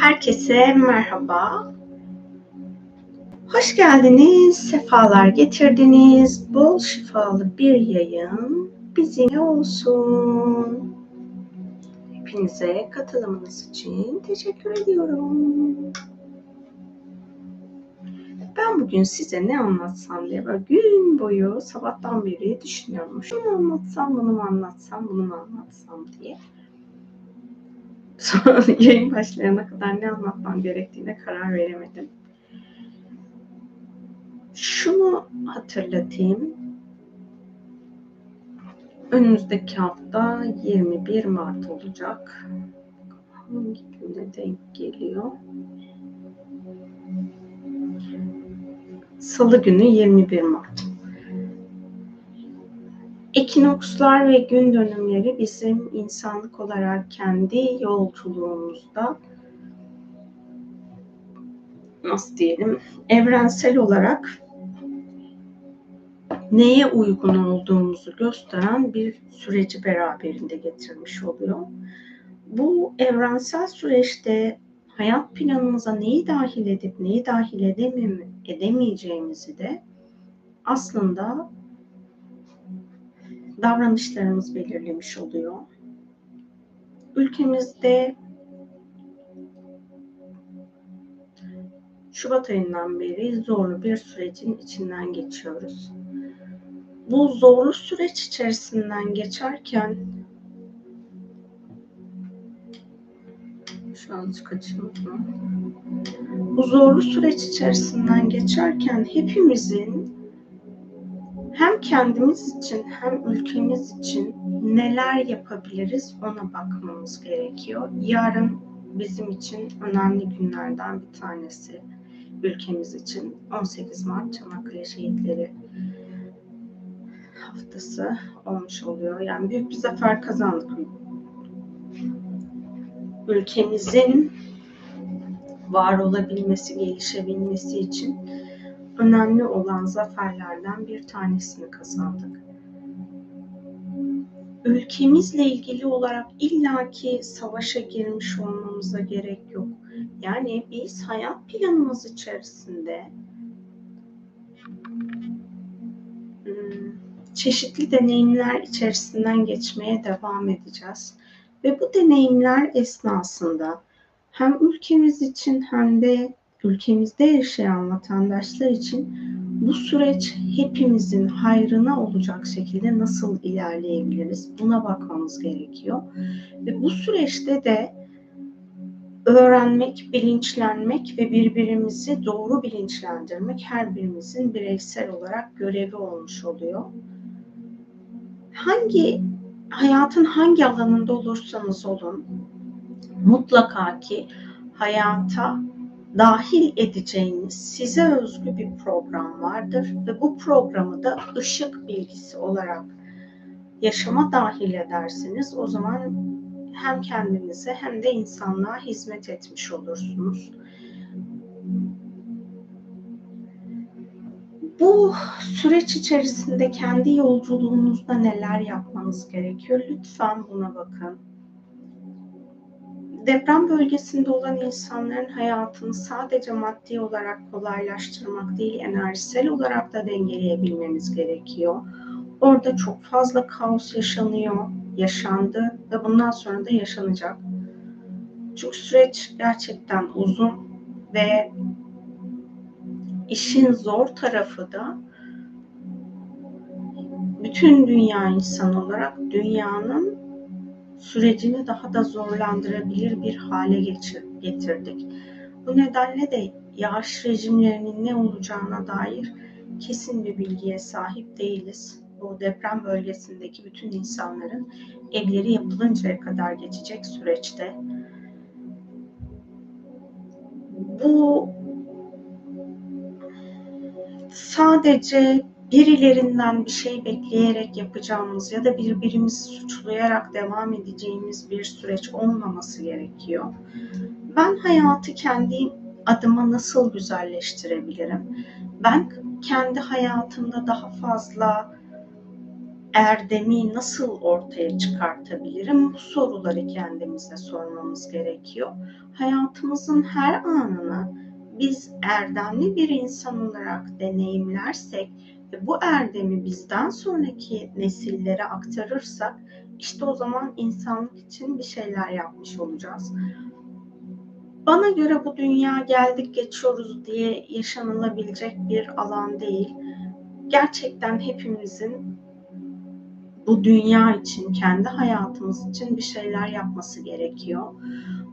Herkese merhaba. Hoş geldiniz, sefalar getirdiniz. Bol şifalı bir yayın bizimle olsun. Hepinize katılımınız için teşekkür ediyorum. Ben bugün size ne anlatsam diye böyle gün boyu sabahtan beri düşünüyorum. Şunu anlatsam, bunu mu anlatsam, bunu mu anlatsam diye. Sonra yayın başlayana kadar ne anlatmam gerektiğine karar veremedim. Şunu hatırlatayım. Önümüzdeki hafta 21 Mart olacak. Hangi güne denk geliyor? Salı günü 21 Mart. Ekinokslar ve gün dönümleri bizim insanlık olarak kendi yolculuğumuzda nasıl diyelim evrensel olarak neye uygun olduğumuzu gösteren bir süreci beraberinde getirmiş oluyor. Bu evrensel süreçte hayat planımıza neyi dahil edip neyi dahil edemeyeceğimizi de aslında davranışlarımız belirlemiş oluyor. Ülkemizde Şubat ayından beri zorlu bir sürecin içinden geçiyoruz. Bu zorlu süreç içerisinden geçerken şu an kaçırmadım. Bu zorlu süreç içerisinden geçerken hepimizin hem kendimiz için hem ülkemiz için neler yapabiliriz ona bakmamız gerekiyor. Yarın bizim için önemli günlerden bir tanesi ülkemiz için 18 Mart Çanakkale Şehitleri haftası olmuş oluyor. Yani büyük bir zafer kazandık. Ülkemizin var olabilmesi, gelişebilmesi için önemli olan zaferlerden bir tanesini kazandık. Ülkemizle ilgili olarak illaki savaşa girmiş olmamıza gerek yok. Yani biz hayat planımız içerisinde hmm, çeşitli deneyimler içerisinden geçmeye devam edeceğiz. Ve bu deneyimler esnasında hem ülkemiz için hem de ülkemizde yaşayan vatandaşlar için bu süreç hepimizin hayrına olacak şekilde nasıl ilerleyebiliriz? Buna bakmamız gerekiyor. Ve bu süreçte de öğrenmek, bilinçlenmek ve birbirimizi doğru bilinçlendirmek her birimizin bireysel olarak görevi olmuş oluyor. Hangi hayatın hangi alanında olursanız olun mutlaka ki hayata dahil edeceğiniz size özgü bir program vardır ve bu programı da ışık bilgisi olarak yaşama dahil edersiniz. O zaman hem kendinize hem de insanlığa hizmet etmiş olursunuz. Bu süreç içerisinde kendi yolculuğunuzda neler yapmanız gerekiyor? Lütfen buna bakın deprem bölgesinde olan insanların hayatını sadece maddi olarak kolaylaştırmak değil, enerjisel olarak da dengeleyebilmemiz gerekiyor. Orada çok fazla kaos yaşanıyor, yaşandı ve bundan sonra da yaşanacak. Çünkü süreç gerçekten uzun ve işin zor tarafı da bütün dünya insan olarak dünyanın sürecini daha da zorlandırabilir bir hale getirdik. Bu nedenle de yağış rejimlerinin ne olacağına dair kesin bir bilgiye sahip değiliz. Bu deprem bölgesindeki bütün insanların evleri yapılıncaya kadar geçecek süreçte bu sadece birilerinden bir şey bekleyerek yapacağımız ya da birbirimizi suçlayarak devam edeceğimiz bir süreç olmaması gerekiyor. Ben hayatı kendi adıma nasıl güzelleştirebilirim? Ben kendi hayatımda daha fazla erdemi nasıl ortaya çıkartabilirim? Bu soruları kendimize sormamız gerekiyor. Hayatımızın her anını biz erdemli bir insan olarak deneyimlersek bu erdemi bizden sonraki nesillere aktarırsak işte o zaman insanlık için bir şeyler yapmış olacağız. Bana göre bu dünya geldik geçiyoruz diye yaşanılabilecek bir alan değil. Gerçekten hepimizin bu dünya için, kendi hayatımız için bir şeyler yapması gerekiyor.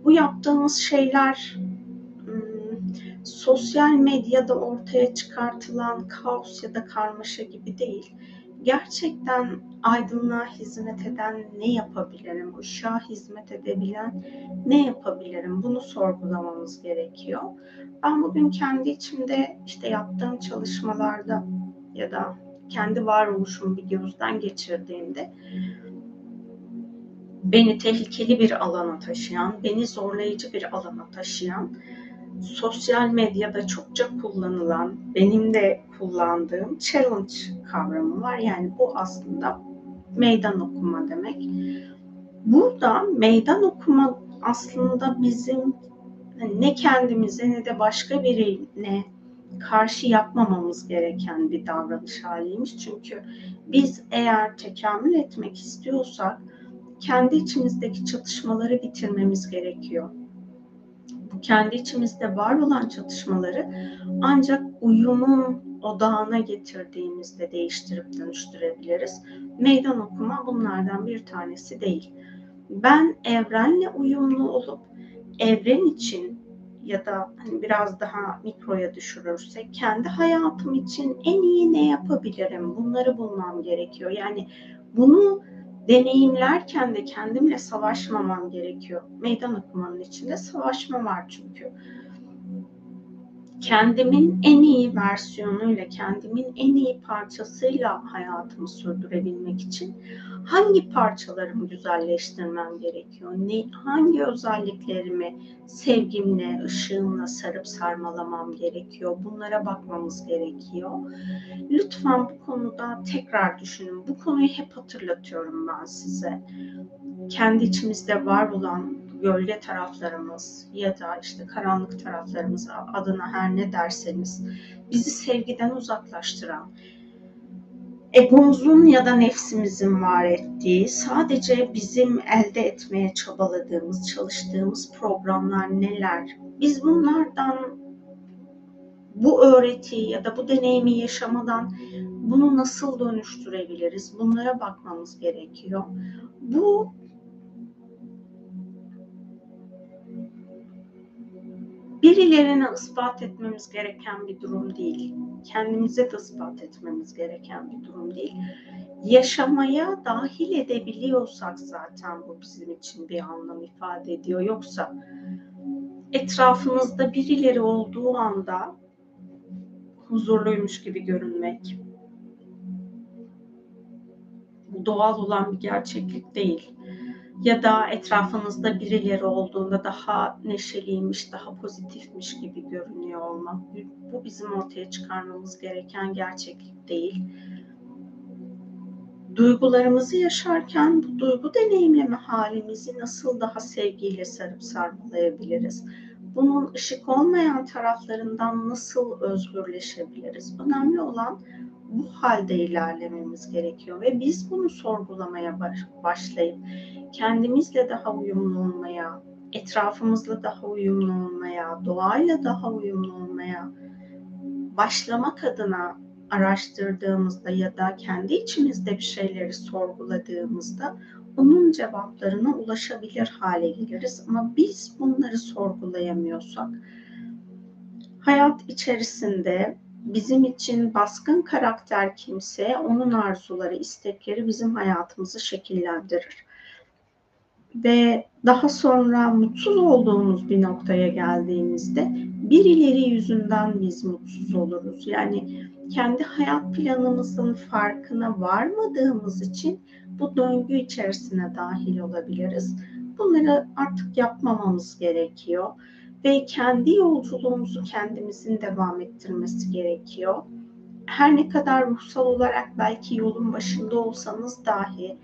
Bu yaptığımız şeyler sosyal medyada ortaya çıkartılan kaos ya da karmaşa gibi değil. Gerçekten aydınlığa hizmet eden ne yapabilirim? Işığa hizmet edebilen ne yapabilirim? Bunu sorgulamamız gerekiyor. Ben bugün kendi içimde işte yaptığım çalışmalarda ya da kendi varoluşumu bir gözden geçirdiğimde beni tehlikeli bir alana taşıyan, beni zorlayıcı bir alana taşıyan, sosyal medyada çokça kullanılan, benim de kullandığım challenge kavramı var. Yani bu aslında meydan okuma demek. Burada meydan okuma aslında bizim ne kendimize ne de başka birine karşı yapmamamız gereken bir davranış haliymiş. Çünkü biz eğer tekamül etmek istiyorsak kendi içimizdeki çatışmaları bitirmemiz gerekiyor. Kendi içimizde var olan çatışmaları ancak uyumun odağına getirdiğimizde değiştirip dönüştürebiliriz. Meydan okuma bunlardan bir tanesi değil. Ben evrenle uyumlu olup evren için ya da hani biraz daha mikroya düşürürsek kendi hayatım için en iyi ne yapabilirim? Bunları bulmam gerekiyor. Yani bunu deneyimlerken de kendimle savaşmamam gerekiyor. Meydan okumanın içinde savaşma var çünkü kendimin en iyi versiyonuyla, kendimin en iyi parçasıyla hayatımı sürdürebilmek için hangi parçalarımı güzelleştirmem gerekiyor? Ne, hangi özelliklerimi sevgimle, ışığımla sarıp sarmalamam gerekiyor? Bunlara bakmamız gerekiyor. Lütfen bu konuda tekrar düşünün. Bu konuyu hep hatırlatıyorum ben size. Kendi içimizde var olan gölge taraflarımız ya da işte karanlık taraflarımız adına her ne derseniz bizi sevgiden uzaklaştıran, egomuzun ya da nefsimizin var ettiği, sadece bizim elde etmeye çabaladığımız, çalıştığımız programlar neler? Biz bunlardan bu öğretiyi ya da bu deneyimi yaşamadan bunu nasıl dönüştürebiliriz? Bunlara bakmamız gerekiyor. Bu birilerine ispat etmemiz gereken bir durum değil. Kendimize de ispat etmemiz gereken bir durum değil. Yaşamaya dahil edebiliyorsak zaten bu bizim için bir anlam ifade ediyor. Yoksa etrafınızda birileri olduğu anda huzurluymuş gibi görünmek bu doğal olan bir gerçeklik değil ya da etrafınızda birileri olduğunda daha neşeliymiş, daha pozitifmiş gibi görünüyor olmak. Bu bizim ortaya çıkarmamız gereken gerçeklik değil. Duygularımızı yaşarken bu duygu deneyimleme halimizi nasıl daha sevgiyle sarıp sarmalayabiliriz? Bunun ışık olmayan taraflarından nasıl özgürleşebiliriz? Önemli olan bu halde ilerlememiz gerekiyor ve biz bunu sorgulamaya başlayıp kendimizle daha uyumlu olmaya, etrafımızla daha uyumlu olmaya, doğayla daha uyumlu olmaya başlamak adına araştırdığımızda ya da kendi içimizde bir şeyleri sorguladığımızda onun cevaplarına ulaşabilir hale geliriz. Ama biz bunları sorgulayamıyorsak hayat içerisinde bizim için baskın karakter kimse onun arzuları, istekleri bizim hayatımızı şekillendirir ve daha sonra mutsuz olduğumuz bir noktaya geldiğimizde birileri yüzünden biz mutsuz oluruz. Yani kendi hayat planımızın farkına varmadığımız için bu döngü içerisine dahil olabiliriz. Bunları artık yapmamamız gerekiyor ve kendi yolculuğumuzu kendimizin devam ettirmesi gerekiyor. her ne kadar ruhsal olarak belki yolun başında olsanız dahi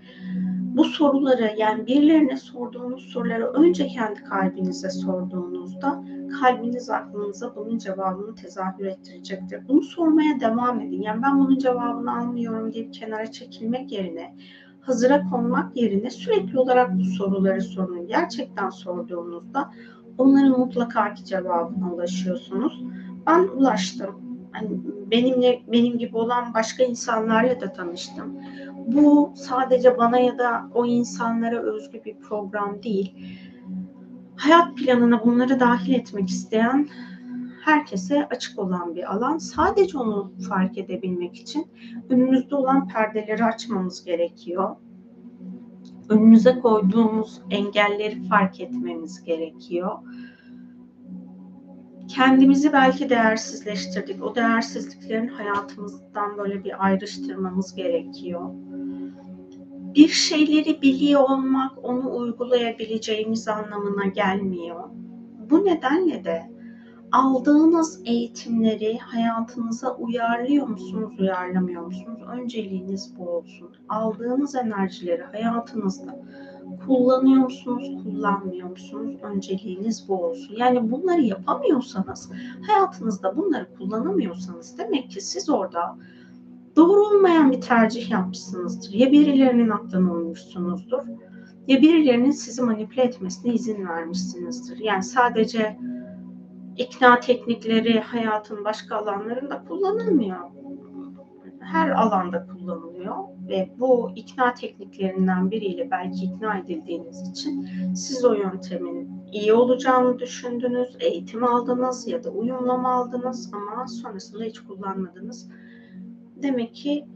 bu soruları yani birilerine sorduğunuz soruları önce kendi kalbinize sorduğunuzda kalbiniz aklınıza bunun cevabını tezahür ettirecektir. Bunu sormaya devam edin. Yani ben bunun cevabını almıyorum deyip kenara çekilmek yerine hazıra konmak yerine sürekli olarak bu soruları sorun. Gerçekten sorduğunuzda onların mutlaka ki cevabına ulaşıyorsunuz. Ben ulaştım. Yani benimle benim gibi olan başka insanlarla da tanıştım. Bu sadece bana ya da o insanlara özgü bir program değil. Hayat planına bunları dahil etmek isteyen herkese açık olan bir alan. Sadece onu fark edebilmek için önümüzde olan perdeleri açmamız gerekiyor. Önümüze koyduğumuz engelleri fark etmemiz gerekiyor. Kendimizi belki değersizleştirdik. O değersizliklerin hayatımızdan böyle bir ayrıştırmamız gerekiyor. Bir şeyleri biliyor olmak onu uygulayabileceğimiz anlamına gelmiyor. Bu nedenle de aldığınız eğitimleri hayatınıza uyarlıyor musunuz, uyarlamıyor musunuz? Önceliğiniz bu olsun. Aldığınız enerjileri hayatınızda kullanıyor musunuz, kullanmıyor musunuz? Önceliğiniz bu olsun. Yani bunları yapamıyorsanız, hayatınızda bunları kullanamıyorsanız demek ki siz orada doğru olmayan bir tercih yapmışsınızdır. Ya birilerinin aklına uymuşsunuzdur ya birilerinin sizi manipüle etmesine izin vermişsinizdir. Yani sadece ikna teknikleri hayatın başka alanlarında kullanılmıyor. Her alanda kullanılıyor ve bu ikna tekniklerinden biriyle belki ikna edildiğiniz için siz o yöntemin iyi olacağını düşündünüz, eğitim aldınız ya da uyumlama aldınız ama sonrasında hiç kullanmadınız. Demek ki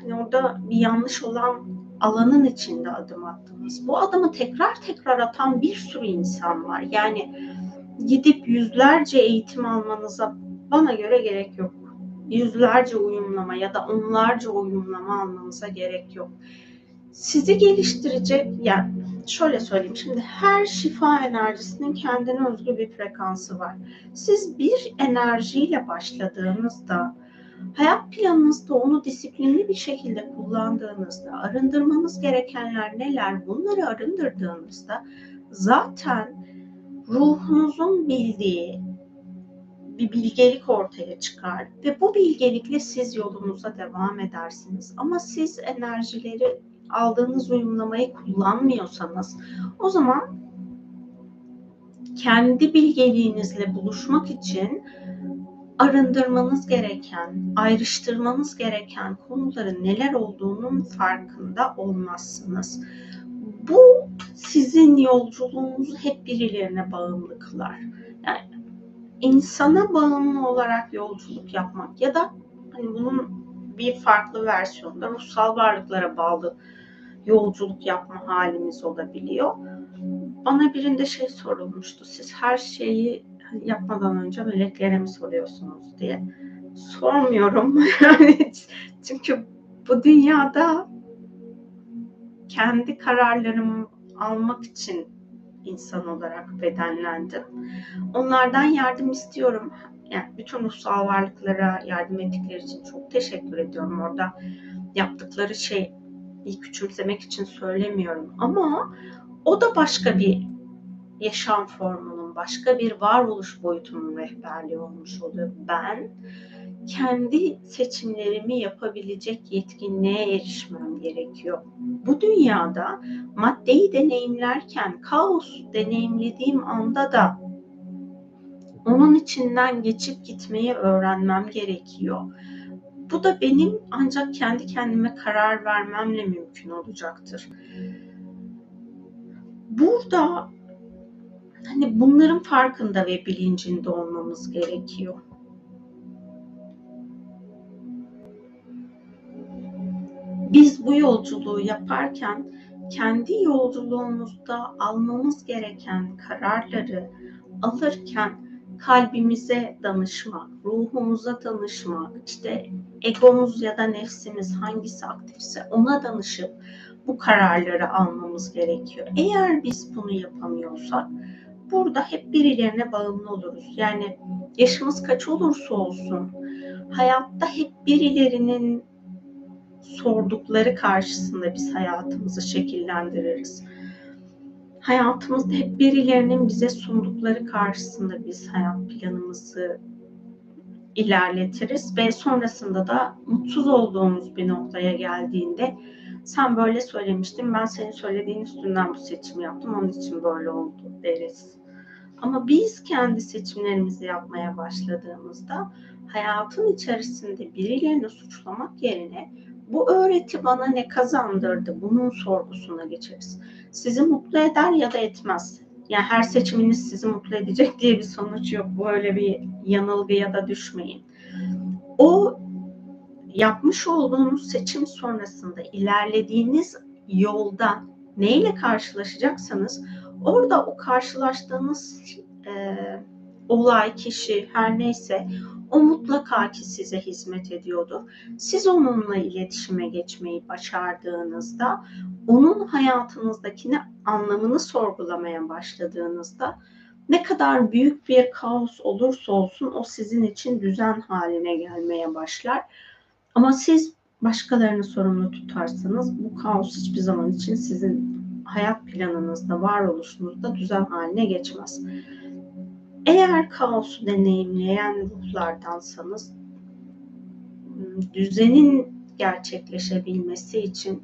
hani orada bir yanlış olan alanın içinde adım attınız. Bu adımı tekrar tekrar atan bir sürü insan var. Yani gidip yüzlerce eğitim almanıza bana göre gerek yok. Yüzlerce uyumlama ya da onlarca uyumlama almanıza gerek yok. Sizi geliştirecek, yani şöyle söyleyeyim şimdi her şifa enerjisinin kendine özgü bir frekansı var. Siz bir enerjiyle başladığınızda hayat planınızda onu disiplinli bir şekilde kullandığınızda arındırmanız gerekenler neler bunları arındırdığınızda zaten ruhunuzun bildiği bir bilgelik ortaya çıkar ve bu bilgelikle siz yolunuza devam edersiniz. Ama siz enerjileri aldığınız uyumlamayı kullanmıyorsanız o zaman kendi bilgeliğinizle buluşmak için arındırmanız gereken, ayrıştırmanız gereken konuların neler olduğunun farkında olmazsınız. Bu sizin yolculuğunuzu hep birilerine bağımlı kılar. Yani insana bağımlı olarak yolculuk yapmak ya da hani bunun bir farklı versiyonda ruhsal varlıklara bağlı yolculuk yapma halimiz olabiliyor. Bana birinde şey sorulmuştu. Siz her şeyi yapmadan önce meleklere mi soruyorsunuz diye. Sormuyorum. çünkü bu dünyada kendi kararlarımı almak için insan olarak bedenlendim. Onlardan yardım istiyorum. Yani bütün ruhsal varlıklara yardım ettikleri için çok teşekkür ediyorum. Orada yaptıkları şey küçümsemek için söylemiyorum. Ama o da başka bir yaşam formunun, başka bir varoluş boyutunun rehberliği olmuş oluyor. Ben kendi seçimlerimi yapabilecek yetkinliğe erişmem gerekiyor. Bu dünyada maddeyi deneyimlerken kaos deneyimlediğim anda da onun içinden geçip gitmeyi öğrenmem gerekiyor. Bu da benim ancak kendi kendime karar vermemle mümkün olacaktır. Burada hani bunların farkında ve bilincinde olmamız gerekiyor. Biz bu yolculuğu yaparken kendi yolculuğumuzda almamız gereken kararları alırken kalbimize danışmak, ruhumuza danışmak, işte egomuz ya da nefsimiz hangisi aktifse ona danışıp bu kararları almamız gerekiyor. Eğer biz bunu yapamıyorsak burada hep birilerine bağımlı oluruz. Yani yaşımız kaç olursa olsun hayatta hep birilerinin sordukları karşısında biz hayatımızı şekillendiririz. Hayatımızda hep birilerinin bize sundukları karşısında biz hayat planımızı ilerletiriz ve sonrasında da mutsuz olduğumuz bir noktaya geldiğinde sen böyle söylemiştin ben senin söylediğin üstünden bu seçimi yaptım onun için böyle oldu deriz. Ama biz kendi seçimlerimizi yapmaya başladığımızda hayatın içerisinde birilerini suçlamak yerine bu öğreti bana ne kazandırdı bunun sorgusuna geçeriz. Sizi mutlu eder ya da etmez. Yani her seçiminiz sizi mutlu edecek diye bir sonuç yok. Böyle bir yanılgıya da düşmeyin. O yapmış olduğunuz seçim sonrasında ilerlediğiniz yolda neyle karşılaşacaksanız orada o karşılaştığınız e, olay, kişi her neyse o mutlaka ki size hizmet ediyordur. Siz onunla iletişime geçmeyi başardığınızda, onun hayatınızdakini anlamını sorgulamaya başladığınızda ne kadar büyük bir kaos olursa olsun o sizin için düzen haline gelmeye başlar. Ama siz başkalarını sorumlu tutarsanız bu kaos hiçbir zaman için sizin hayat planınızda, varoluşunuzda düzen haline geçmez. Eğer kaosu deneyimleyen ruhlardansanız düzenin gerçekleşebilmesi için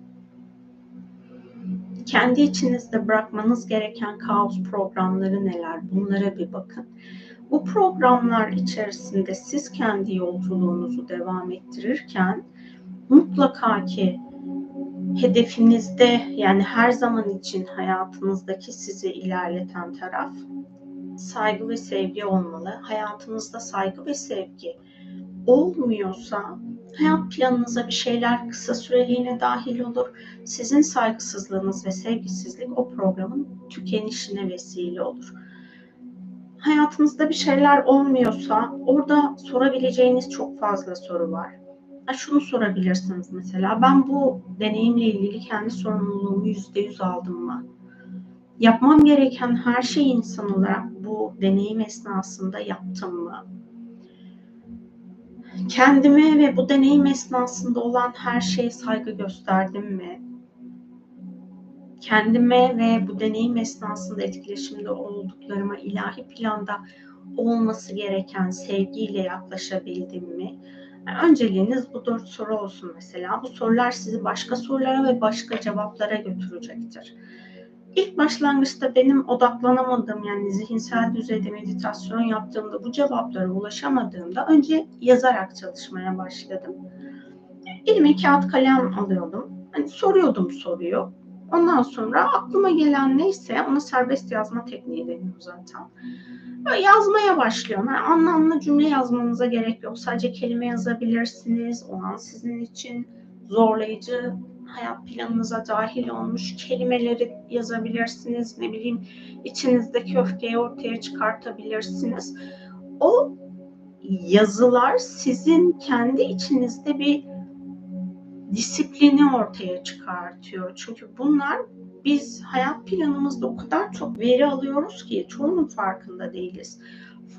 kendi içinizde bırakmanız gereken kaos programları neler? Bunlara bir bakın. Bu programlar içerisinde siz kendi yolculuğunuzu devam ettirirken mutlaka ki hedefinizde yani her zaman için hayatınızdaki sizi ilerleten taraf saygı ve sevgi olmalı. Hayatınızda saygı ve sevgi olmuyorsa hayat planınıza bir şeyler kısa süreliğine dahil olur. Sizin saygısızlığınız ve sevgisizlik o programın tükenişine vesile olur. Hayatınızda bir şeyler olmuyorsa orada sorabileceğiniz çok fazla soru var. Ha, şunu sorabilirsiniz mesela ben bu deneyimle ilgili kendi sorumluluğumu yüzde yüz aldım mı? Yapmam gereken her şeyi insan olarak bu deneyim esnasında yaptım mı? Kendime ve bu deneyim esnasında olan her şeye saygı gösterdim mi? Kendime ve bu deneyim esnasında etkileşimde olduklarıma ilahi planda olması gereken sevgiyle yaklaşabildim mi? Yani önceliğiniz bu dört soru olsun mesela. Bu sorular sizi başka sorulara ve başka cevaplara götürecektir. İlk başlangıçta benim odaklanamadığım yani zihinsel düzeyde meditasyon yaptığımda bu cevaplara ulaşamadığımda önce yazarak çalışmaya başladım. Elime kağıt kalem alıyordum. Hani soruyordum soruyu. Ondan sonra aklıma gelen neyse ona serbest yazma tekniği deniyor zaten. Böyle yazmaya başlıyorum. Yani anlamlı cümle yazmanıza gerek yok. Sadece kelime yazabilirsiniz. O an sizin için zorlayıcı hayat planınıza dahil olmuş kelimeleri yazabilirsiniz. Ne bileyim içinizdeki öfkeyi ortaya çıkartabilirsiniz. O yazılar sizin kendi içinizde bir disiplini ortaya çıkartıyor. Çünkü bunlar biz hayat planımızda o kadar çok veri alıyoruz ki çoğunun farkında değiliz.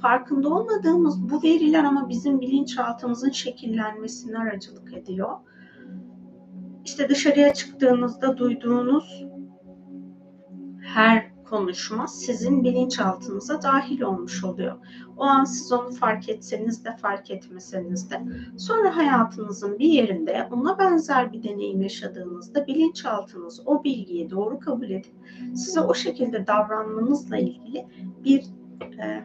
Farkında olmadığımız bu veriler ama bizim bilinçaltımızın şekillenmesine aracılık ediyor işte dışarıya çıktığınızda duyduğunuz her konuşma sizin bilinçaltınıza dahil olmuş oluyor. O an siz onu fark etseniz de fark etmeseniz de sonra hayatınızın bir yerinde ona benzer bir deneyim yaşadığınızda bilinçaltınız o bilgiyi doğru kabul edip size o şekilde davranmanızla ilgili bir e,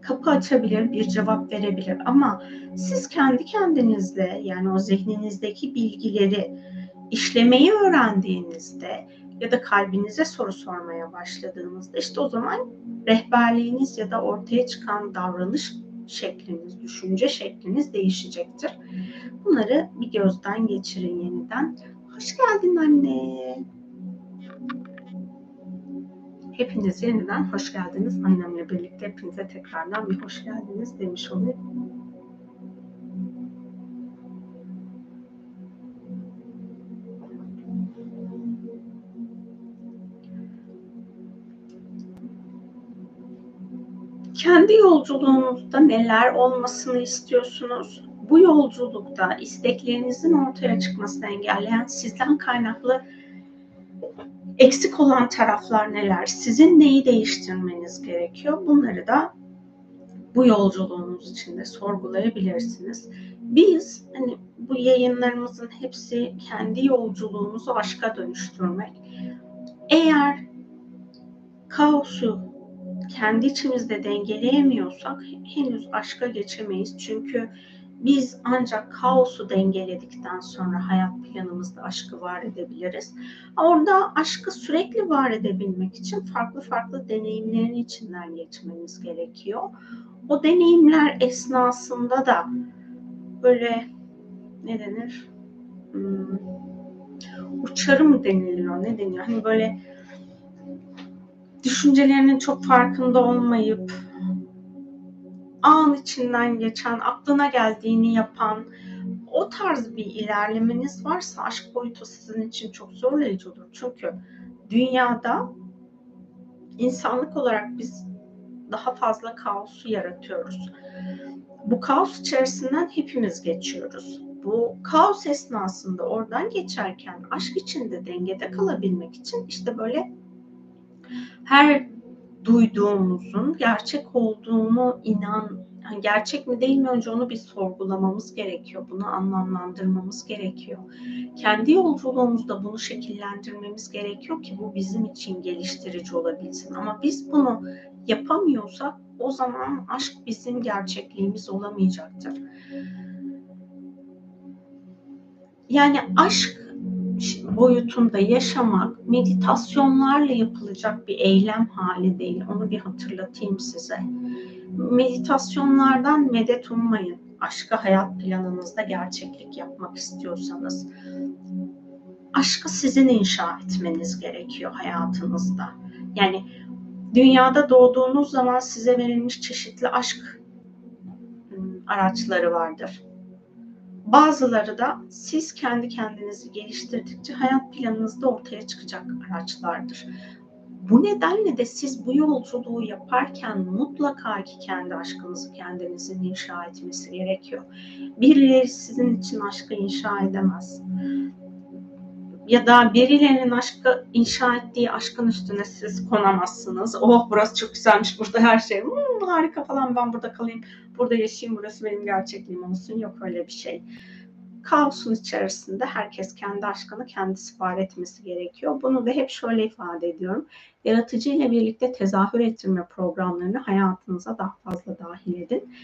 kapı açabilir, bir cevap verebilir. Ama siz kendi kendinizle yani o zihninizdeki bilgileri işlemeyi öğrendiğinizde ya da kalbinize soru sormaya başladığınızda işte o zaman rehberliğiniz ya da ortaya çıkan davranış şekliniz, düşünce şekliniz değişecektir. Bunları bir gözden geçirin yeniden. Hoş geldin anne. Hepiniz yeniden hoş geldiniz. Annemle birlikte hepinize tekrardan bir hoş geldiniz demiş olayım. Kendi yolculuğunuzda neler olmasını istiyorsunuz? bu yolculukta isteklerinizin ortaya çıkmasını engelleyen sizden kaynaklı eksik olan taraflar neler? Sizin neyi değiştirmeniz gerekiyor? Bunları da bu yolculuğunuz içinde sorgulayabilirsiniz. Biz hani bu yayınlarımızın hepsi kendi yolculuğumuzu aşka dönüştürmek. Eğer kaosu kendi içimizde dengeleyemiyorsak henüz aşka geçemeyiz. Çünkü biz ancak kaosu dengeledikten sonra hayat planımızda aşkı var edebiliriz. Orada aşkı sürekli var edebilmek için farklı farklı deneyimlerin içinden geçmemiz gerekiyor. O deneyimler esnasında da böyle ne denir? Hmm, uçarı mı deniliyor? Ne deniyor? Hani böyle düşüncelerinin çok farkında olmayıp an içinden geçen, aklına geldiğini yapan o tarz bir ilerlemeniz varsa aşk boyutu sizin için çok zorlayıcı olur. Çünkü dünyada insanlık olarak biz daha fazla kaosu yaratıyoruz. Bu kaos içerisinden hepimiz geçiyoruz. Bu kaos esnasında oradan geçerken aşk içinde dengede kalabilmek için işte böyle her duyduğumuzun gerçek olduğunu inan yani gerçek mi değil mi önce onu bir sorgulamamız gerekiyor. Bunu anlamlandırmamız gerekiyor. Kendi yolculuğumuzda bunu şekillendirmemiz gerekiyor ki bu bizim için geliştirici olabilsin. Ama biz bunu yapamıyorsak o zaman aşk bizim gerçekliğimiz olamayacaktır. Yani aşk boyutunda yaşamak meditasyonlarla yapılacak bir eylem hali değil. Onu bir hatırlatayım size. Meditasyonlardan medet ummayın. Aşka hayat planınızda gerçeklik yapmak istiyorsanız. Aşkı sizin inşa etmeniz gerekiyor hayatınızda. Yani dünyada doğduğunuz zaman size verilmiş çeşitli aşk ıı, araçları vardır Bazıları da siz kendi kendinizi geliştirdikçe hayat planınızda ortaya çıkacak araçlardır. Bu nedenle de siz bu yolculuğu yaparken mutlaka ki kendi aşkınızı kendinizin inşa etmesi gerekiyor. Birileri sizin için aşkı inşa edemez. Ya da birilerinin aşkı inşa ettiği aşkın üstüne siz konamazsınız. Oh burası çok güzelmiş, burada her şey hmm, harika falan ben burada kalayım burada yaşayayım, burası benim gerçekliğim olsun. Yok öyle bir şey. Kaosun içerisinde herkes kendi aşkını kendisi var etmesi gerekiyor. Bunu da hep şöyle ifade ediyorum. Yaratıcı ile birlikte tezahür ettirme programlarını hayatınıza daha fazla dahil edin.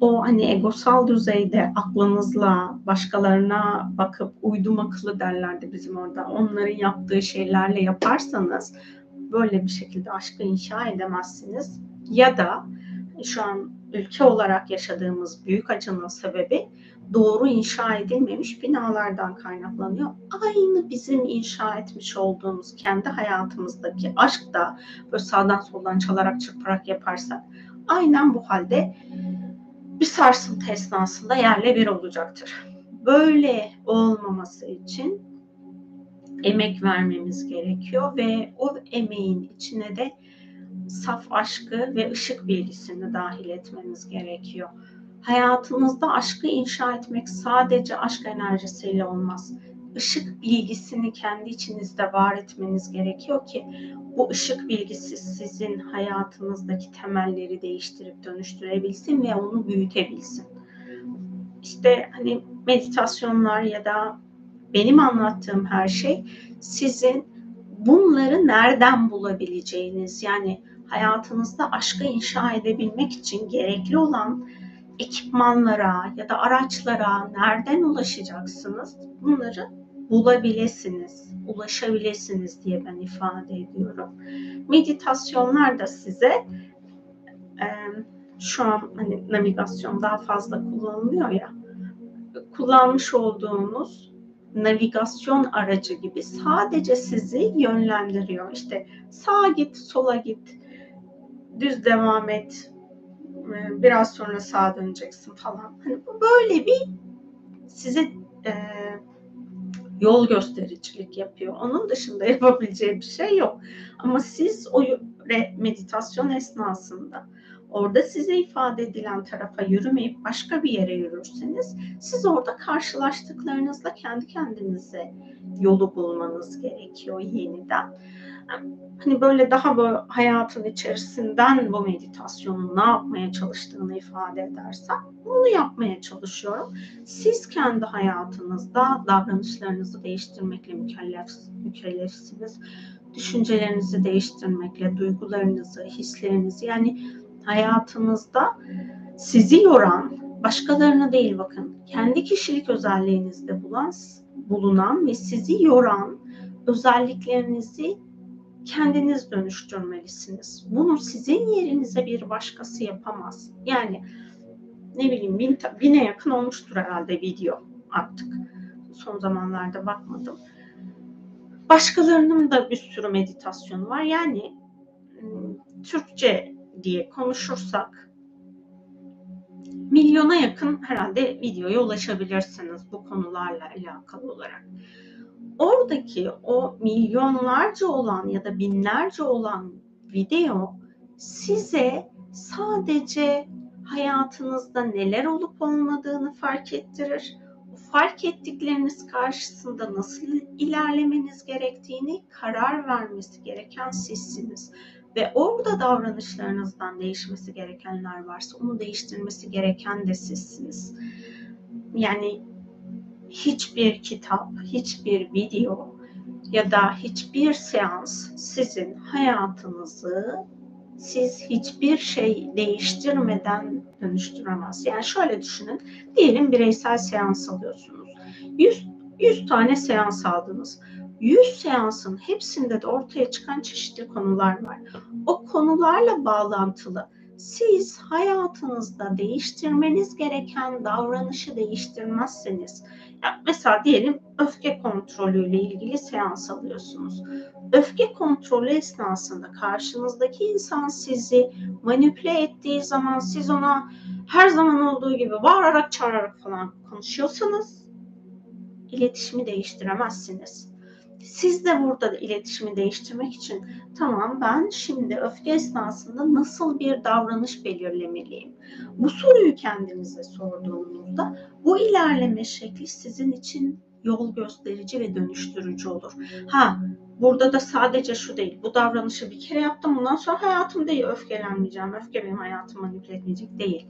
O hani egosal düzeyde aklınızla başkalarına bakıp uydum akıllı derlerdi bizim orada. Onların yaptığı şeylerle yaparsanız böyle bir şekilde aşkı inşa edemezsiniz. Ya da şu an ülke olarak yaşadığımız büyük acının sebebi doğru inşa edilmemiş binalardan kaynaklanıyor. Aynı bizim inşa etmiş olduğumuz kendi hayatımızdaki aşk da böyle sağdan soldan çalarak çırparak yaparsak aynen bu halde bir sarsıntı esnasında yerle bir olacaktır. Böyle olmaması için emek vermemiz gerekiyor ve o emeğin içine de saf aşkı ve ışık bilgisini dahil etmeniz gerekiyor. Hayatınızda aşkı inşa etmek sadece aşk enerjisiyle olmaz. Işık bilgisini kendi içinizde var etmeniz gerekiyor ki bu ışık bilgisi sizin hayatınızdaki temelleri değiştirip dönüştürebilsin ve onu büyütebilsin. İşte hani meditasyonlar ya da benim anlattığım her şey sizin bunları nereden bulabileceğiniz yani hayatınızda aşkı inşa edebilmek için gerekli olan ekipmanlara ya da araçlara nereden ulaşacaksınız? Bunları bulabilirsiniz, ulaşabilirsiniz diye ben ifade ediyorum. Meditasyonlar da size e, şu an hani navigasyon daha fazla kullanılıyor ya kullanmış olduğunuz navigasyon aracı gibi sadece sizi yönlendiriyor. İşte sağa git, sola git, düz devam et, e, biraz sonra sağa döneceksin falan. Hani böyle bir size e, yol göstericilik yapıyor. Onun dışında yapabileceği bir şey yok. Ama siz o meditasyon esnasında orada size ifade edilen tarafa yürümeyip başka bir yere yürürseniz siz orada karşılaştıklarınızla kendi kendinize yolu bulmanız gerekiyor yeniden. Hani böyle daha böyle hayatın içerisinden bu meditasyonun ne yapmaya çalıştığını ifade edersem bunu yapmaya çalışıyorum. Siz kendi hayatınızda davranışlarınızı değiştirmekle mükellef, mükellefsiniz. Düşüncelerinizi değiştirmekle, duygularınızı, hislerinizi yani hayatınızda sizi yoran, başkalarını değil bakın, kendi kişilik özelliğinizde bulunan, bulunan ve sizi yoran özelliklerinizi kendiniz dönüştürmelisiniz. Bunu sizin yerinize bir başkası yapamaz. Yani ne bileyim bin, bine yakın olmuştur herhalde video artık. Son zamanlarda bakmadım. Başkalarının da bir sürü meditasyonu var. Yani Türkçe diye konuşursak milyona yakın herhalde videoya ulaşabilirsiniz bu konularla alakalı olarak. Oradaki o milyonlarca olan ya da binlerce olan video size sadece hayatınızda neler olup olmadığını fark ettirir. Fark ettikleriniz karşısında nasıl ilerlemeniz gerektiğini karar vermesi gereken sizsiniz ve orada davranışlarınızdan değişmesi gerekenler varsa onu değiştirmesi gereken de sizsiniz. Yani hiçbir kitap, hiçbir video ya da hiçbir seans sizin hayatınızı siz hiçbir şey değiştirmeden dönüştüremez. Yani şöyle düşünün. Diyelim bireysel seans alıyorsunuz. 100, 100 tane seans aldınız. 100 seansın hepsinde de ortaya çıkan çeşitli konular var. O konularla bağlantılı siz hayatınızda değiştirmeniz gereken davranışı değiştirmezseniz mesela diyelim öfke kontrolüyle ilgili seans alıyorsunuz. Öfke kontrolü esnasında karşınızdaki insan sizi manipüle ettiği zaman siz ona her zaman olduğu gibi bağırarak çağırarak falan konuşuyorsanız iletişimi değiştiremezsiniz. Siz de burada da iletişimi değiştirmek için tamam ben şimdi öfke esnasında nasıl bir davranış belirlemeliyim? Bu soruyu kendinize sorduğunuzda bu ilerleme şekli sizin için yol gösterici ve dönüştürücü olur. Ha burada da sadece şu değil. Bu davranışı bir kere yaptım. Bundan sonra hayatım değil. Öfkelenmeyeceğim. Öfke benim hayatımı manipüle etmeyecek değil.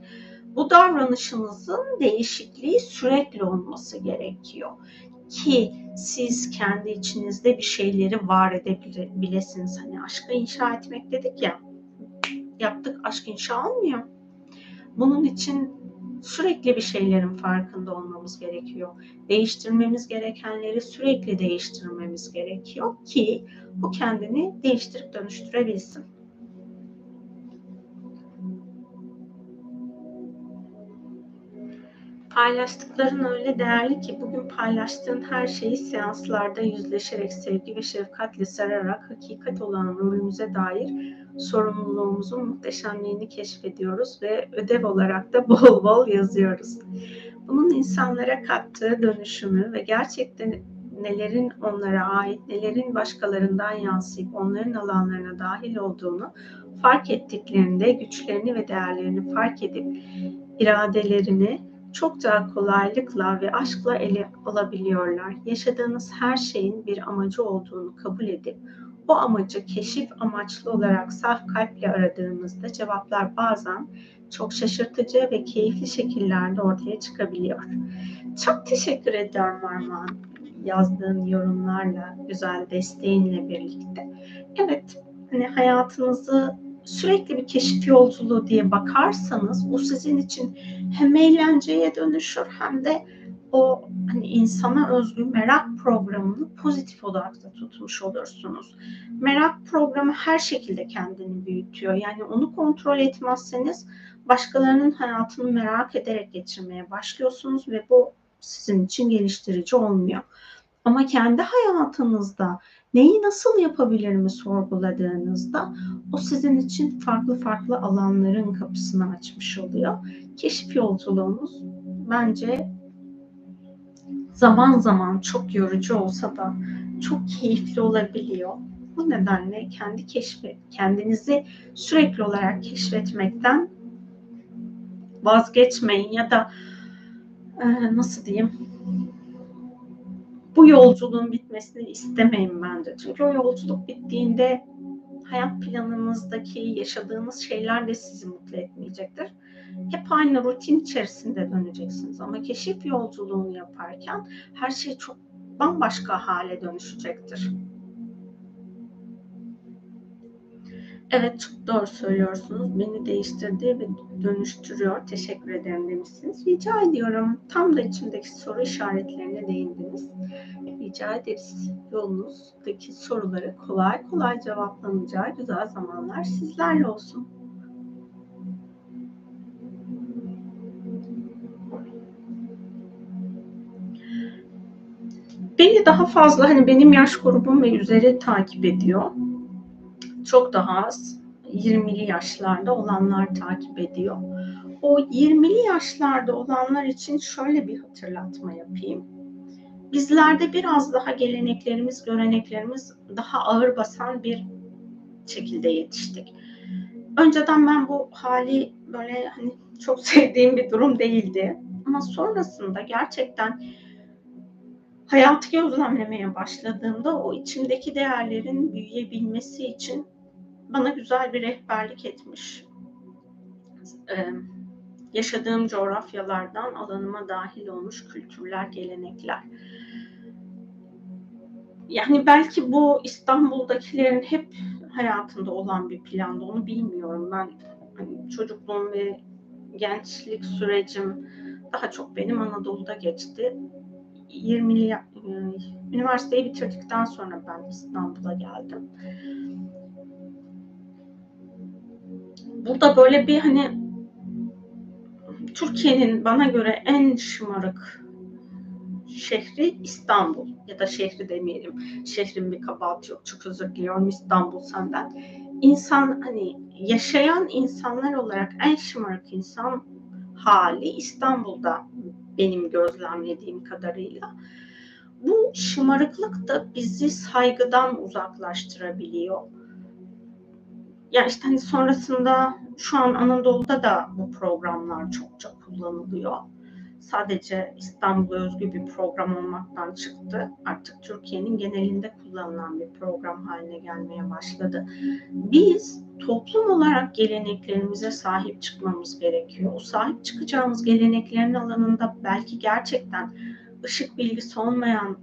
Bu davranışınızın değişikliği sürekli olması gerekiyor ki siz kendi içinizde bir şeyleri var edebilirsiniz. Hani aşkı inşa etmek dedik ya. Yaptık aşk inşa olmuyor. Bunun için sürekli bir şeylerin farkında olmamız gerekiyor. Değiştirmemiz gerekenleri sürekli değiştirmemiz gerekiyor ki bu kendini değiştirip dönüştürebilsin. Paylaştıkların öyle değerli ki bugün paylaştığın her şeyi seanslarda yüzleşerek sevgi ve şefkatle sararak hakikat olan rolümüze dair sorumluluğumuzun muhteşemliğini keşfediyoruz ve ödev olarak da bol bol yazıyoruz. Bunun insanlara kattığı dönüşümü ve gerçekten nelerin onlara ait, nelerin başkalarından yansıyıp onların alanlarına dahil olduğunu fark ettiklerinde güçlerini ve değerlerini fark edip iradelerini çok daha kolaylıkla ve aşkla ele alabiliyorlar. Yaşadığınız her şeyin bir amacı olduğunu kabul edip o amacı keşif amaçlı olarak saf kalple aradığımızda cevaplar bazen çok şaşırtıcı ve keyifli şekillerde ortaya çıkabiliyor. Çok teşekkür ediyorum Armağan yazdığın yorumlarla, güzel desteğinle birlikte. Evet, hani hayatınızı sürekli bir keşif yolculuğu diye bakarsanız bu sizin için hem eğlenceye dönüşür hem de o hani insana özgü merak programını pozitif odakta tutmuş olursunuz. Merak programı her şekilde kendini büyütüyor. Yani onu kontrol etmezseniz başkalarının hayatını merak ederek geçirmeye başlıyorsunuz ve bu sizin için geliştirici olmuyor. Ama kendi hayatınızda neyi nasıl yapabilirimi sorguladığınızda o sizin için farklı farklı alanların kapısını açmış oluyor. Keşif yolculuğumuz bence zaman zaman çok yorucu olsa da çok keyifli olabiliyor. Bu nedenle kendi keşfet, kendinizi sürekli olarak keşfetmekten vazgeçmeyin ya da e, nasıl diyeyim bu yolculuğun bitmesini istemeyin bence. Çünkü o yolculuk bittiğinde hayat planınızdaki yaşadığınız şeyler de sizi mutlu etmeyecektir. Hep aynı rutin içerisinde döneceksiniz ama keşif yolculuğunu yaparken her şey çok bambaşka hale dönüşecektir. Evet çok doğru söylüyorsunuz. Beni değiştirdi ve dönüştürüyor. Teşekkür ederim demişsiniz. Rica ediyorum. Tam da içimdeki soru işaretlerine değindiniz. Rica ederiz. Yolunuzdaki soruları kolay kolay cevaplanacağı güzel zamanlar sizlerle olsun. Beni daha fazla hani benim yaş grubum ve üzeri takip ediyor çok daha az 20'li yaşlarda olanlar takip ediyor. O 20'li yaşlarda olanlar için şöyle bir hatırlatma yapayım. Bizlerde biraz daha geleneklerimiz, göreneklerimiz daha ağır basan bir şekilde yetiştik. Önceden ben bu hali böyle hani çok sevdiğim bir durum değildi. Ama sonrasında gerçekten hayatı gözlemlemeye başladığımda o içimdeki değerlerin büyüyebilmesi için bana güzel bir rehberlik etmiş. Ee, yaşadığım coğrafyalardan alanıma dahil olmuş kültürler, gelenekler. Yani belki bu İstanbul'dakilerin hep hayatında olan bir planda onu bilmiyorum. Ben hani çocukluğum ve gençlik sürecim daha çok benim Anadolu'da geçti. 20'li e, üniversiteyi bitirdikten sonra ben İstanbul'a geldim. Burada böyle bir hani Türkiye'nin bana göre en şımarık şehri İstanbul ya da şehri demeyelim. Şehrin bir kabahat yok. Çok özür diliyorum İstanbul senden. İnsan hani yaşayan insanlar olarak en şımarık insan hali İstanbul'da benim gözlemlediğim kadarıyla. Bu şımarıklık da bizi saygıdan uzaklaştırabiliyor ya işte hani sonrasında şu an Anadolu'da da bu programlar çokça kullanılıyor. Sadece İstanbul'a özgü bir program olmaktan çıktı. Artık Türkiye'nin genelinde kullanılan bir program haline gelmeye başladı. Biz toplum olarak geleneklerimize sahip çıkmamız gerekiyor. O sahip çıkacağımız geleneklerin alanında belki gerçekten ışık bilgisi olmayan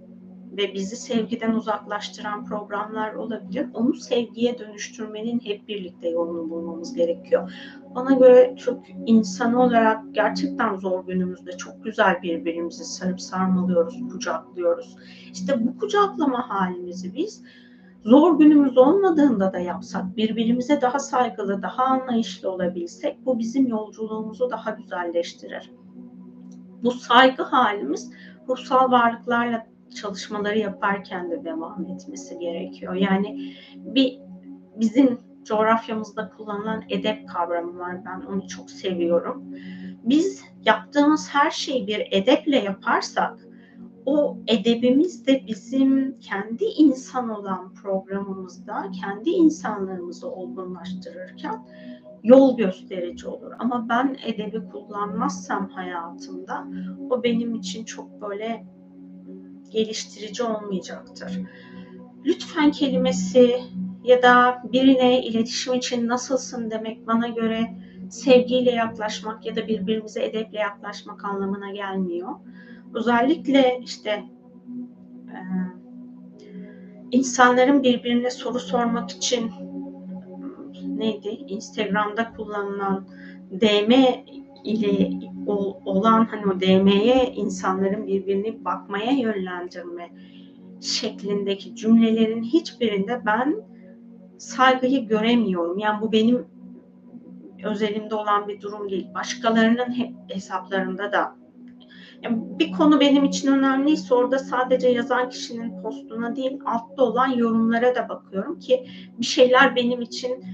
ve bizi sevgiden uzaklaştıran programlar olabilir. Onu sevgiye dönüştürmenin hep birlikte yolunu bulmamız gerekiyor. Bana göre Türk insanı olarak gerçekten zor günümüzde çok güzel birbirimizi sarıp sarmalıyoruz, kucaklıyoruz. İşte bu kucaklama halimizi biz zor günümüz olmadığında da yapsak, birbirimize daha saygılı, daha anlayışlı olabilsek bu bizim yolculuğumuzu daha güzelleştirir. Bu saygı halimiz ruhsal varlıklarla çalışmaları yaparken de devam etmesi gerekiyor. Yani bir bizim coğrafyamızda kullanılan edep kavramı var. Ben onu çok seviyorum. Biz yaptığımız her şeyi bir edeple yaparsak o edebimiz de bizim kendi insan olan programımızda kendi insanlarımızı olgunlaştırırken yol gösterici olur. Ama ben edebi kullanmazsam hayatımda o benim için çok böyle geliştirici olmayacaktır. Lütfen kelimesi ya da birine iletişim için nasılsın demek bana göre sevgiyle yaklaşmak ya da birbirimize edeple yaklaşmak anlamına gelmiyor. Özellikle işte e, insanların birbirine soru sormak için neydi? Instagram'da kullanılan DM ile olan hani o DM'ye insanların birbirini bakmaya yönlendirme şeklindeki cümlelerin hiçbirinde ben saygıyı göremiyorum. Yani bu benim özelimde olan bir durum değil. Başkalarının hesaplarında da bir konu benim için önemliyse orada sadece yazan kişinin postuna değil altta olan yorumlara da bakıyorum ki bir şeyler benim için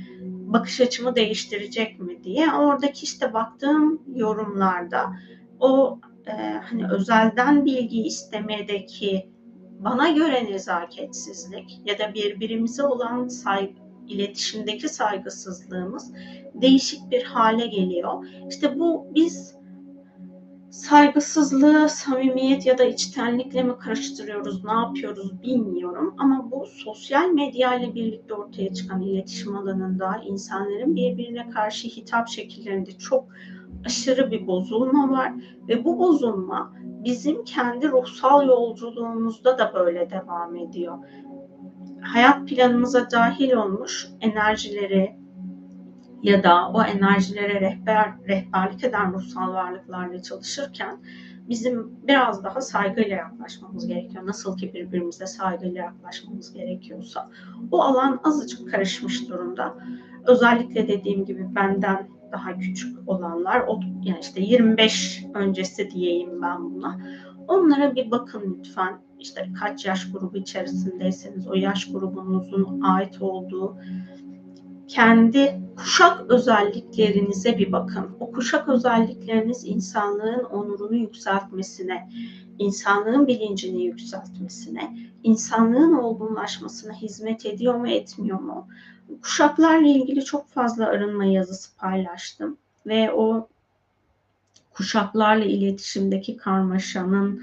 bakış açımı değiştirecek mi diye. Oradaki işte baktığım yorumlarda o e, hani özelden bilgi istemedeki bana göre nezaketsizlik ya da birbirimize olan saygı, iletişimdeki saygısızlığımız değişik bir hale geliyor. İşte bu biz saygısızlığı samimiyet ya da içtenlikle mi karıştırıyoruz, ne yapıyoruz bilmiyorum. Ama bu sosyal medya ile birlikte ortaya çıkan iletişim alanında insanların birbirine karşı hitap şekillerinde çok aşırı bir bozulma var ve bu bozulma bizim kendi ruhsal yolculuğumuzda da böyle devam ediyor. Hayat planımıza dahil olmuş enerjileri, ya da o enerjilere rehber, rehberlik eden ruhsal varlıklarla çalışırken bizim biraz daha saygıyla yaklaşmamız gerekiyor. Nasıl ki birbirimize saygıyla yaklaşmamız gerekiyorsa. O alan azıcık karışmış durumda. Özellikle dediğim gibi benden daha küçük olanlar, o, yani işte 25 öncesi diyeyim ben buna. Onlara bir bakın lütfen. İşte kaç yaş grubu içerisindeyseniz o yaş grubunuzun ait olduğu kendi kuşak özelliklerinize bir bakın. O kuşak özellikleriniz insanlığın onurunu yükseltmesine, insanlığın bilincini yükseltmesine, insanlığın olgunlaşmasına hizmet ediyor mu etmiyor mu? Kuşaklarla ilgili çok fazla arınma yazısı paylaştım ve o kuşaklarla iletişimdeki karmaşanın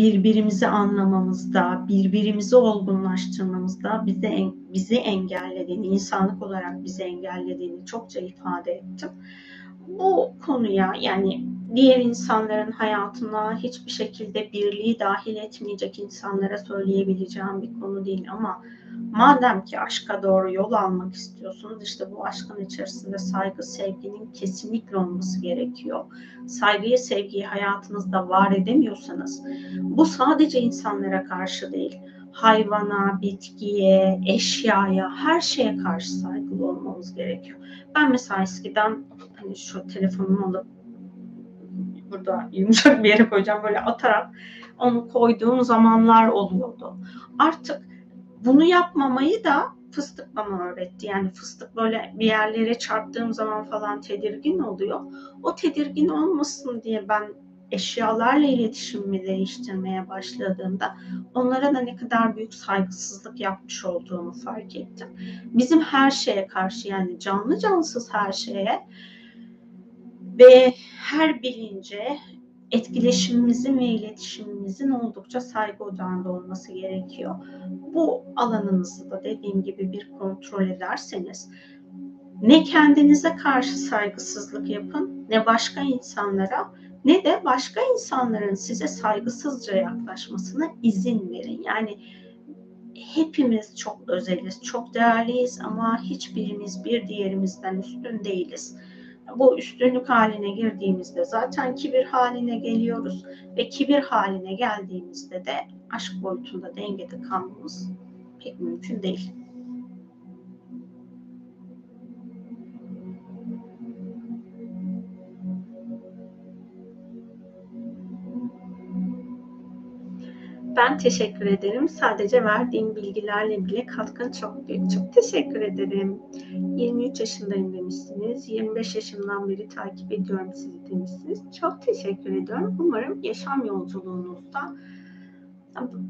birbirimizi anlamamızda, birbirimizi olgunlaştırmamızda bizi bizi engellediğini, insanlık olarak bizi engellediğini çokça ifade ettim. Bu konuya yani diğer insanların hayatına hiçbir şekilde birliği dahil etmeyecek insanlara söyleyebileceğim bir konu değil ama madem ki aşka doğru yol almak istiyorsunuz işte bu aşkın içerisinde saygı sevginin kesinlikle olması gerekiyor. Saygıyı sevgiyi hayatınızda var edemiyorsanız bu sadece insanlara karşı değil hayvana, bitkiye, eşyaya, her şeye karşı saygılı olmamız gerekiyor. Ben mesela eskiden hani şu telefonumu alıp burada yumuşak bir yere koyacağım böyle atarak onu koyduğum zamanlar oluyordu. Artık bunu yapmamayı da fıstık bana öğretti. Yani fıstık böyle bir yerlere çarptığım zaman falan tedirgin oluyor. O tedirgin olmasın diye ben eşyalarla iletişimimi değiştirmeye başladığımda onlara da ne kadar büyük saygısızlık yapmış olduğumu fark ettim. Bizim her şeye karşı yani canlı cansız her şeye ve her bilince etkileşimimizin ve iletişimimizin oldukça saygı odağında olması gerekiyor. Bu alanınızı da dediğim gibi bir kontrol ederseniz ne kendinize karşı saygısızlık yapın ne başka insanlara ne de başka insanların size saygısızca yaklaşmasına izin verin. Yani hepimiz çok özeliz, çok değerliyiz ama hiçbirimiz bir diğerimizden üstün değiliz. Bu üstünlük haline girdiğimizde zaten kibir haline geliyoruz ve kibir haline geldiğimizde de aşk boyutunda dengede kalmamız pek mümkün değil. Ben teşekkür ederim. Sadece verdiğim bilgilerle bile katkın çok büyük. Çok teşekkür ederim. 23 yaşındayım demişsiniz. 25 yaşımdan beri takip ediyorum sizi demişsiniz. Çok teşekkür ediyorum. Umarım yaşam yolculuğunuzda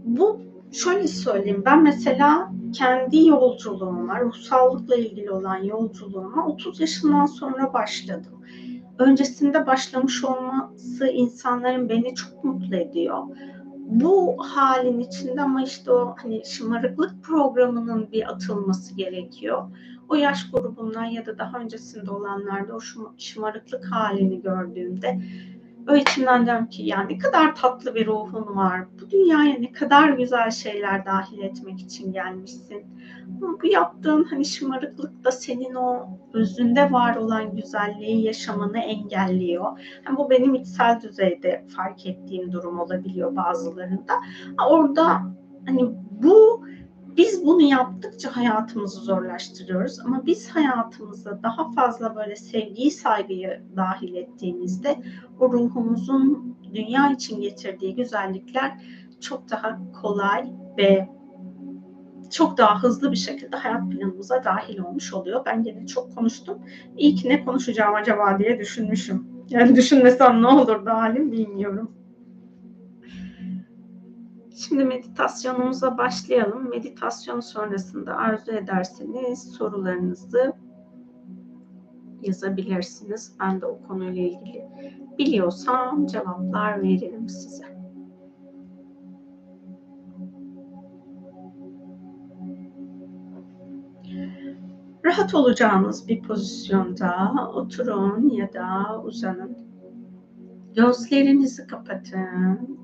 bu şöyle söyleyeyim. Ben mesela kendi yolculuğuma, ruhsallıkla ilgili olan yolculuğuma 30 yaşından sonra başladım. Öncesinde başlamış olması insanların beni çok mutlu ediyor bu halin içinde ama işte o hani şımarıklık programının bir atılması gerekiyor. O yaş grubundan ya da daha öncesinde olanlarda o şımarıklık halini gördüğümde o içimden diyorum ki yani ne kadar tatlı bir ruhun var. Bu dünyaya ne kadar güzel şeyler dahil etmek için gelmişsin. Ama bu yaptığın hani şımarıklık da senin o özünde var olan güzelliği yaşamanı engelliyor. Yani bu benim içsel düzeyde fark ettiğim durum olabiliyor bazılarında. Orada hani bu biz bunu yaptıkça hayatımızı zorlaştırıyoruz ama biz hayatımıza daha fazla böyle sevgiyi, saygıyı dahil ettiğimizde o ruhumuzun dünya için getirdiği güzellikler çok daha kolay ve çok daha hızlı bir şekilde hayat planımıza dahil olmuş oluyor. Ben yine çok konuştum. İyi ki ne konuşacağım acaba diye düşünmüşüm. Yani düşünmesem ne olurdu halim bilmiyorum. Şimdi meditasyonumuza başlayalım. Meditasyon sonrasında arzu ederseniz sorularınızı yazabilirsiniz. Ben de o konuyla ilgili biliyorsam cevaplar veririm size. Rahat olacağınız bir pozisyonda oturun ya da uzanın. Gözlerinizi kapatın.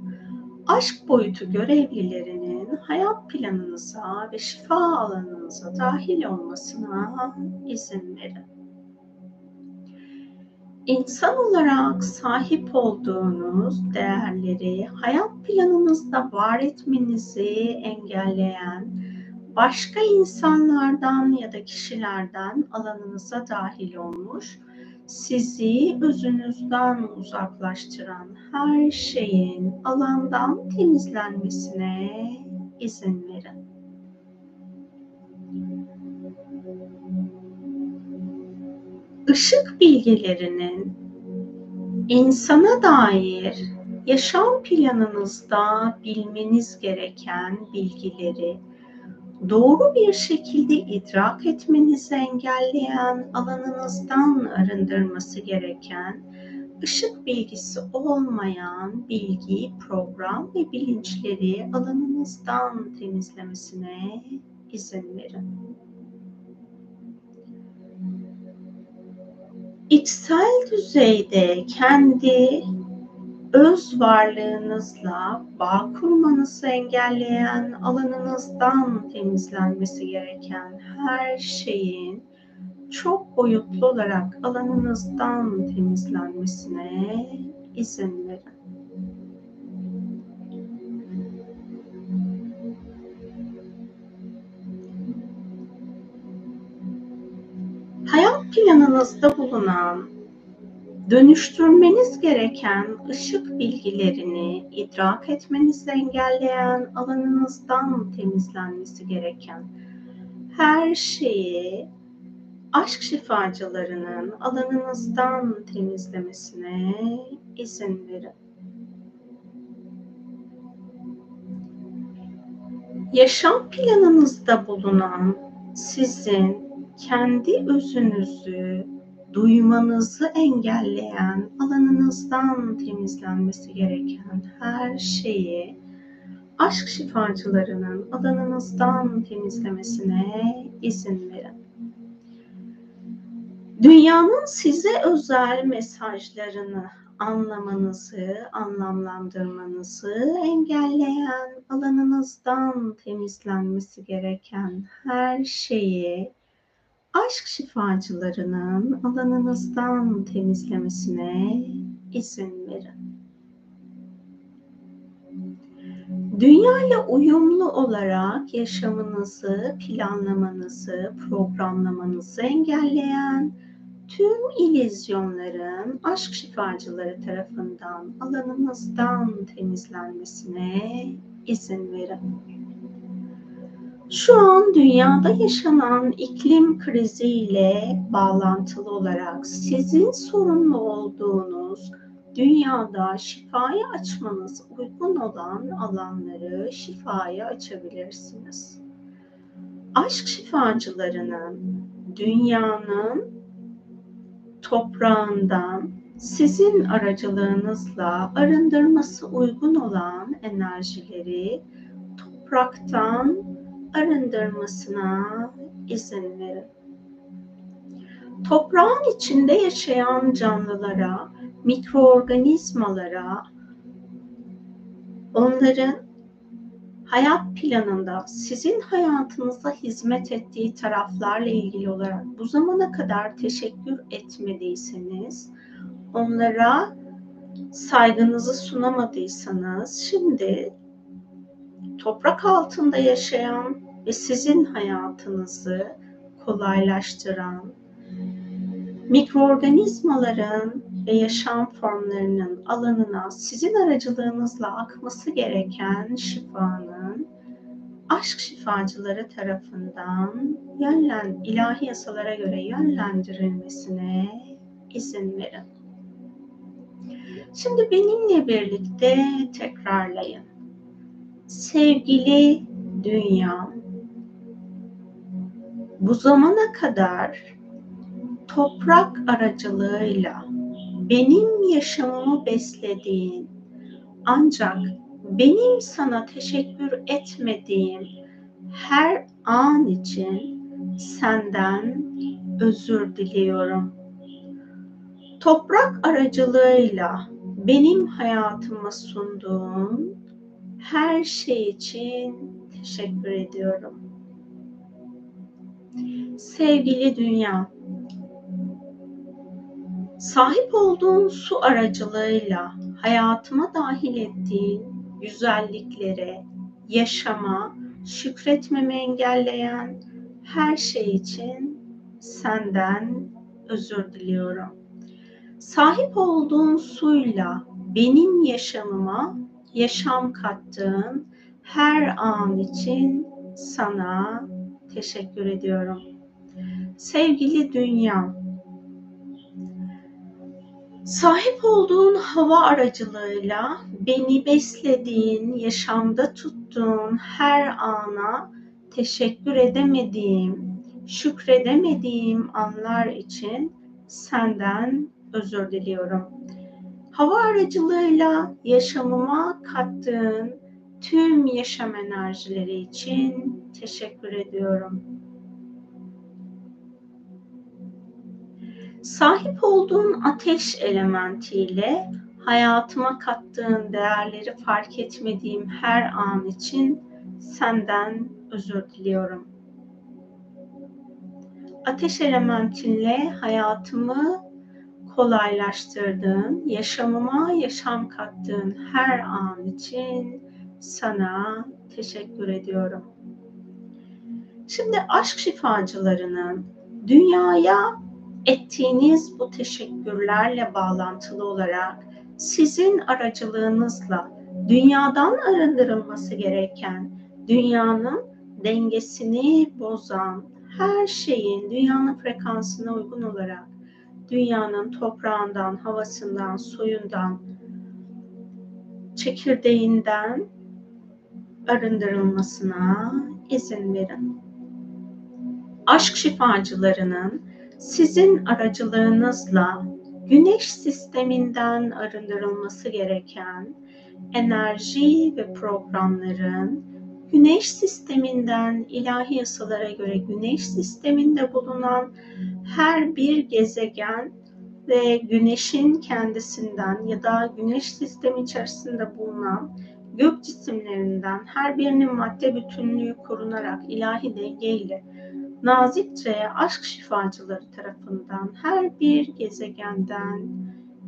Aşk boyutu görevlilerinin hayat planınıza ve şifa alanınıza dahil olmasına izin verin. İnsan olarak sahip olduğunuz değerleri hayat planınızda var etmenizi engelleyen başka insanlardan ya da kişilerden alanınıza dahil olmuş, sizi özünüzden uzaklaştıran her şeyin alandan temizlenmesine izin verin. Işık bilgilerinin insana dair yaşam planınızda bilmeniz gereken bilgileri doğru bir şekilde idrak etmenizi engelleyen alanınızdan arındırması gereken ışık bilgisi olmayan bilgi, program ve bilinçleri alanınızdan temizlemesine izin verin. İçsel düzeyde kendi öz varlığınızla bağ kurmanızı engelleyen alanınızdan temizlenmesi gereken her şeyin çok boyutlu olarak alanınızdan temizlenmesine izin verin. Hayat planınızda bulunan dönüştürmeniz gereken ışık bilgilerini idrak etmenizi engelleyen alanınızdan temizlenmesi gereken her şeyi aşk şifacılarının alanınızdan temizlemesine izin verin. Yaşam planınızda bulunan sizin kendi özünüzü duymanızı engelleyen alanınızdan temizlenmesi gereken her şeyi aşk şifacılarının alanınızdan temizlemesine izin verin. Dünyanın size özel mesajlarını anlamanızı, anlamlandırmanızı engelleyen alanınızdan temizlenmesi gereken her şeyi aşk şifacılarının alanınızdan temizlemesine izin verin. Dünya ile uyumlu olarak yaşamınızı, planlamanızı, programlamanızı engelleyen tüm ilizyonların aşk şifacıları tarafından alanınızdan temizlenmesine izin verin. Şu an dünyada yaşanan iklim kriziyle bağlantılı olarak sizin sorumlu olduğunuz dünyada şifaya açmanız uygun olan alanları şifaya açabilirsiniz. Aşk şifacılarının dünyanın toprağından sizin aracılığınızla arındırması uygun olan enerjileri topraktan arındırmasına izin verin. Toprağın içinde yaşayan canlılara, mikroorganizmalara, onların hayat planında sizin hayatınıza hizmet ettiği taraflarla ilgili olarak bu zamana kadar teşekkür etmediyseniz, onlara saygınızı sunamadıysanız şimdi toprak altında yaşayan ve sizin hayatınızı kolaylaştıran, mikroorganizmaların ve yaşam formlarının alanına sizin aracılığınızla akması gereken şifanın aşk şifacıları tarafından yönlen, ilahi yasalara göre yönlendirilmesine izin verin. Şimdi benimle birlikte tekrarlayın. Sevgili dünya, bu zamana kadar toprak aracılığıyla benim yaşamımı beslediğin ancak benim sana teşekkür etmediğim her an için senden özür diliyorum. Toprak aracılığıyla benim hayatıma sunduğun her şey için teşekkür ediyorum. Sevgili dünya, sahip olduğun su aracılığıyla hayatıma dahil ettiğin güzelliklere, yaşama, şükretmemi engelleyen her şey için senden özür diliyorum. Sahip olduğun suyla benim yaşamıma yaşam kattığın her an için sana teşekkür ediyorum. Sevgili dünya, sahip olduğun hava aracılığıyla beni beslediğin, yaşamda tuttuğun her ana teşekkür edemediğim, şükredemediğim anlar için senden özür diliyorum. Hava aracılığıyla yaşamıma kattığın tüm yaşam enerjileri için teşekkür ediyorum. Sahip olduğun ateş elementiyle hayatıma kattığın değerleri fark etmediğim her an için senden özür diliyorum. Ateş elementinle hayatımı kolaylaştırdığın, yaşamıma yaşam kattığın her an için sana teşekkür ediyorum. Şimdi aşk şifacılarının dünyaya ettiğiniz bu teşekkürlerle bağlantılı olarak sizin aracılığınızla dünyadan arındırılması gereken, dünyanın dengesini bozan her şeyin dünyanın frekansına uygun olarak dünyanın toprağından, havasından, suyundan, çekirdeğinden arındırılmasına izin verin. Aşk şifacılarının sizin aracılığınızla güneş sisteminden arındırılması gereken enerji ve programların güneş sisteminden ilahi yasalara göre güneş sisteminde bulunan her bir gezegen ve güneşin kendisinden ya da güneş sistemi içerisinde bulunan gök cisimlerinden her birinin madde bütünlüğü korunarak ilahi dengeyle nazikçe aşk şifacıları tarafından her bir gezegenden,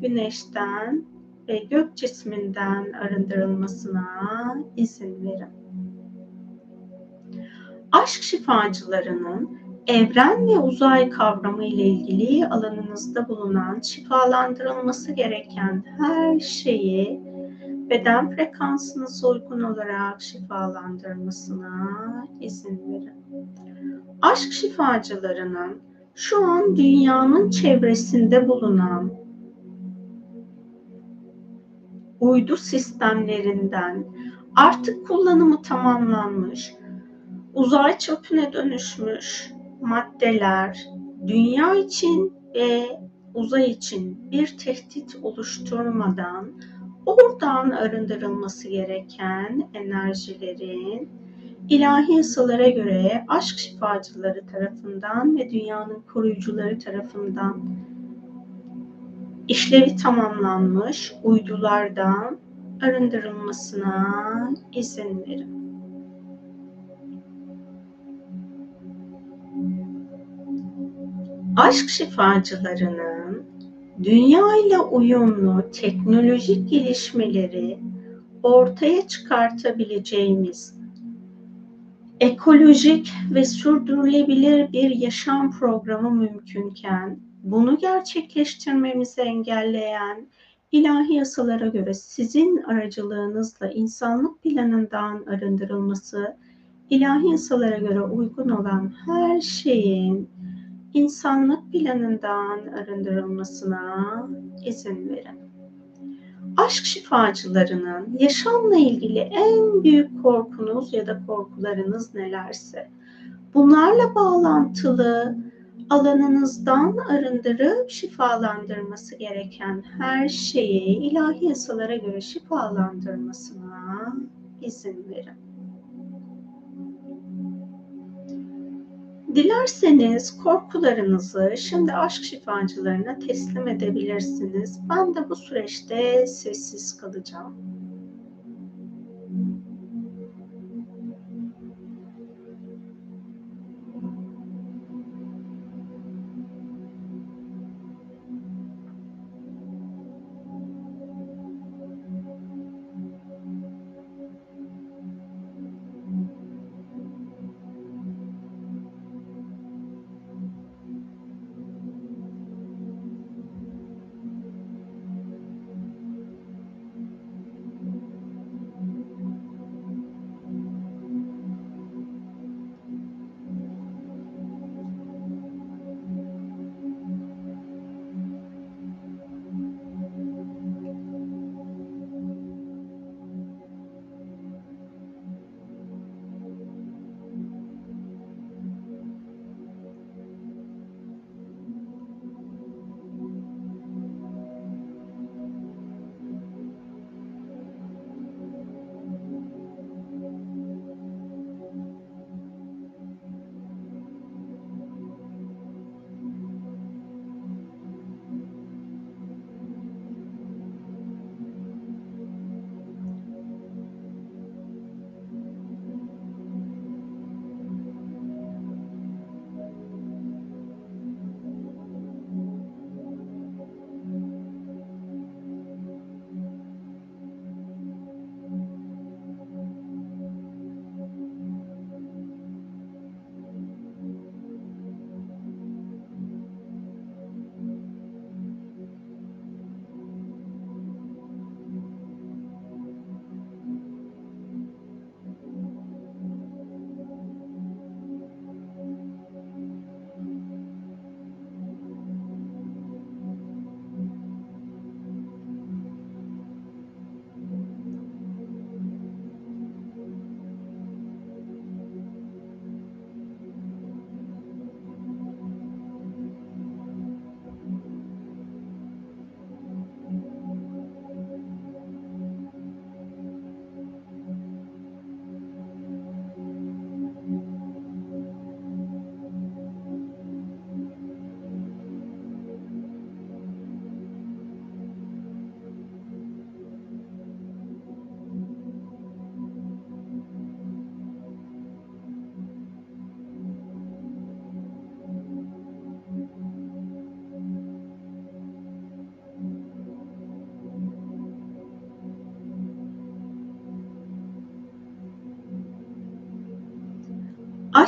güneşten ve gök cisminden arındırılmasına izin verin. Aşk şifacılarının evren ve uzay kavramı ile ilgili alanınızda bulunan şifalandırılması gereken her şeyi beden frekansınıza uygun olarak şifalandırmasına izin verin. Aşk şifacılarının şu an dünyanın çevresinde bulunan uydu sistemlerinden artık kullanımı tamamlanmış, uzay çöpüne dönüşmüş maddeler dünya için ve uzay için bir tehdit oluşturmadan oradan arındırılması gereken enerjilerin ilahi yasalara göre aşk şifacıları tarafından ve dünyanın koruyucuları tarafından işlevi tamamlanmış uydulardan arındırılmasına izin verin. Aşk şifacılarının dünya ile uyumlu teknolojik gelişmeleri ortaya çıkartabileceğimiz ekolojik ve sürdürülebilir bir yaşam programı mümkünken bunu gerçekleştirmemizi engelleyen ilahi yasalara göre sizin aracılığınızla insanlık planından arındırılması, ilahi yasalara göre uygun olan her şeyin insanlık planından arındırılmasına izin verin. aşk şifacılarının yaşamla ilgili en büyük korkunuz ya da korkularınız nelerse bunlarla bağlantılı alanınızdan arındırıp şifalandırması gereken her şeyi ilahi yasalara göre şifalandırmasına izin verin. Dilerseniz korkularınızı şimdi aşk şifacılarına teslim edebilirsiniz. Ben de bu süreçte sessiz kalacağım.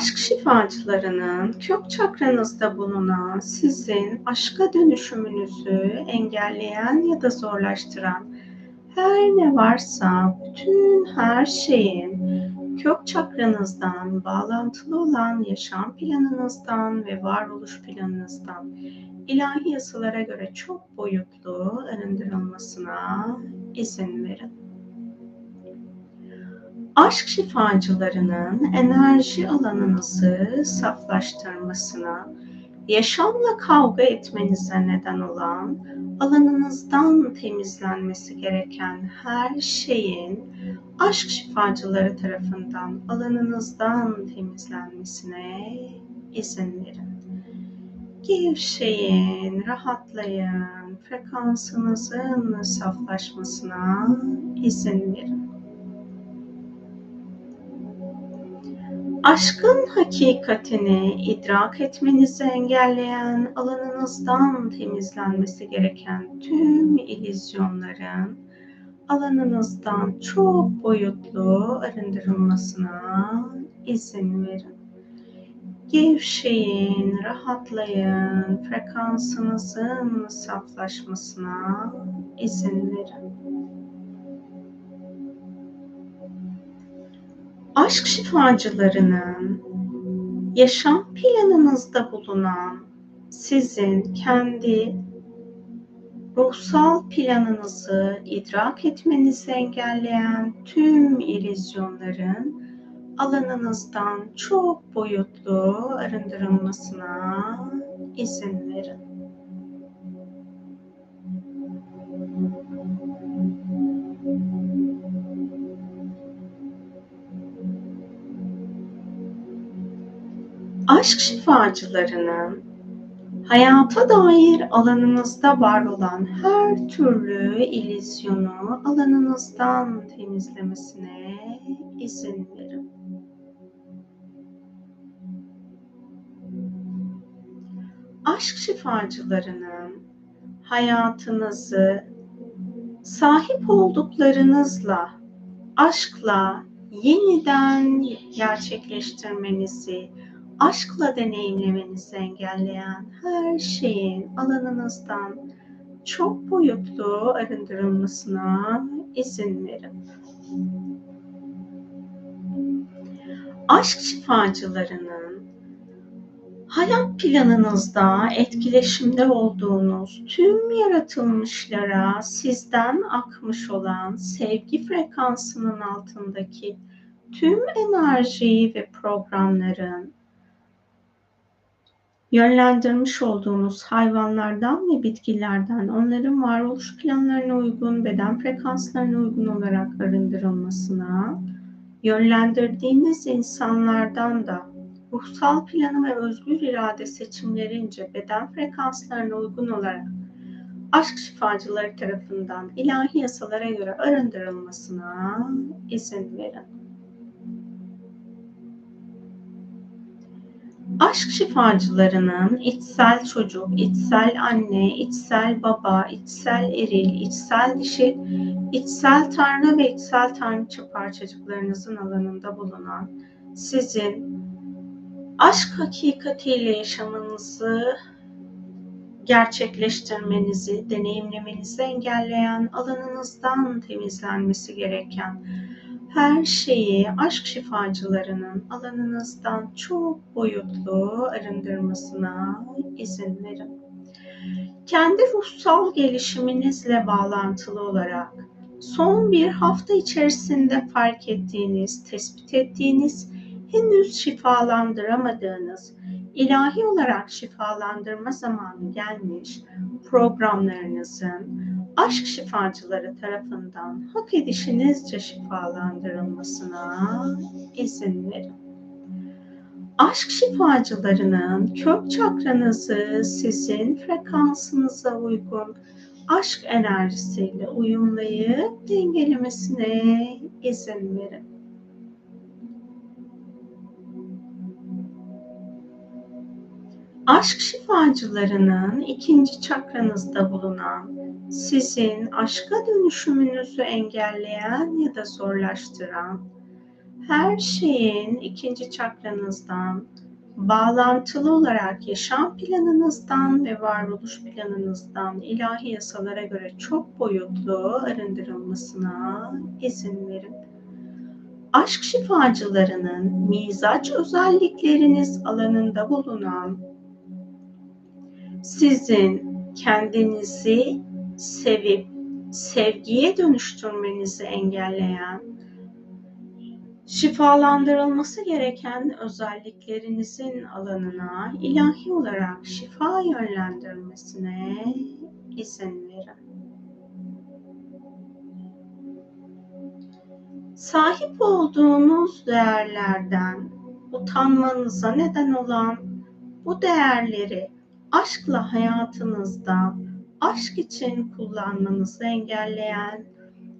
Aşk şifacılarının kök çakranızda bulunan sizin aşka dönüşümünüzü engelleyen ya da zorlaştıran her ne varsa bütün her şeyin kök çakranızdan bağlantılı olan yaşam planınızdan ve varoluş planınızdan ilahi yasalara göre çok boyutlu arındırılmasına izin verin aşk şifacılarının enerji alanınızı saflaştırmasına, yaşamla kavga etmenize neden olan alanınızdan temizlenmesi gereken her şeyin aşk şifacıları tarafından alanınızdan temizlenmesine izin verin. Gevşeyin, rahatlayın, frekansınızın saflaşmasına izin verin. Aşkın hakikatini idrak etmenizi engelleyen alanınızdan temizlenmesi gereken tüm ilizyonların alanınızdan çok boyutlu arındırılmasına izin verin. Gevşeyin, rahatlayın, frekansınızın saflaşmasına izin verin. Aşk şifacılarının yaşam planınızda bulunan sizin kendi ruhsal planınızı idrak etmenizi engelleyen tüm ilizyonların alanınızdan çok boyutlu arındırılmasına izin verin. Aşk şifacılarının hayata dair alanınızda var olan her türlü ilizyonu alanınızdan temizlemesine izin verin. Aşk şifacılarının hayatınızı sahip olduklarınızla, aşkla yeniden gerçekleştirmenizi, aşkla deneyimlemenizi engelleyen her şeyin alanınızdan çok boyutlu arındırılmasına izin verin. Aşk şifacılarının hayat planınızda etkileşimde olduğunuz tüm yaratılmışlara sizden akmış olan sevgi frekansının altındaki tüm enerjiyi ve programların yönlendirmiş olduğunuz hayvanlardan ve bitkilerden onların varoluş planlarına uygun, beden frekanslarına uygun olarak arındırılmasına, yönlendirdiğiniz insanlardan da ruhsal planı ve özgür irade seçimlerince beden frekanslarına uygun olarak aşk şifacıları tarafından ilahi yasalara göre arındırılmasına izin verin. Aşk şifacılarının içsel çocuk, içsel anne, içsel baba, içsel eril, içsel dişi, içsel tanrı ve içsel tanrıça parçacıklarınızın alanında bulunan sizin aşk hakikatiyle yaşamınızı gerçekleştirmenizi, deneyimlemenizi engelleyen alanınızdan temizlenmesi gereken her şeyi aşk şifacılarının alanınızdan çok boyutlu arındırmasına izin verin. Kendi ruhsal gelişiminizle bağlantılı olarak son bir hafta içerisinde fark ettiğiniz, tespit ettiğiniz, henüz şifalandıramadığınız, ilahi olarak şifalandırma zamanı gelmiş programlarınızın aşk şifacıları tarafından hak edişinizce şifalandırılmasına izin verin. Aşk şifacılarının kök çakranızı sizin frekansınıza uygun aşk enerjisiyle uyumlayıp dengelemesine izin verin. Aşk şifacılarının ikinci çakranızda bulunan, sizin aşka dönüşümünüzü engelleyen ya da zorlaştıran, her şeyin ikinci çakranızdan bağlantılı olarak yaşam planınızdan ve varoluş planınızdan ilahi yasalara göre çok boyutlu arındırılmasına izin verin. Aşk şifacılarının mizaç özellikleriniz alanında bulunan sizin kendinizi sevip sevgiye dönüştürmenizi engelleyen, şifalandırılması gereken özelliklerinizin alanına ilahi olarak şifa yönlendirmesine izin verin. Sahip olduğunuz değerlerden utanmanıza neden olan bu değerleri aşkla hayatınızda aşk için kullanmanızı engelleyen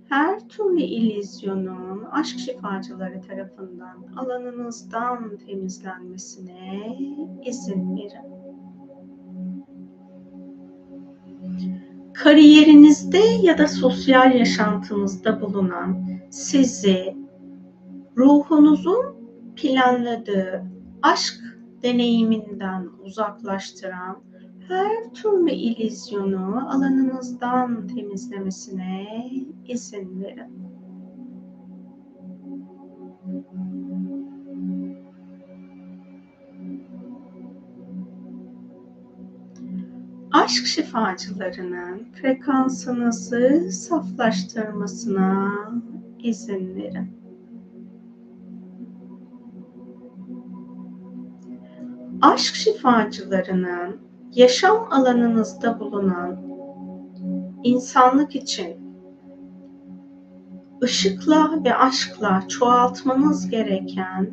her türlü ilizyonun aşk şifacıları tarafından alanınızdan temizlenmesine izin verin. Kariyerinizde ya da sosyal yaşantınızda bulunan sizi ruhunuzun planladığı aşk deneyiminden uzaklaştıran her türlü ilizyonu alanınızdan temizlemesine izin verin. aşk şifacılarının frekansınızı saflaştırmasına izin verin. Aşk şifacılarının yaşam alanınızda bulunan insanlık için ışıkla ve aşkla çoğaltmanız gereken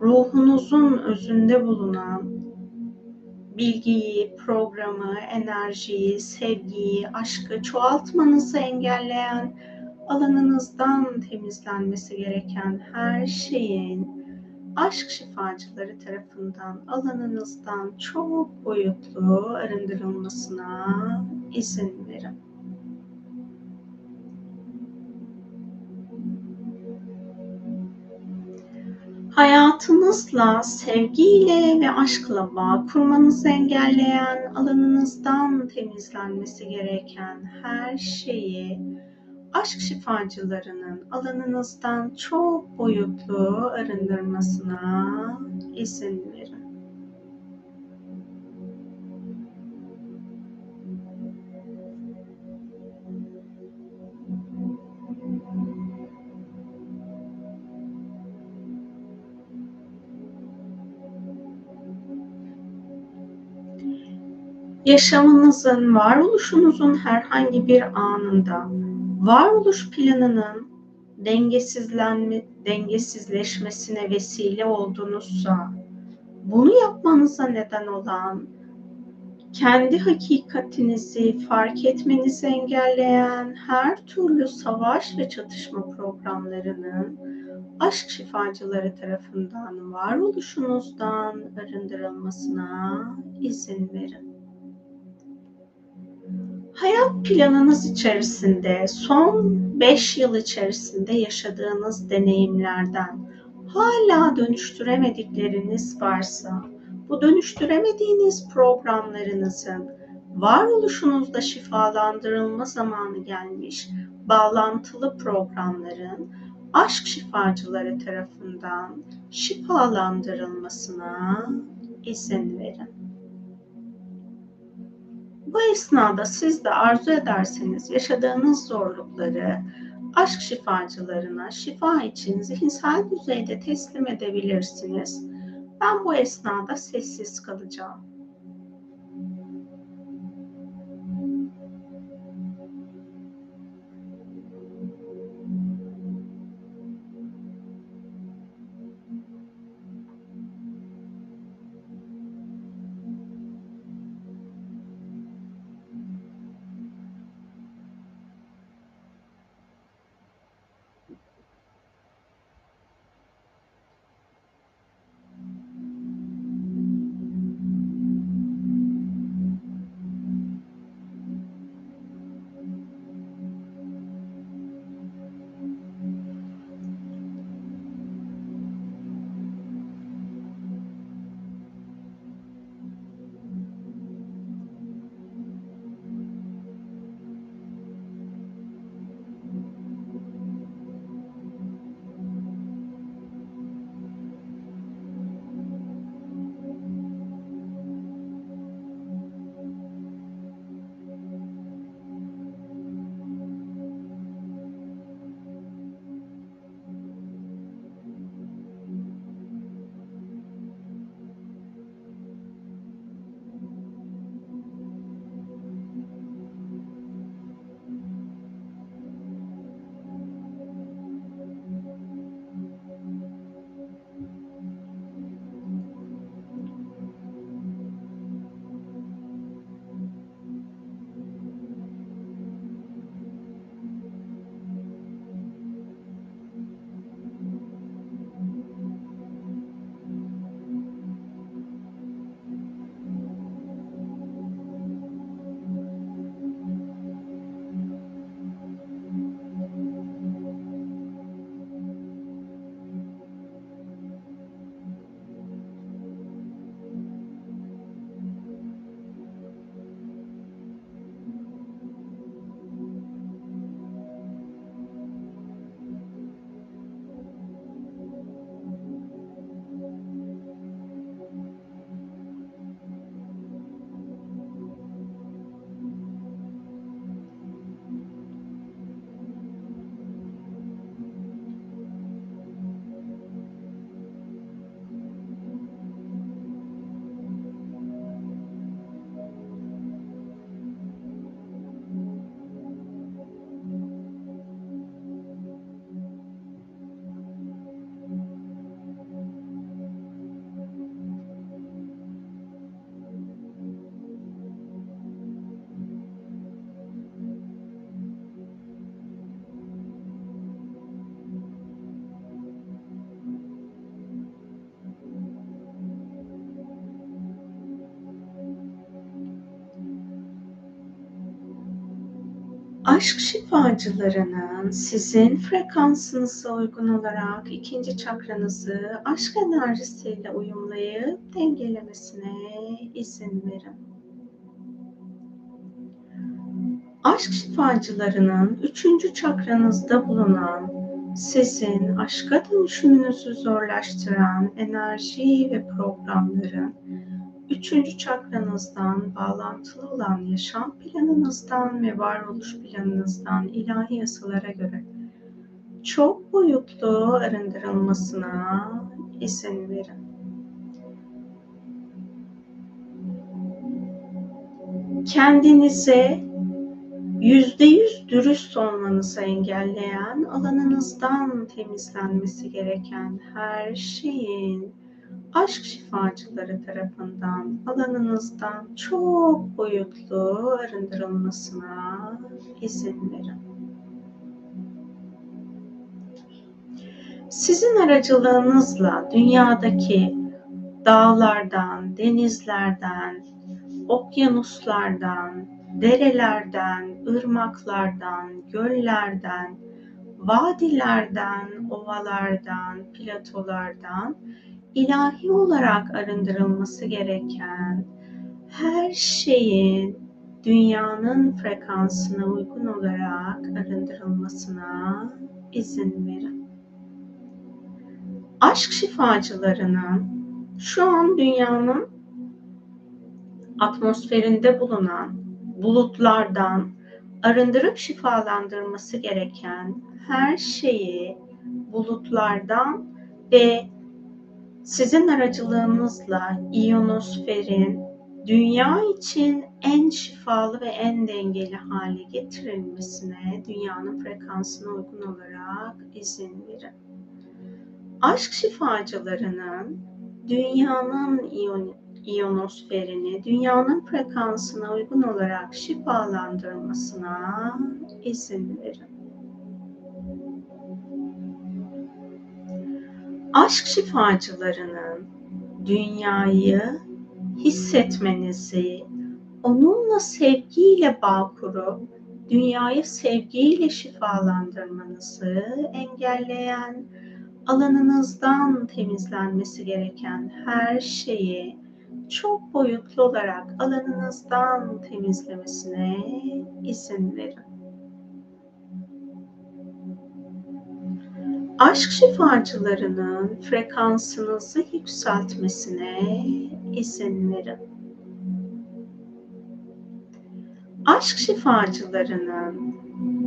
ruhunuzun özünde bulunan bilgiyi, programı, enerjiyi, sevgiyi, aşkı çoğaltmanızı engelleyen alanınızdan temizlenmesi gereken her şeyin aşk şifacıları tarafından alanınızdan çok boyutlu arındırılmasına izin verin. hayatınızla sevgiyle ve aşkla bağ kurmanızı engelleyen, alanınızdan temizlenmesi gereken her şeyi aşk şifacılarının alanınızdan çok boyutlu arındırmasına izin verin. Yaşamınızın, varoluşunuzun herhangi bir anında varoluş planının dengesizlenme, dengesizleşmesine vesile oldunuzsa, bunu yapmanıza neden olan, kendi hakikatinizi fark etmenizi engelleyen her türlü savaş ve çatışma programlarının aşk şifacıları tarafından varoluşunuzdan arındırılmasına izin verin hayat planınız içerisinde son 5 yıl içerisinde yaşadığınız deneyimlerden hala dönüştüremedikleriniz varsa bu dönüştüremediğiniz programlarınızın varoluşunuzda şifalandırılma zamanı gelmiş bağlantılı programların aşk şifacıları tarafından şifalandırılmasına izin verin. Bu esnada siz de arzu ederseniz yaşadığınız zorlukları aşk şifacılarına şifa için zihinsel düzeyde teslim edebilirsiniz. Ben bu esnada sessiz kalacağım. Aşk şifacılarının sizin frekansınıza uygun olarak ikinci çakranızı aşk enerjisiyle uyumlayıp dengelemesine izin verin. Aşk şifacılarının üçüncü çakranızda bulunan sizin aşka dönüşümünüzü zorlaştıran enerji ve programların üçüncü çakranızdan bağlantılı olan yaşam planınızdan ve varoluş planınızdan ilahi yasalara göre çok boyutlu arındırılmasına izin verin. Kendinize yüzde yüz dürüst olmanızı engelleyen alanınızdan temizlenmesi gereken her şeyin aşk şifacıları tarafından alanınızdan çok boyutlu arındırılmasına izin verin. Sizin aracılığınızla dünyadaki dağlardan, denizlerden, okyanuslardan, derelerden, ırmaklardan, göllerden, vadilerden, ovalardan, platolardan ilahi olarak arındırılması gereken her şeyin dünyanın frekansına uygun olarak arındırılmasına izin verin. Aşk şifacılarının şu an dünyanın atmosferinde bulunan bulutlardan arındırıp şifalandırması gereken her şeyi bulutlardan ve sizin aracılığınızla iyonosferin dünya için en şifalı ve en dengeli hale getirilmesine dünyanın frekansına uygun olarak izin verin. Aşk şifacılarının dünyanın iyon, iyonosferini dünyanın frekansına uygun olarak şifalandırmasına izin verin. Aşk şifacılarının dünyayı hissetmenizi, onunla sevgiyle bağ kurup dünyayı sevgiyle şifalandırmanızı engelleyen, alanınızdan temizlenmesi gereken her şeyi çok boyutlu olarak alanınızdan temizlemesine izin verin. Aşk şifacılarının frekansınızı yükseltmesine izin verin. Aşk şifacılarının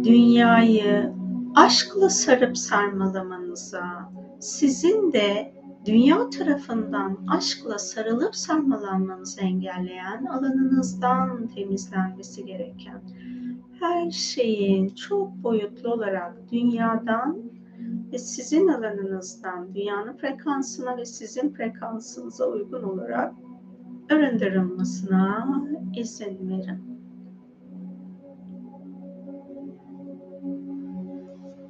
dünyayı aşkla sarıp sarmalamanıza, sizin de dünya tarafından aşkla sarılıp sarmalanmanızı engelleyen alanınızdan temizlenmesi gereken her şeyin çok boyutlu olarak dünyadan ve sizin alanınızdan dünyanın frekansına ve sizin frekansınıza uygun olarak arındırılmasına izin verin.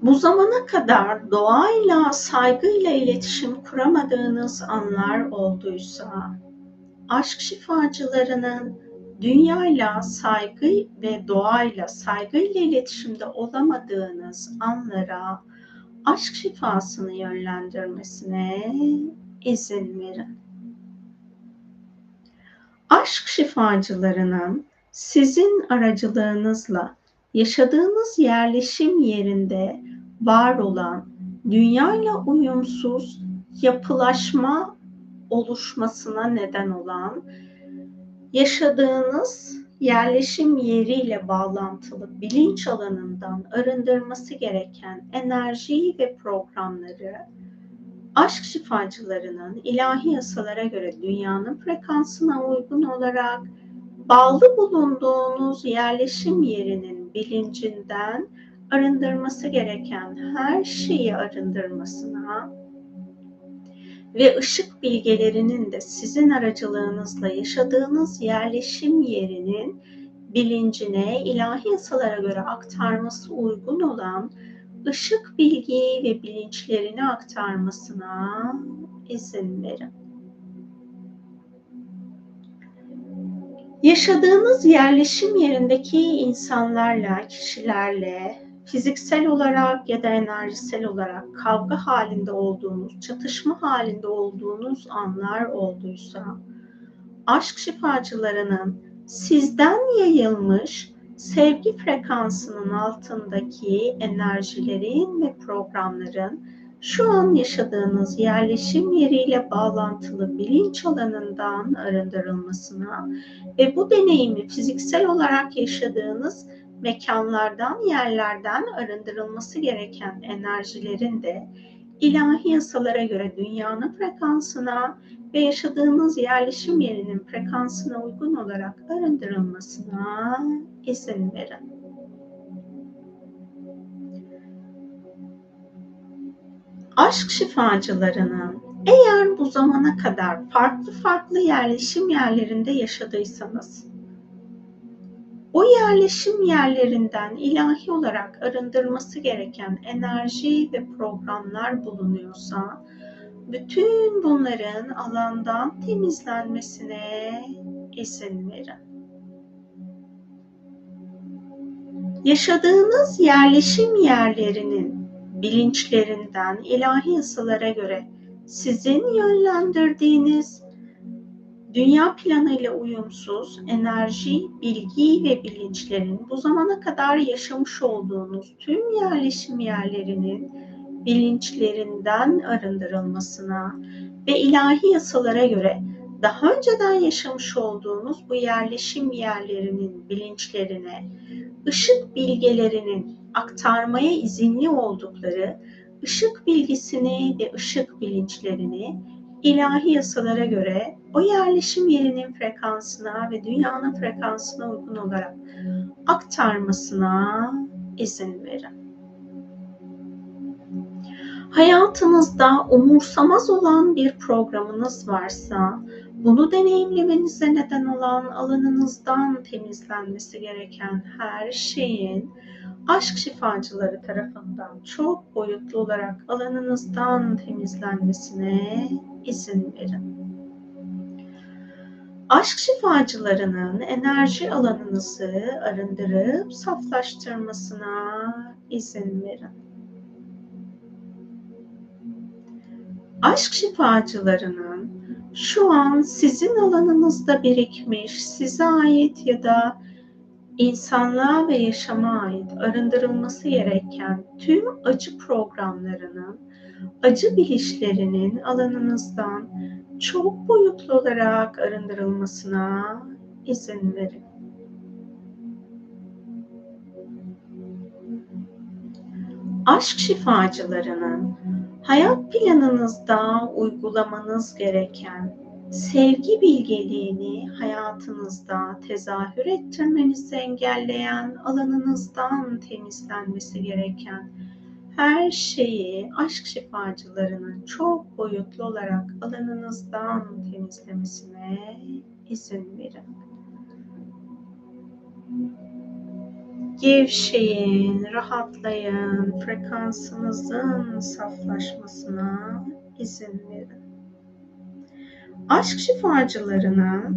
Bu zamana kadar doğayla, saygıyla iletişim kuramadığınız anlar olduysa, aşk şifacılarının dünyayla saygı ve doğayla saygıyla iletişimde olamadığınız anlara aşk şifasını yönlendirmesine izin verin. Aşk şifacılarının sizin aracılığınızla yaşadığınız yerleşim yerinde var olan dünyayla uyumsuz yapılaşma oluşmasına neden olan yaşadığınız yerleşim yeriyle bağlantılı bilinç alanından arındırması gereken enerjiyi ve programları aşk şifacılarının ilahi yasalara göre dünyanın frekansına uygun olarak bağlı bulunduğunuz yerleşim yerinin bilincinden arındırması gereken her şeyi arındırmasına ve ışık bilgelerinin de sizin aracılığınızla yaşadığınız yerleşim yerinin bilincine ilahi yasalara göre aktarması uygun olan ışık bilgiyi ve bilinçlerini aktarmasına izin verin. Yaşadığınız yerleşim yerindeki insanlarla, kişilerle fiziksel olarak ya da enerjisel olarak kavga halinde olduğunuz, çatışma halinde olduğunuz anlar olduysa, aşk şifacılarının sizden yayılmış sevgi frekansının altındaki enerjilerin ve programların şu an yaşadığınız yerleşim yeriyle bağlantılı bilinç alanından arındırılmasına ve bu deneyimi fiziksel olarak yaşadığınız mekanlardan, yerlerden arındırılması gereken enerjilerin de ilahi yasalara göre dünyanın frekansına ve yaşadığınız yerleşim yerinin frekansına uygun olarak arındırılmasına izin verin. Aşk şifacılarının eğer bu zamana kadar farklı farklı yerleşim yerlerinde yaşadıysanız o yerleşim yerlerinden ilahi olarak arındırması gereken enerji ve programlar bulunuyorsa bütün bunların alandan temizlenmesine izin verin. Yaşadığınız yerleşim yerlerinin bilinçlerinden ilahi yasalara göre sizin yönlendirdiğiniz dünya planıyla uyumsuz enerji, bilgi ve bilinçlerin bu zamana kadar yaşamış olduğunuz tüm yerleşim yerlerinin bilinçlerinden arındırılmasına ve ilahi yasalara göre daha önceden yaşamış olduğunuz bu yerleşim yerlerinin bilinçlerine, ışık bilgelerinin aktarmaya izinli oldukları ışık bilgisini ve ışık bilinçlerini ilahi yasalara göre o yerleşim yerinin frekansına ve dünyanın frekansına uygun olarak aktarmasına izin verin. Hayatınızda umursamaz olan bir programınız varsa, bunu deneyimlemenize neden olan alanınızdan temizlenmesi gereken her şeyin aşk şifacıları tarafından çok boyutlu olarak alanınızdan temizlenmesine izin verin. Aşk şifacılarının enerji alanınızı arındırıp saflaştırmasına izin verin. Aşk şifacılarının şu an sizin alanınızda birikmiş, size ait ya da insanlığa ve yaşama ait arındırılması gereken tüm acı programlarının, acı bilişlerinin alanınızdan çok boyutlu olarak arındırılmasına izin verin. Aşk şifacılarının hayat planınızda uygulamanız gereken sevgi bilgeliğini hayatınızda tezahür ettirmenizi engelleyen alanınızdan temizlenmesi gereken her şeyi aşk şifacılarının çok boyutlu olarak alanınızdan temizlemesine izin verin. Gevşeyin, rahatlayın, frekansınızın saflaşmasına izin verin. Aşk şifacılarına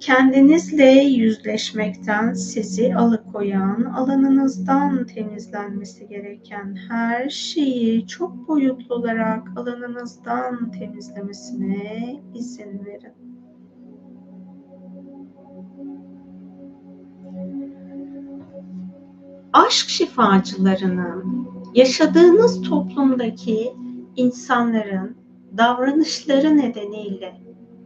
kendinizle yüzleşmekten sizi alıkoyan, alanınızdan temizlenmesi gereken her şeyi çok boyutlu olarak alanınızdan temizlemesine izin verin. Aşk şifacılarının yaşadığınız toplumdaki insanların davranışları nedeniyle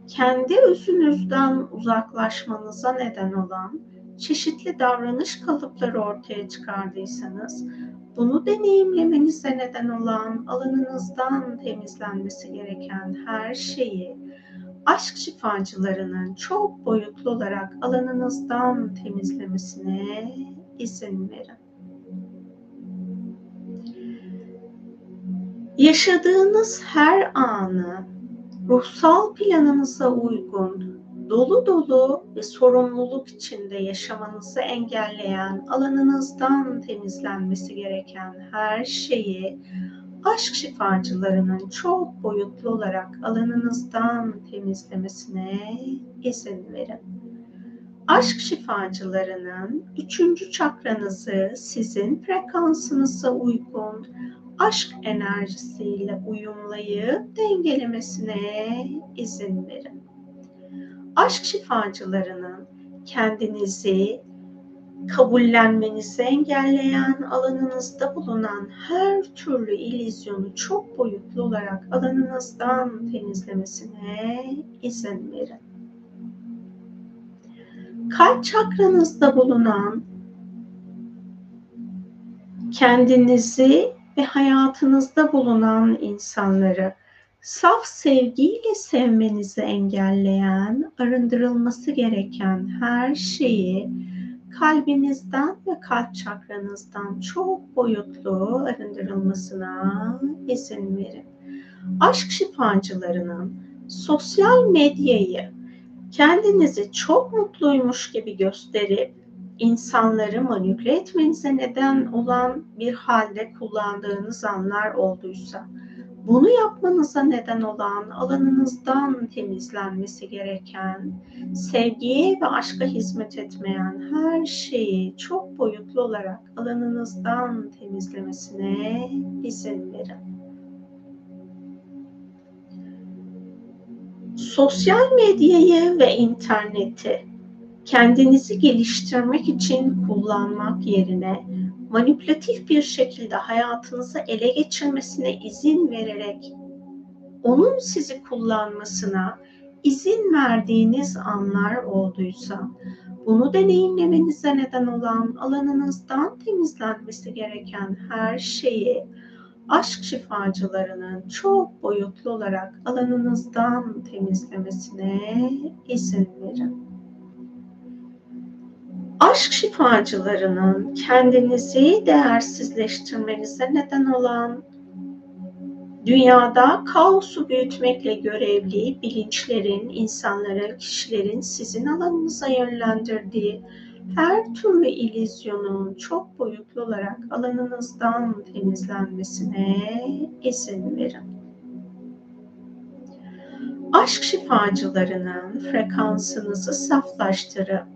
kendi özünüzden uzaklaşmanıza neden olan çeşitli davranış kalıpları ortaya çıkardıysanız, bunu deneyimlemenize neden olan alanınızdan temizlenmesi gereken her şeyi aşk şifacılarının çok boyutlu olarak alanınızdan temizlemesine izin verin. Yaşadığınız her anı ruhsal planınıza uygun, dolu dolu ve sorumluluk içinde yaşamanızı engelleyen alanınızdan temizlenmesi gereken her şeyi aşk şifacılarının çok boyutlu olarak alanınızdan temizlemesine izin verin. Aşk şifacılarının üçüncü çakranızı sizin frekansınıza uygun aşk enerjisiyle uyumlayıp dengelemesine izin verin. Aşk şifacılarının kendinizi kabullenmenizi engelleyen alanınızda bulunan her türlü ilizyonu çok boyutlu olarak alanınızdan temizlemesine izin verin. Kalp çakranızda bulunan kendinizi ve hayatınızda bulunan insanları saf sevgiyle sevmenizi engelleyen, arındırılması gereken her şeyi kalbinizden ve kalp çakranızdan çok boyutlu arındırılmasına izin verin. Aşk şifacılarının sosyal medyayı kendinizi çok mutluymuş gibi gösterip insanları manipüle etmenize neden olan bir halde kullandığınız anlar olduysa bunu yapmanıza neden olan alanınızdan temizlenmesi gereken, sevgiye ve aşka hizmet etmeyen her şeyi çok boyutlu olarak alanınızdan temizlemesine izin verin. Sosyal medyayı ve interneti kendinizi geliştirmek için kullanmak yerine manipülatif bir şekilde hayatınızı ele geçirmesine izin vererek onun sizi kullanmasına izin verdiğiniz anlar olduysa bunu deneyimlemenize neden olan alanınızdan temizlenmesi gereken her şeyi aşk şifacılarının çok boyutlu olarak alanınızdan temizlemesine izin verin aşk şifacılarının kendinizi değersizleştirmenize neden olan dünyada kaosu büyütmekle görevli bilinçlerin, insanların, kişilerin sizin alanınıza yönlendirdiği her türlü ilizyonun çok boyutlu olarak alanınızdan temizlenmesine izin verin. Aşk şifacılarının frekansınızı saflaştırıp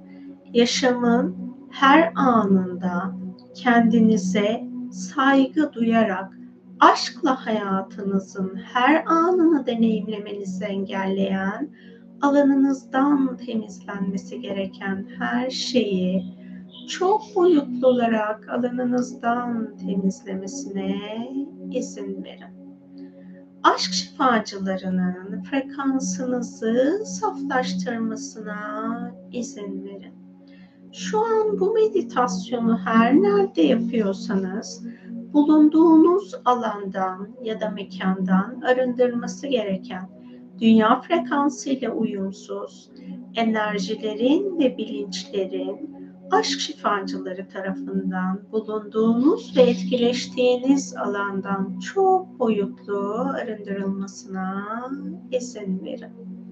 yaşamın her anında kendinize saygı duyarak aşkla hayatınızın her anını deneyimlemenizi engelleyen, alanınızdan temizlenmesi gereken her şeyi çok boyutlu olarak alanınızdan temizlemesine izin verin. Aşk şifacılarının frekansınızı saflaştırmasına izin verin. Şu an bu meditasyonu her nerede yapıyorsanız bulunduğunuz alandan ya da mekandan arındırması gereken dünya frekansı ile uyumsuz enerjilerin ve bilinçlerin aşk şifacıları tarafından bulunduğunuz ve etkileştiğiniz alandan çok boyutlu arındırılmasına izin verin.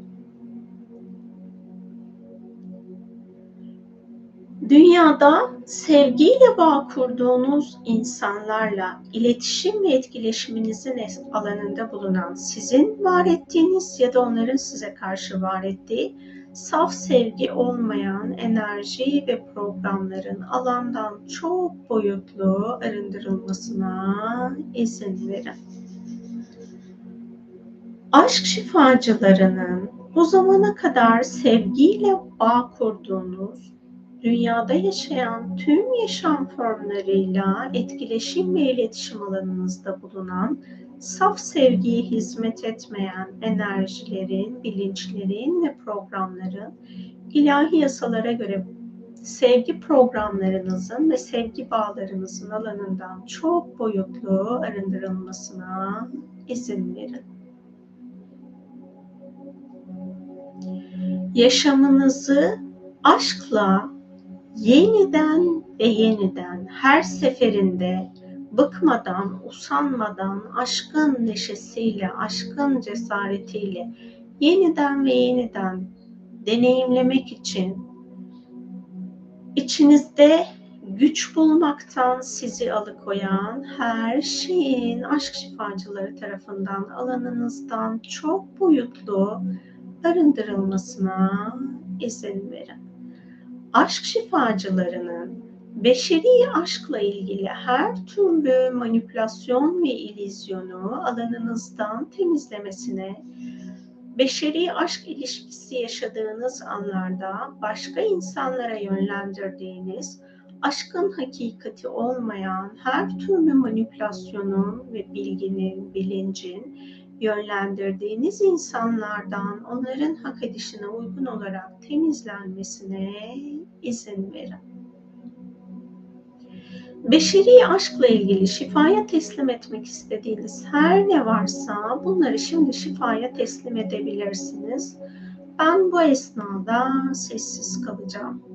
Dünyada sevgiyle bağ kurduğunuz insanlarla iletişim ve etkileşiminizin alanında bulunan sizin var ettiğiniz ya da onların size karşı var ettiği saf sevgi olmayan enerji ve programların alandan çok boyutlu arındırılmasına izin verin. Aşk şifacılarının bu zamana kadar sevgiyle bağ kurduğunuz dünyada yaşayan tüm yaşam formlarıyla etkileşim ve iletişim alanınızda bulunan saf sevgiye hizmet etmeyen enerjilerin, bilinçlerin ve programların ilahi yasalara göre sevgi programlarınızın ve sevgi bağlarınızın alanından çok boyutlu arındırılmasına izin verin. Yaşamınızı aşkla yeniden ve yeniden her seferinde bıkmadan, usanmadan, aşkın neşesiyle, aşkın cesaretiyle yeniden ve yeniden deneyimlemek için içinizde güç bulmaktan sizi alıkoyan her şeyin aşk şifacıları tarafından alanınızdan çok boyutlu arındırılmasına izin verin. Aşk şifacılarının beşeri aşkla ilgili her türlü manipülasyon ve ilizyonu alanınızdan temizlemesine, beşeri aşk ilişkisi yaşadığınız anlarda başka insanlara yönlendirdiğiniz, aşkın hakikati olmayan her türlü manipülasyonun ve bilginin, bilincin yönlendirdiğiniz insanlardan onların hak edişine uygun olarak temizlenmesine izin verin beşeri aşkla ilgili şifaya teslim etmek istediğiniz her ne varsa bunları şimdi şifaya teslim edebilirsiniz. Ben bu esnada sessiz kalacağım.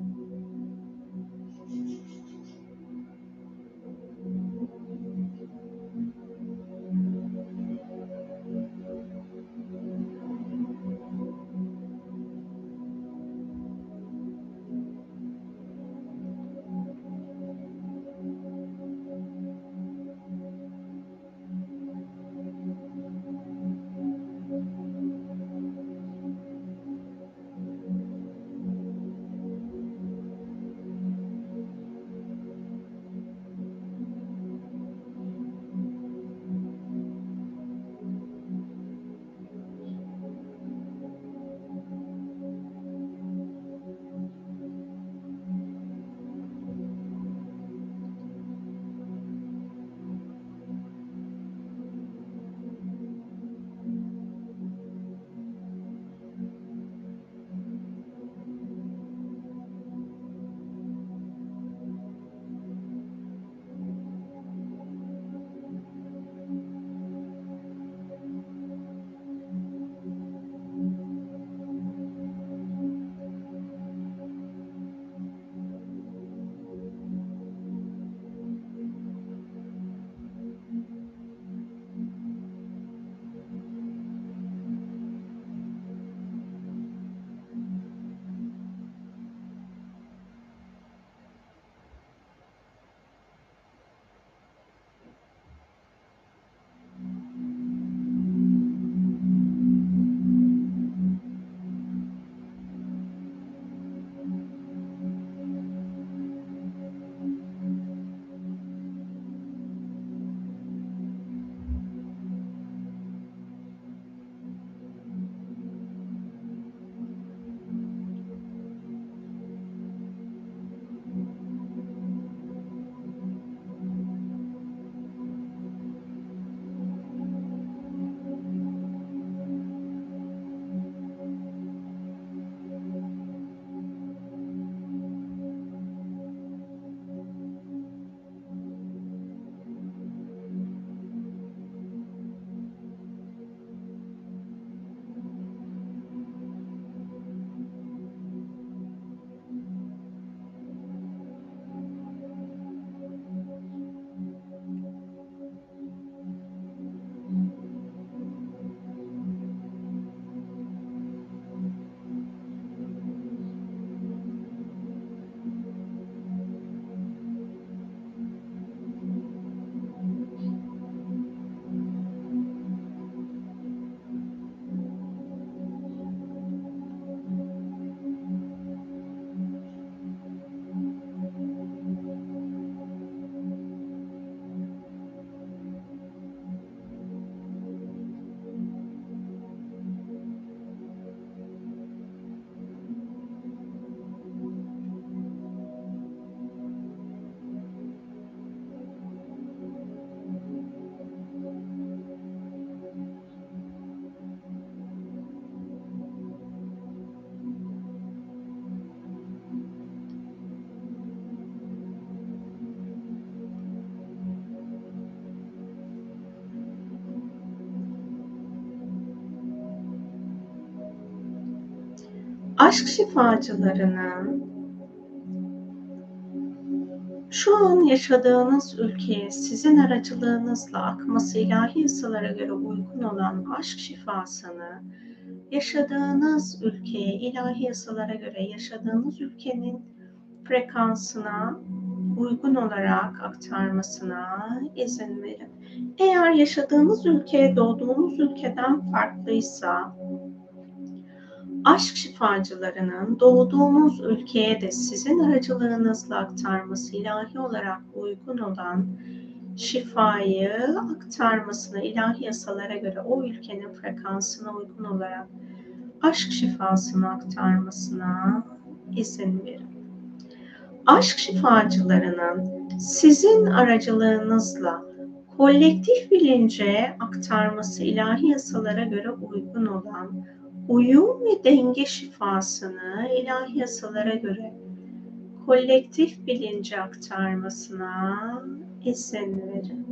Aşk şifacılarının şu an yaşadığınız ülkeye sizin aracılığınızla akması ilahi yasalara göre uygun olan aşk şifasını yaşadığınız ülkeye ilahi yasalara göre yaşadığınız ülkenin frekansına uygun olarak aktarmasına izin verin. Eğer yaşadığınız ülke doğduğunuz ülkeden farklıysa aşk şifacılarının doğduğunuz ülkeye de sizin aracılığınızla aktarması ilahi olarak uygun olan şifayı aktarmasına ilahi yasalara göre o ülkenin frekansına uygun olarak aşk şifasını aktarmasına izin verin. Aşk şifacılarının sizin aracılığınızla kolektif bilince aktarması ilahi yasalara göre uygun olan uyum ve denge şifasını ilahi yasalara göre kolektif bilince aktarmasına izin verin.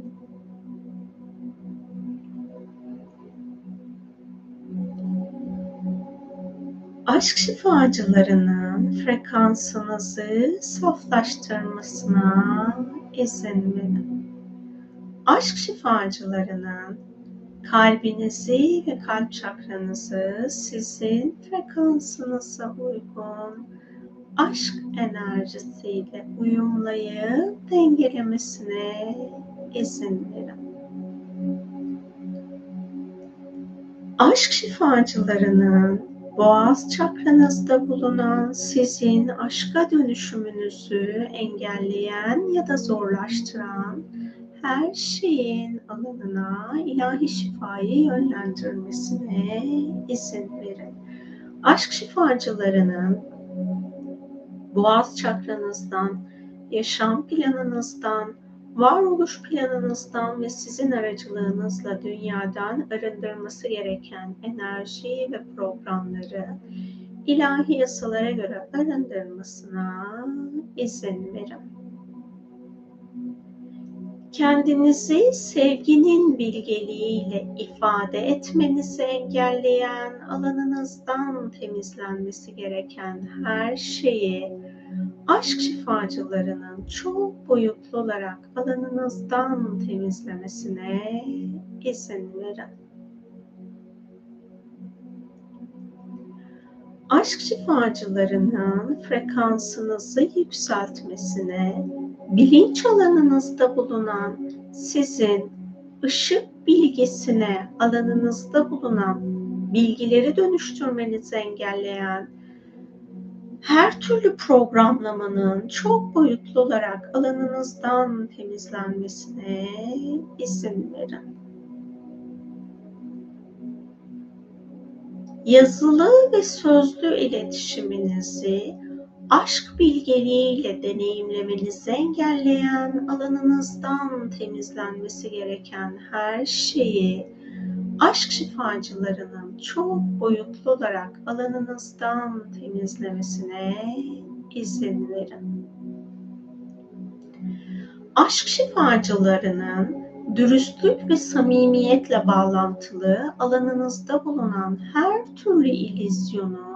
Aşk şifacılarının frekansınızı saflaştırmasına izin verin. Aşk şifacılarının kalbinizi ve kalp çakranızı sizin frekansınıza uygun aşk enerjisiyle uyumlayıp dengelemesine izin verin. Aşk şifacılarının boğaz çakranızda bulunan sizin aşka dönüşümünüzü engelleyen ya da zorlaştıran her şeyin alanına ilahi şifayı yönlendirmesine izin verin. Aşk şifacılarının boğaz çakranızdan, yaşam planınızdan, varoluş planınızdan ve sizin aracılığınızla dünyadan arındırması gereken enerji ve programları ilahi yasalara göre arındırmasına izin verin kendinizi sevginin bilgeliğiyle ifade etmenizi engelleyen, alanınızdan temizlenmesi gereken her şeyi aşk şifacılarının çok boyutlu olarak alanınızdan temizlemesine izin verin. Aşk şifacılarının frekansınızı yükseltmesine bilinç alanınızda bulunan sizin ışık bilgisine alanınızda bulunan bilgileri dönüştürmenizi engelleyen her türlü programlamanın çok boyutlu olarak alanınızdan temizlenmesine izin verin. Yazılı ve sözlü iletişiminizi aşk bilgeliğiyle deneyimlemenizi engelleyen alanınızdan temizlenmesi gereken her şeyi aşk şifacılarının çok boyutlu olarak alanınızdan temizlemesine izin verin. Aşk şifacılarının dürüstlük ve samimiyetle bağlantılı alanınızda bulunan her türlü ilizyonu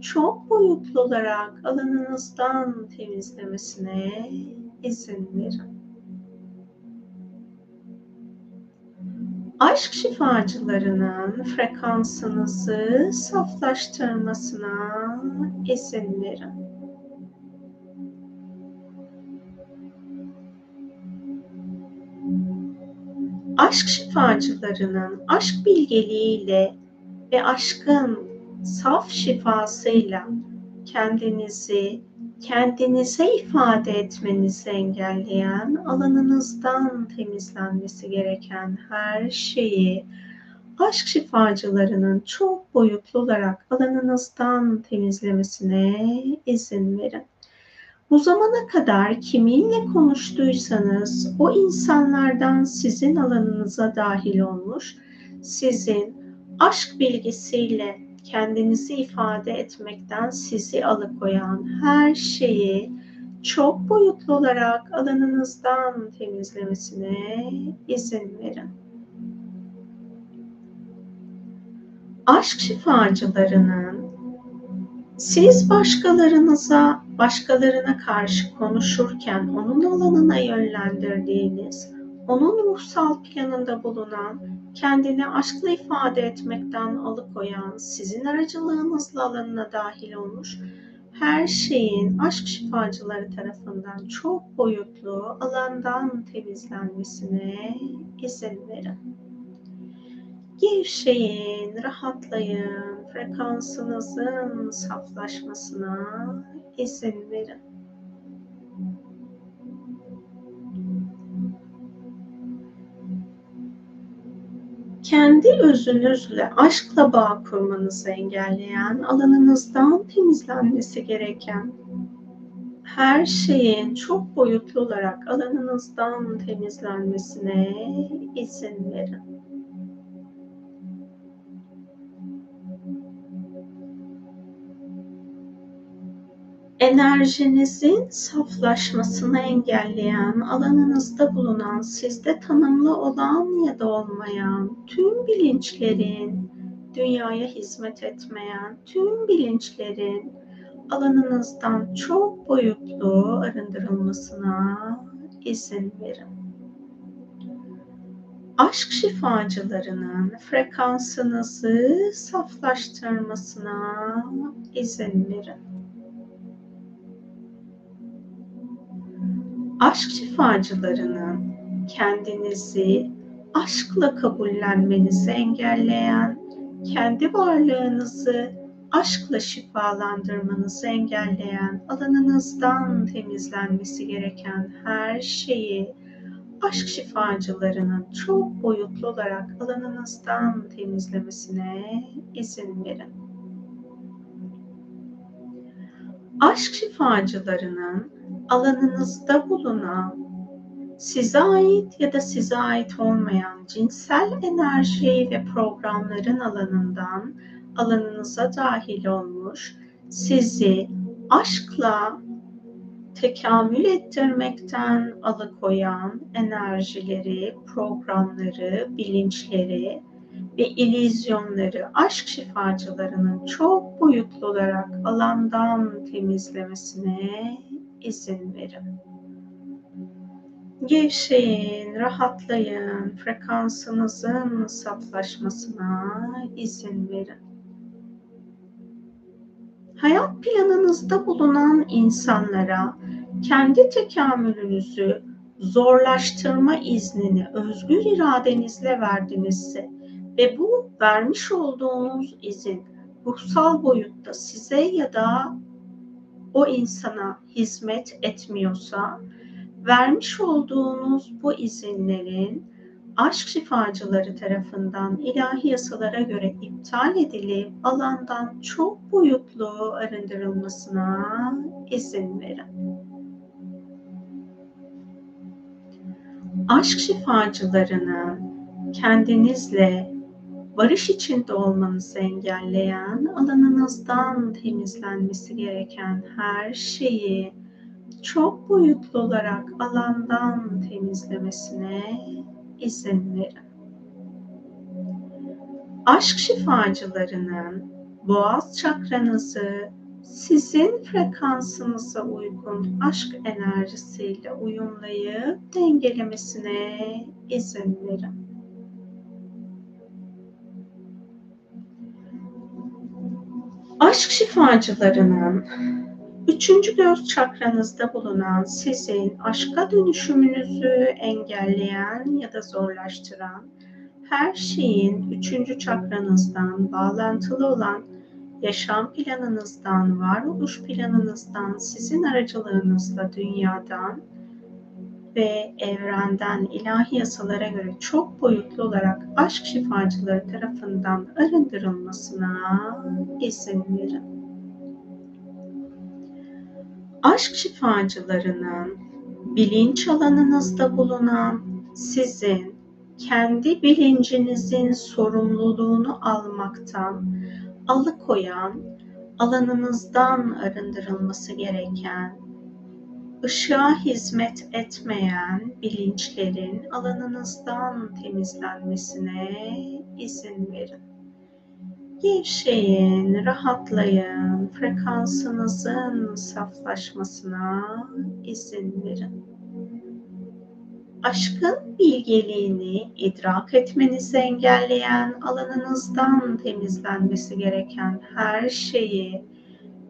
çok boyutlu olarak alanınızdan temizlemesine izin verin. Aşk şifacılarının frekansınızı saflaştırmasına izin verin. Aşk şifacılarının aşk bilgeliğiyle ve aşkın saf şifasıyla kendinizi kendinize ifade etmenizi engelleyen alanınızdan temizlenmesi gereken her şeyi aşk şifacılarının çok boyutlu olarak alanınızdan temizlemesine izin verin. Bu zamana kadar kiminle konuştuysanız o insanlardan sizin alanınıza dahil olmuş, sizin aşk bilgisiyle kendinizi ifade etmekten sizi alıkoyan her şeyi çok boyutlu olarak alanınızdan temizlemesine izin verin. Aşk şifacılarının siz başkalarınıza, başkalarına karşı konuşurken onun alanına yönlendirdiğiniz onun ruhsal planında bulunan, kendini aşkla ifade etmekten alıkoyan, sizin aracılığınızla alanına dahil olmuş her şeyin aşk şifacıları tarafından çok boyutlu alandan temizlenmesine izin verin. Gevşeyin, rahatlayın, frekansınızın saflaşmasına izin verin. Kendi özünüzle aşkla bağ kurmanızı engelleyen, alanınızdan temizlenmesi gereken her şeyin çok boyutlu olarak alanınızdan temizlenmesine izin verin. Enerjinizin saflaşmasını engelleyen, alanınızda bulunan, sizde tanımlı olan ya da olmayan tüm bilinçlerin, dünyaya hizmet etmeyen tüm bilinçlerin alanınızdan çok boyutlu arındırılmasına izin verin. Aşk şifacılarının frekansınızı saflaştırmasına izin verin. Aşk şifacılarının kendinizi aşkla kabullenmenizi engelleyen, kendi varlığınızı aşkla şifalandırmanızı engelleyen, alanınızdan temizlenmesi gereken her şeyi aşk şifacılarının çok boyutlu olarak alanınızdan temizlemesine izin verin. Aşk şifacılarının alanınızda bulunan size ait ya da size ait olmayan cinsel enerji ve programların alanından alanınıza dahil olmuş sizi aşkla tekamül ettirmekten alıkoyan enerjileri, programları, bilinçleri ve ilizyonları aşk şifacılarının çok boyutlu olarak alandan temizlemesine izin verin. Gevşeyin, rahatlayın, frekansınızın saflaşmasına izin verin. Hayat planınızda bulunan insanlara kendi tekamülünüzü zorlaştırma iznini özgür iradenizle verdinizse ve bu vermiş olduğunuz izin ruhsal boyutta size ya da o insana hizmet etmiyorsa vermiş olduğunuz bu izinlerin aşk şifacıları tarafından ilahi yasalara göre iptal edilip alandan çok boyutlu arındırılmasına izin verin. Aşk şifacılarının kendinizle barış içinde olmanızı engelleyen, alanınızdan temizlenmesi gereken her şeyi çok boyutlu olarak alandan temizlemesine izin verin. Aşk şifacılarının boğaz çakranızı sizin frekansınıza uygun aşk enerjisiyle uyumlayıp dengelemesine izin verin. Aşk şifacılarının üçüncü göz çakranızda bulunan sizin aşka dönüşümünüzü engelleyen ya da zorlaştıran her şeyin üçüncü çakranızdan bağlantılı olan yaşam planınızdan, varoluş planınızdan, sizin aracılığınızla dünyadan ve evrenden ilahi yasalara göre çok boyutlu olarak aşk şifacıları tarafından arındırılmasına izin verin. Aşk şifacılarının bilinç alanınızda bulunan sizin kendi bilincinizin sorumluluğunu almaktan alıkoyan, alanınızdan arındırılması gereken ışığa hizmet etmeyen bilinçlerin alanınızdan temizlenmesine izin verin. Gevşeyin, rahatlayın, frekansınızın saflaşmasına izin verin. Aşkın bilgeliğini idrak etmenizi engelleyen, alanınızdan temizlenmesi gereken her şeyi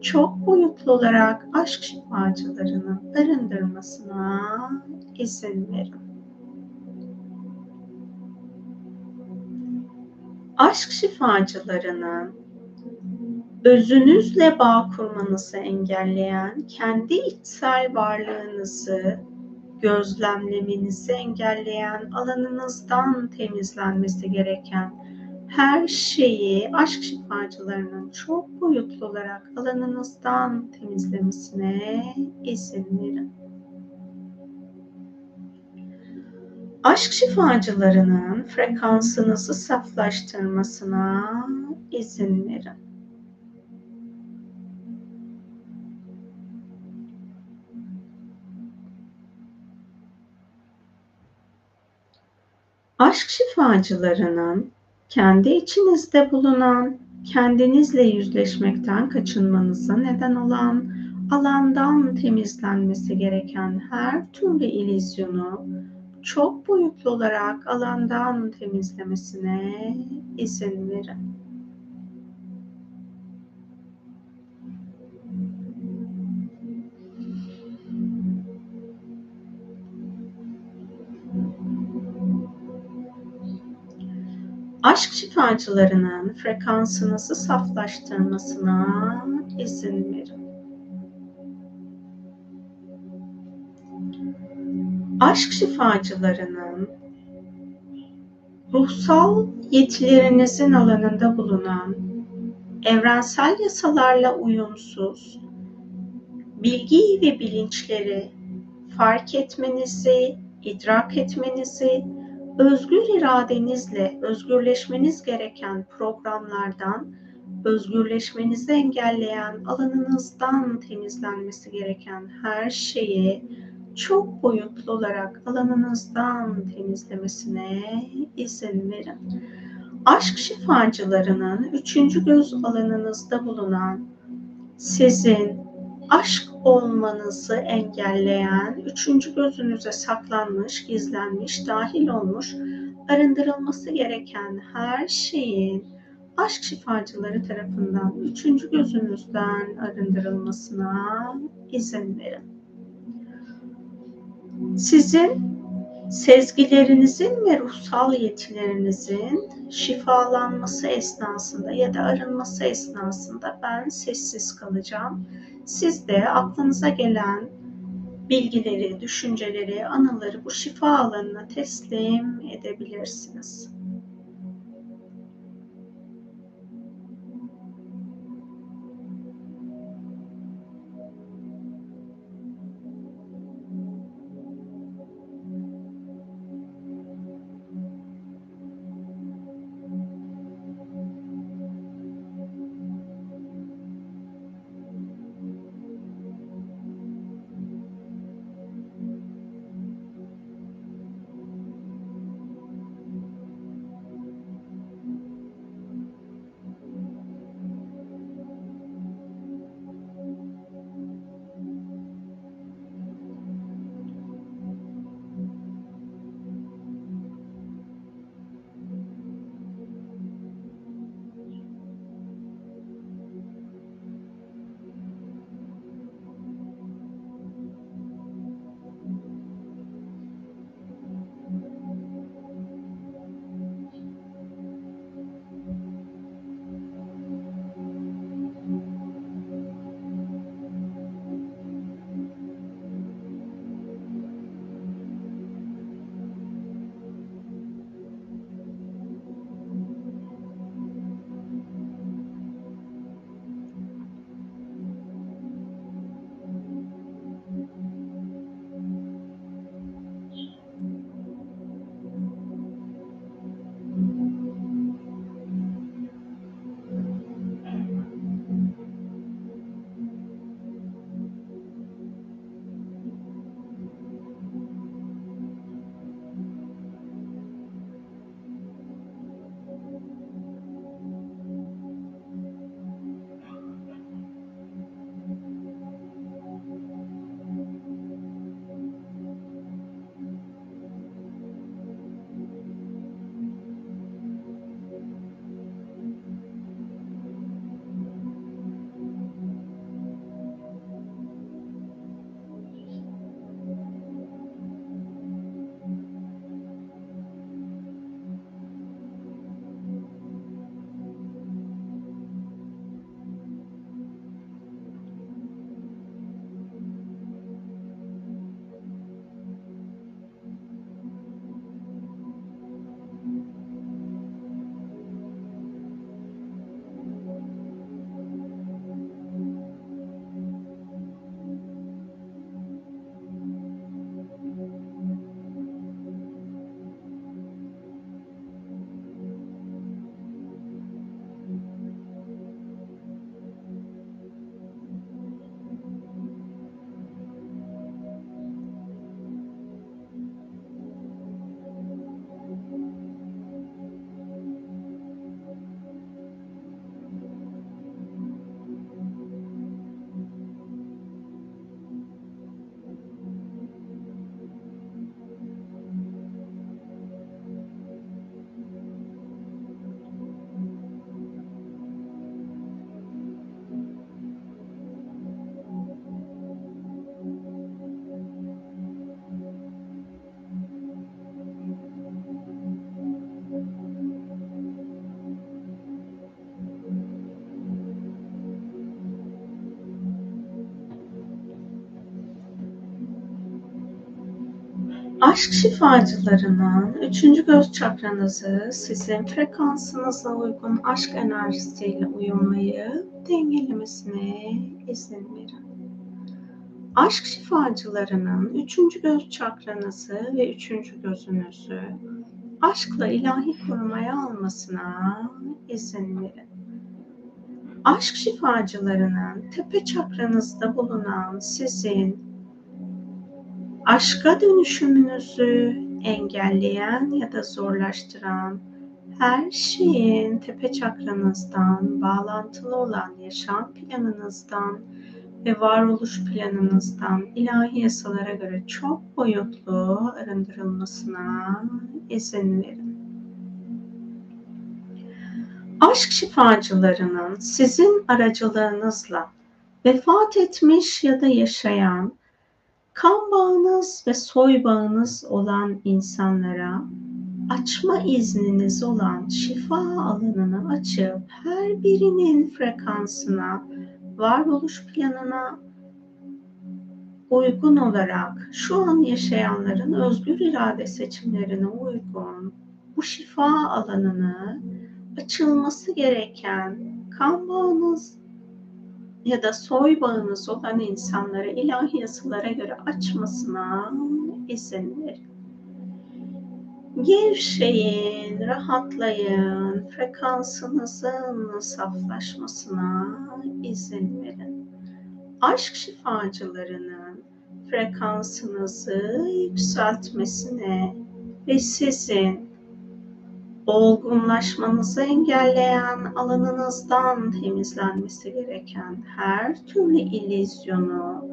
çok boyutlu olarak aşk şifacılarının arındırmasına izin verin. Aşk şifacılarının özünüzle bağ kurmanızı engelleyen, kendi içsel varlığınızı gözlemlemenizi engelleyen, alanınızdan temizlenmesi gereken her şeyi aşk şifacılarının çok boyutlu olarak alanınızdan temizlemesine izin verin. Aşk şifacılarının frekansınızı saflaştırmasına izin verin. Aşk şifacılarının kendi içinizde bulunan, kendinizle yüzleşmekten kaçınmanıza neden olan, alandan temizlenmesi gereken her türlü ilizyonu çok boyutlu olarak alandan temizlemesine izin verin. Aşk şifacılarının frekansınızı saflaştırmasına izin verin. Aşk şifacılarının ruhsal yetilerinizin alanında bulunan evrensel yasalarla uyumsuz bilgi ve bilinçleri fark etmenizi, idrak etmenizi özgür iradenizle özgürleşmeniz gereken programlardan, özgürleşmenizi engelleyen alanınızdan temizlenmesi gereken her şeyi çok boyutlu olarak alanınızdan temizlemesine izin verin. Aşk şifacılarının üçüncü göz alanınızda bulunan sizin aşk olmanızı engelleyen, üçüncü gözünüze saklanmış, gizlenmiş, dahil olmuş, arındırılması gereken her şeyin aşk şifacıları tarafından üçüncü gözünüzden arındırılmasına izin verin. Sizin sezgilerinizin ve ruhsal yetilerinizin şifalanması esnasında ya da arınması esnasında ben sessiz kalacağım siz de aklınıza gelen bilgileri, düşünceleri, anıları bu şifa alanına teslim edebilirsiniz. Aşk şifacılarının üçüncü göz çakranızı sizin frekansınıza uygun aşk enerjisiyle uyumayı dengelemesine izin verin. Aşk şifacılarının üçüncü göz çakranızı ve üçüncü gözünüzü aşkla ilahi korumaya almasına izin verin. Aşk şifacılarının tepe çakranızda bulunan sizin aşka dönüşümünüzü engelleyen ya da zorlaştıran her şeyin tepe çakranızdan, bağlantılı olan yaşam planınızdan ve varoluş planınızdan ilahi yasalara göre çok boyutlu arındırılmasına izin verin. Aşk şifacılarının sizin aracılığınızla vefat etmiş ya da yaşayan kan bağınız ve soy bağınız olan insanlara açma izniniz olan şifa alanını açıp her birinin frekansına, varoluş planına uygun olarak şu an yaşayanların özgür irade seçimlerine uygun bu şifa alanını açılması gereken kan bağınız ya da soy bağınız olan insanlara ilahi yasalara göre açmasına izin verin. Gevşeyin, rahatlayın, frekansınızın saflaşmasına izin verin. Aşk şifacılarının frekansınızı yükseltmesine ve sizin olgunlaşmanızı engelleyen alanınızdan temizlenmesi gereken her türlü ilizyonu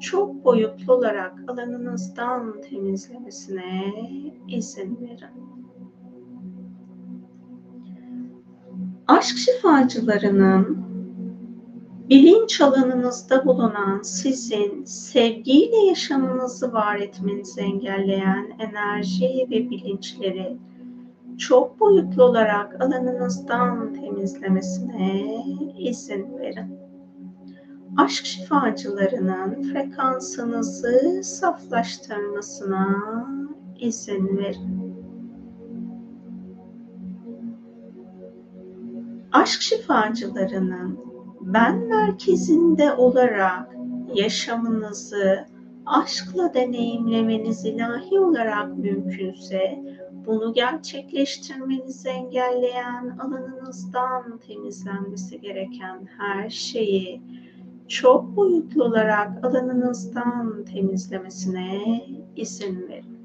çok boyutlu olarak alanınızdan temizlemesine izin verin. Aşk şifacılarının bilinç alanınızda bulunan sizin sevgiyle yaşamınızı var etmenizi engelleyen enerji ve bilinçleri çok boyutlu olarak alanınızdan temizlemesine izin verin. Aşk şifacılarının frekansınızı saflaştırmasına izin verin. Aşk şifacılarının ben merkezinde olarak yaşamınızı aşkla deneyimlemeniz ilahi olarak mümkünse bunu gerçekleştirmenizi engelleyen alanınızdan temizlenmesi gereken her şeyi çok boyutlu olarak alanınızdan temizlemesine izin verin.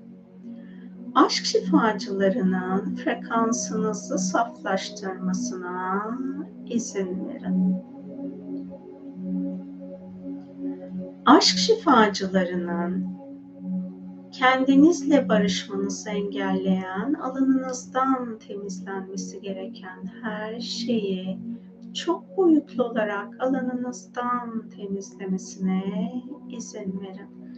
Aşk şifacılarının frekansınızı saflaştırmasına izin verin. Aşk şifacılarının kendinizle barışmanızı engelleyen, alanınızdan temizlenmesi gereken her şeyi çok boyutlu olarak alanınızdan temizlemesine izin verin.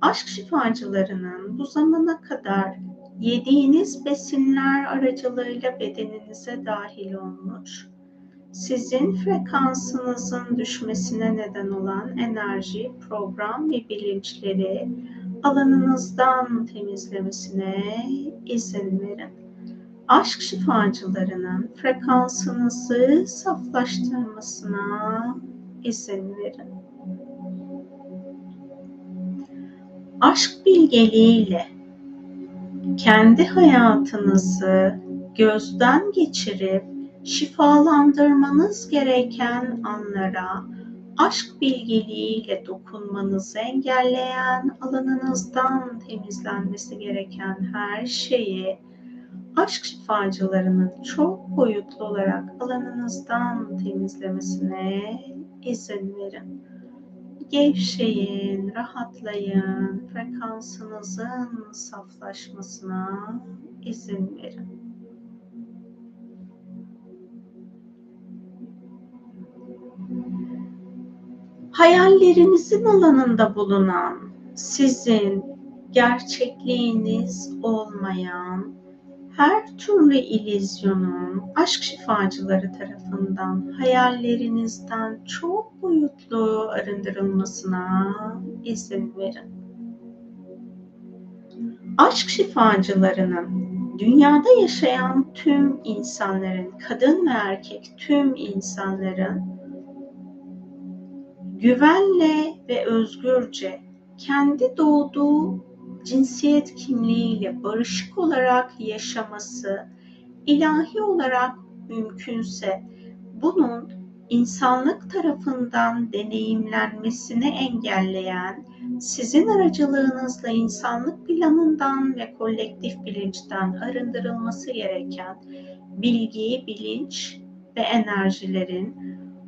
Aşk şifacılarının bu zamana kadar yediğiniz besinler aracılığıyla bedeninize dahil olmuş, sizin frekansınızın düşmesine neden olan enerji, program ve bilinçleri alanınızdan temizlemesine izin verin. Aşk şifacılarının frekansınızı saflaştırmasına izin verin. Aşk bilgeliğiyle kendi hayatınızı gözden geçirip şifalandırmanız gereken anlara aşk bilgeliğiyle dokunmanızı engelleyen, alanınızdan temizlenmesi gereken her şeyi aşk şifacılarının çok boyutlu olarak alanınızdan temizlemesine izin verin. Gevşeyin, rahatlayın, frekansınızın saflaşmasına izin verin. Hayallerinizin alanında bulunan, sizin gerçekliğiniz olmayan her türlü ilizyonun aşk şifacıları tarafından hayallerinizden çok boyutlu arındırılmasına izin verin. aşk şifacılarının dünyada yaşayan tüm insanların, kadın ve erkek tüm insanların güvenle ve özgürce kendi doğduğu cinsiyet kimliğiyle barışık olarak yaşaması ilahi olarak mümkünse bunun insanlık tarafından deneyimlenmesini engelleyen, sizin aracılığınızla insanlık planından ve kolektif bilinçten arındırılması gereken bilgi, bilinç ve enerjilerin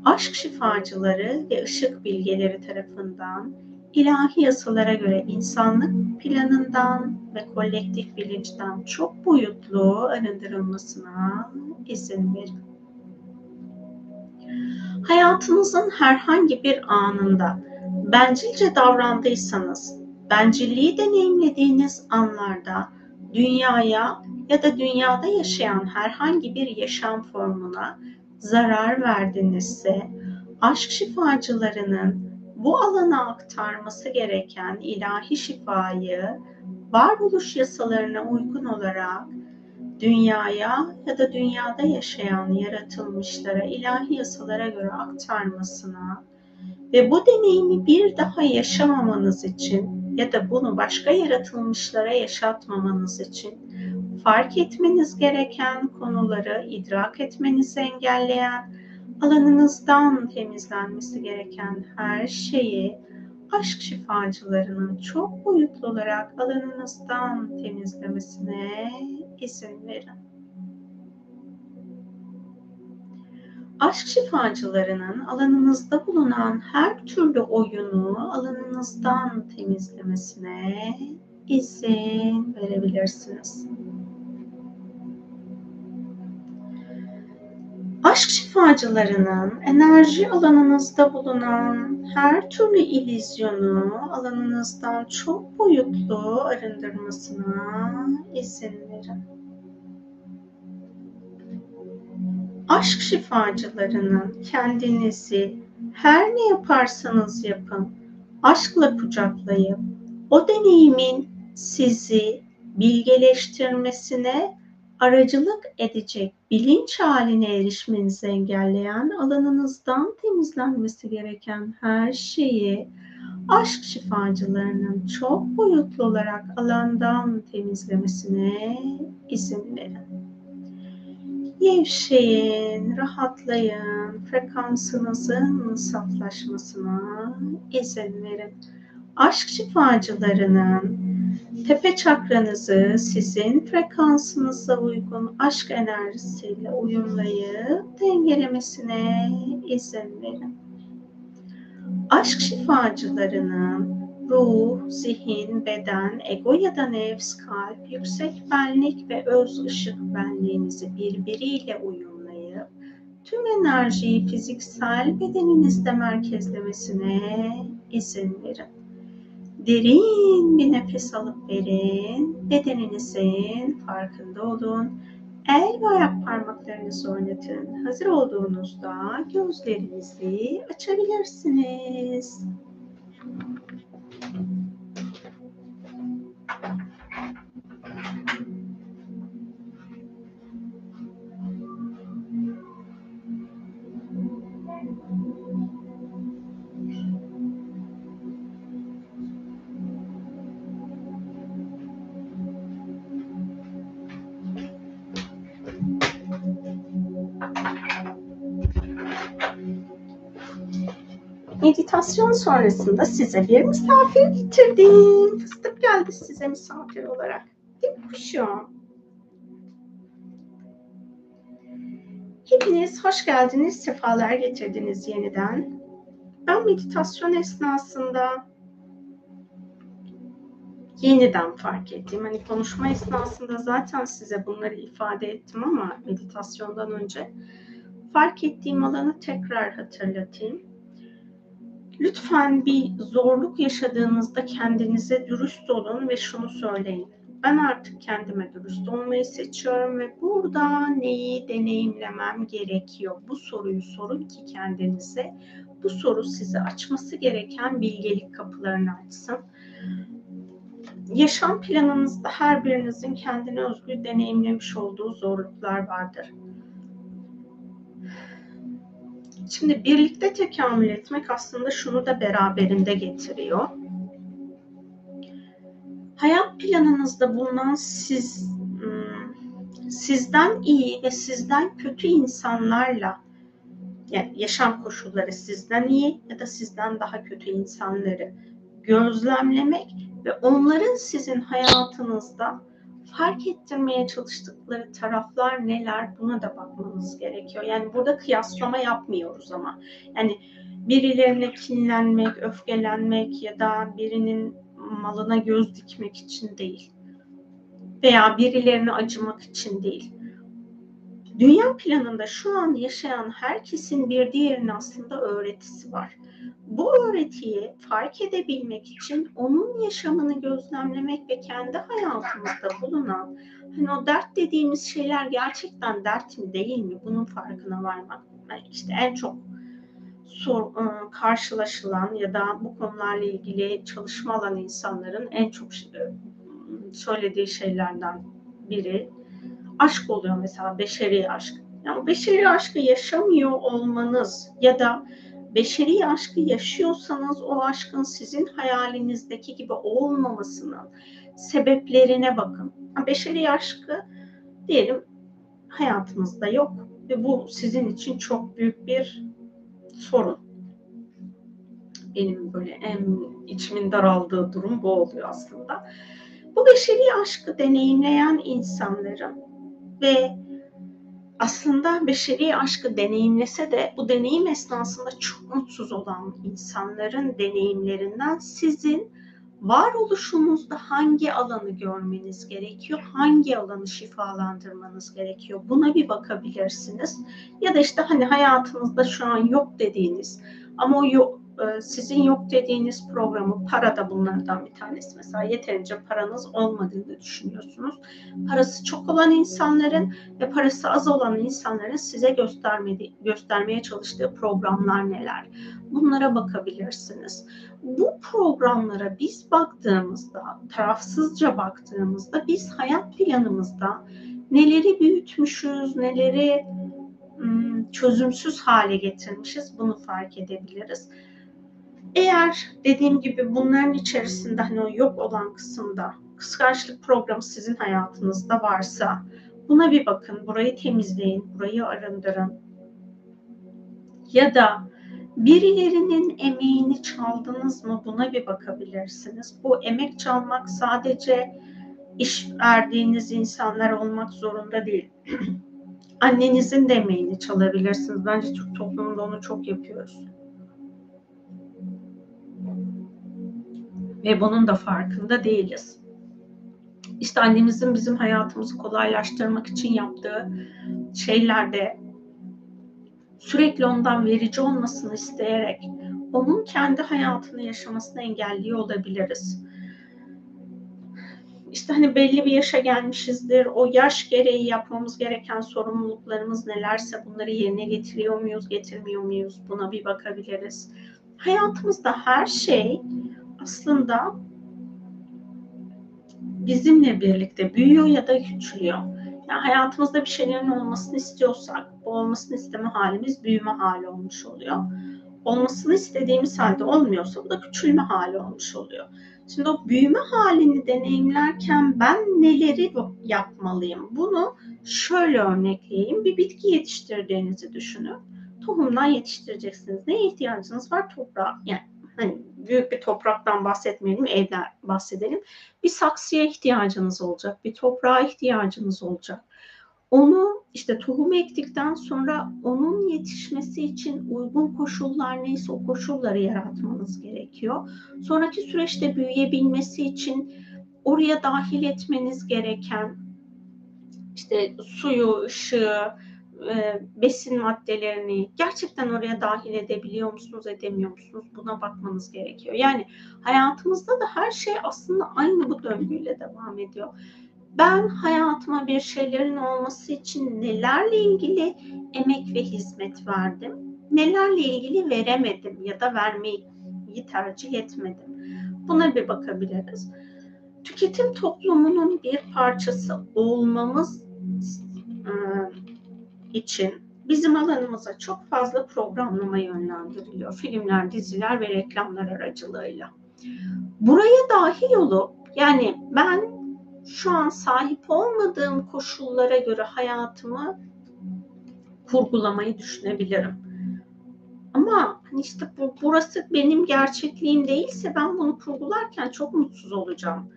aşk şifacıları ve ışık bilgeleri tarafından ilahi yasalara göre insanlık planından ve kolektif bilinçten çok boyutlu arındırılmasına izin verin. Hayatınızın herhangi bir anında bencilce davrandıysanız, bencilliği deneyimlediğiniz anlarda dünyaya ya da dünyada yaşayan herhangi bir yaşam formuna zarar verdinizse, aşk şifacılarının bu alana aktarması gereken ilahi şifayı varoluş yasalarına uygun olarak dünyaya ya da dünyada yaşayan yaratılmışlara ilahi yasalara göre aktarmasına ve bu deneyimi bir daha yaşamamanız için ya da bunu başka yaratılmışlara yaşatmamanız için fark etmeniz gereken konuları idrak etmenizi engelleyen, alanınızdan temizlenmesi gereken her şeyi aşk şifacılarının çok boyutlu olarak alanınızdan temizlemesine izin verin. Aşk şifacılarının alanınızda bulunan her türlü oyunu alanınızdan temizlemesine izin verebilirsiniz. Aşk şifacılarının enerji alanınızda bulunan her türlü ilizyonu alanınızdan çok boyutlu arındırmasına izin verin. Aşk şifacılarının kendinizi her ne yaparsanız yapın aşkla kucaklayıp o deneyimin sizi bilgeleştirmesine aracılık edecek bilinç haline erişmenizi engelleyen alanınızdan temizlenmesi gereken her şeyi aşk şifacılarının çok boyutlu olarak alandan temizlemesine izin verin. Gevşeyin, rahatlayın, frekansınızın saflaşmasına izin verin. Aşk şifacılarının tepe çakranızı sizin frekansınıza uygun aşk enerjisiyle uyumlayıp dengelemesine izin verin. Aşk şifacılarının ruh, zihin, beden, ego ya da nefs, kalp, yüksek benlik ve öz ışık benliğinizi birbiriyle uyumlayıp tüm enerjiyi fiziksel bedeninizde merkezlemesine izin verin. Derin bir nefes alıp verin. Bedeninizin farkında olun. El ve ayak parmaklarınızı oynatın. Hazır olduğunuzda gözlerinizi açabilirsiniz. Meditasyon sonrasında size bir misafir getirdim. Fıstık geldi size misafir olarak. Değil kuşum? Hepiniz hoş geldiniz, sefalar getirdiniz yeniden. Ben meditasyon esnasında yeniden fark ettim. Hani konuşma esnasında zaten size bunları ifade ettim ama meditasyondan önce fark ettiğim alanı tekrar hatırlatayım. Lütfen bir zorluk yaşadığınızda kendinize dürüst olun ve şunu söyleyin. Ben artık kendime dürüst olmayı seçiyorum ve burada neyi deneyimlemem gerekiyor? Bu soruyu sorun ki kendinize. Bu soru size açması gereken bilgelik kapılarını açsın. yaşam planınızda her birinizin kendine özgü deneyimlemiş olduğu zorluklar vardır. Şimdi birlikte tekamül etmek aslında şunu da beraberinde getiriyor. Hayat planınızda bulunan siz hmm, sizden iyi ve sizden kötü insanlarla yani yaşam koşulları sizden iyi ya da sizden daha kötü insanları gözlemlemek ve onların sizin hayatınızda fark ettirmeye çalıştıkları taraflar neler buna da bakmanız gerekiyor. Yani burada kıyaslama yapmıyoruz ama. Yani birilerine kinlenmek, öfkelenmek ya da birinin malına göz dikmek için değil. Veya birilerine acımak için değil. Dünya planında şu an yaşayan herkesin bir diğerinin aslında öğretisi var. Bu öğretiyi fark edebilmek için onun yaşamını gözlemlemek ve kendi hayatımızda bulunan hani o dert dediğimiz şeyler gerçekten dert mi değil mi bunun farkına varmak. Yani işte en çok sor, ıı, karşılaşılan ya da bu konularla ilgili çalışma alan insanların en çok ıı, söylediği şeylerden biri aşk oluyor mesela beşeri aşk. Yani beşeri aşkı yaşamıyor olmanız ya da beşeri aşkı yaşıyorsanız o aşkın sizin hayalinizdeki gibi olmamasının sebeplerine bakın. Beşeri aşkı diyelim hayatınızda yok ve bu sizin için çok büyük bir sorun. Benim böyle en içimin daraldığı durum bu oluyor aslında. Bu beşeri aşkı deneyimleyen insanların ve aslında beşeri aşkı deneyimlese de bu deneyim esnasında çok mutsuz olan insanların deneyimlerinden sizin varoluşunuzda hangi alanı görmeniz gerekiyor, hangi alanı şifalandırmanız gerekiyor buna bir bakabilirsiniz. Ya da işte hani hayatınızda şu an yok dediğiniz ama o yok, sizin yok dediğiniz programı para da bunlardan bir tanesi. Mesela yeterince paranız olmadığını düşünüyorsunuz. Parası çok olan insanların ve parası az olan insanların size göstermedi, göstermeye çalıştığı programlar neler? Bunlara bakabilirsiniz. Bu programlara biz baktığımızda, tarafsızca baktığımızda biz hayat planımızda neleri büyütmüşüz, neleri çözümsüz hale getirmişiz bunu fark edebiliriz. Eğer dediğim gibi bunların içerisinde hani o yok olan kısımda kıskançlık programı sizin hayatınızda varsa buna bir bakın, burayı temizleyin, burayı arındırın. Ya da birilerinin emeğini çaldınız mı buna bir bakabilirsiniz. Bu emek çalmak sadece iş verdiğiniz insanlar olmak zorunda değil. Annenizin de emeğini çalabilirsiniz. Bence Türk toplumunda onu çok yapıyoruz. Ve bunun da farkında değiliz. İşte annemizin bizim hayatımızı kolaylaştırmak için yaptığı şeylerde sürekli ondan verici olmasını isteyerek onun kendi hayatını yaşamasını engelliyor olabiliriz. İşte hani belli bir yaşa gelmişizdir. O yaş gereği yapmamız gereken sorumluluklarımız nelerse bunları yerine getiriyor muyuz, getirmiyor muyuz? Buna bir bakabiliriz. Hayatımızda her şey aslında bizimle birlikte büyüyor ya da küçülüyor. Yani hayatımızda bir şeylerin olmasını istiyorsak bu olmasını isteme halimiz büyüme hali olmuş oluyor. Olmasını istediğimiz halde olmuyorsa bu da küçülme hali olmuş oluyor. Şimdi o büyüme halini deneyimlerken ben neleri yapmalıyım? Bunu şöyle örnekleyeyim. Bir bitki yetiştirdiğinizi düşünün. Tohumdan yetiştireceksiniz. Neye ihtiyacınız var? Toprağa. Yani hani büyük bir topraktan bahsetmeyelim, evden bahsedelim. Bir saksıya ihtiyacınız olacak, bir toprağa ihtiyacınız olacak. Onu işte tohum ektikten sonra onun yetişmesi için uygun koşullar neyse o koşulları yaratmanız gerekiyor. Sonraki süreçte büyüyebilmesi için oraya dahil etmeniz gereken işte suyu, ışığı, e, besin maddelerini gerçekten oraya dahil edebiliyor musunuz, edemiyor musunuz? Buna bakmanız gerekiyor. Yani hayatımızda da her şey aslında aynı bu döngüyle devam ediyor. Ben hayatıma bir şeylerin olması için nelerle ilgili emek ve hizmet verdim? Nelerle ilgili veremedim ya da vermeyi tercih etmedim? Buna bir bakabiliriz. tüketim toplumunun bir parçası olmamız e, için bizim alanımıza çok fazla programlama yönlendiriliyor. Filmler, diziler ve reklamlar aracılığıyla. Buraya dahil olup yani ben şu an sahip olmadığım koşullara göre hayatımı kurgulamayı düşünebilirim. Ama hani işte bu, burası benim gerçekliğim değilse ben bunu kurgularken çok mutsuz olacağım.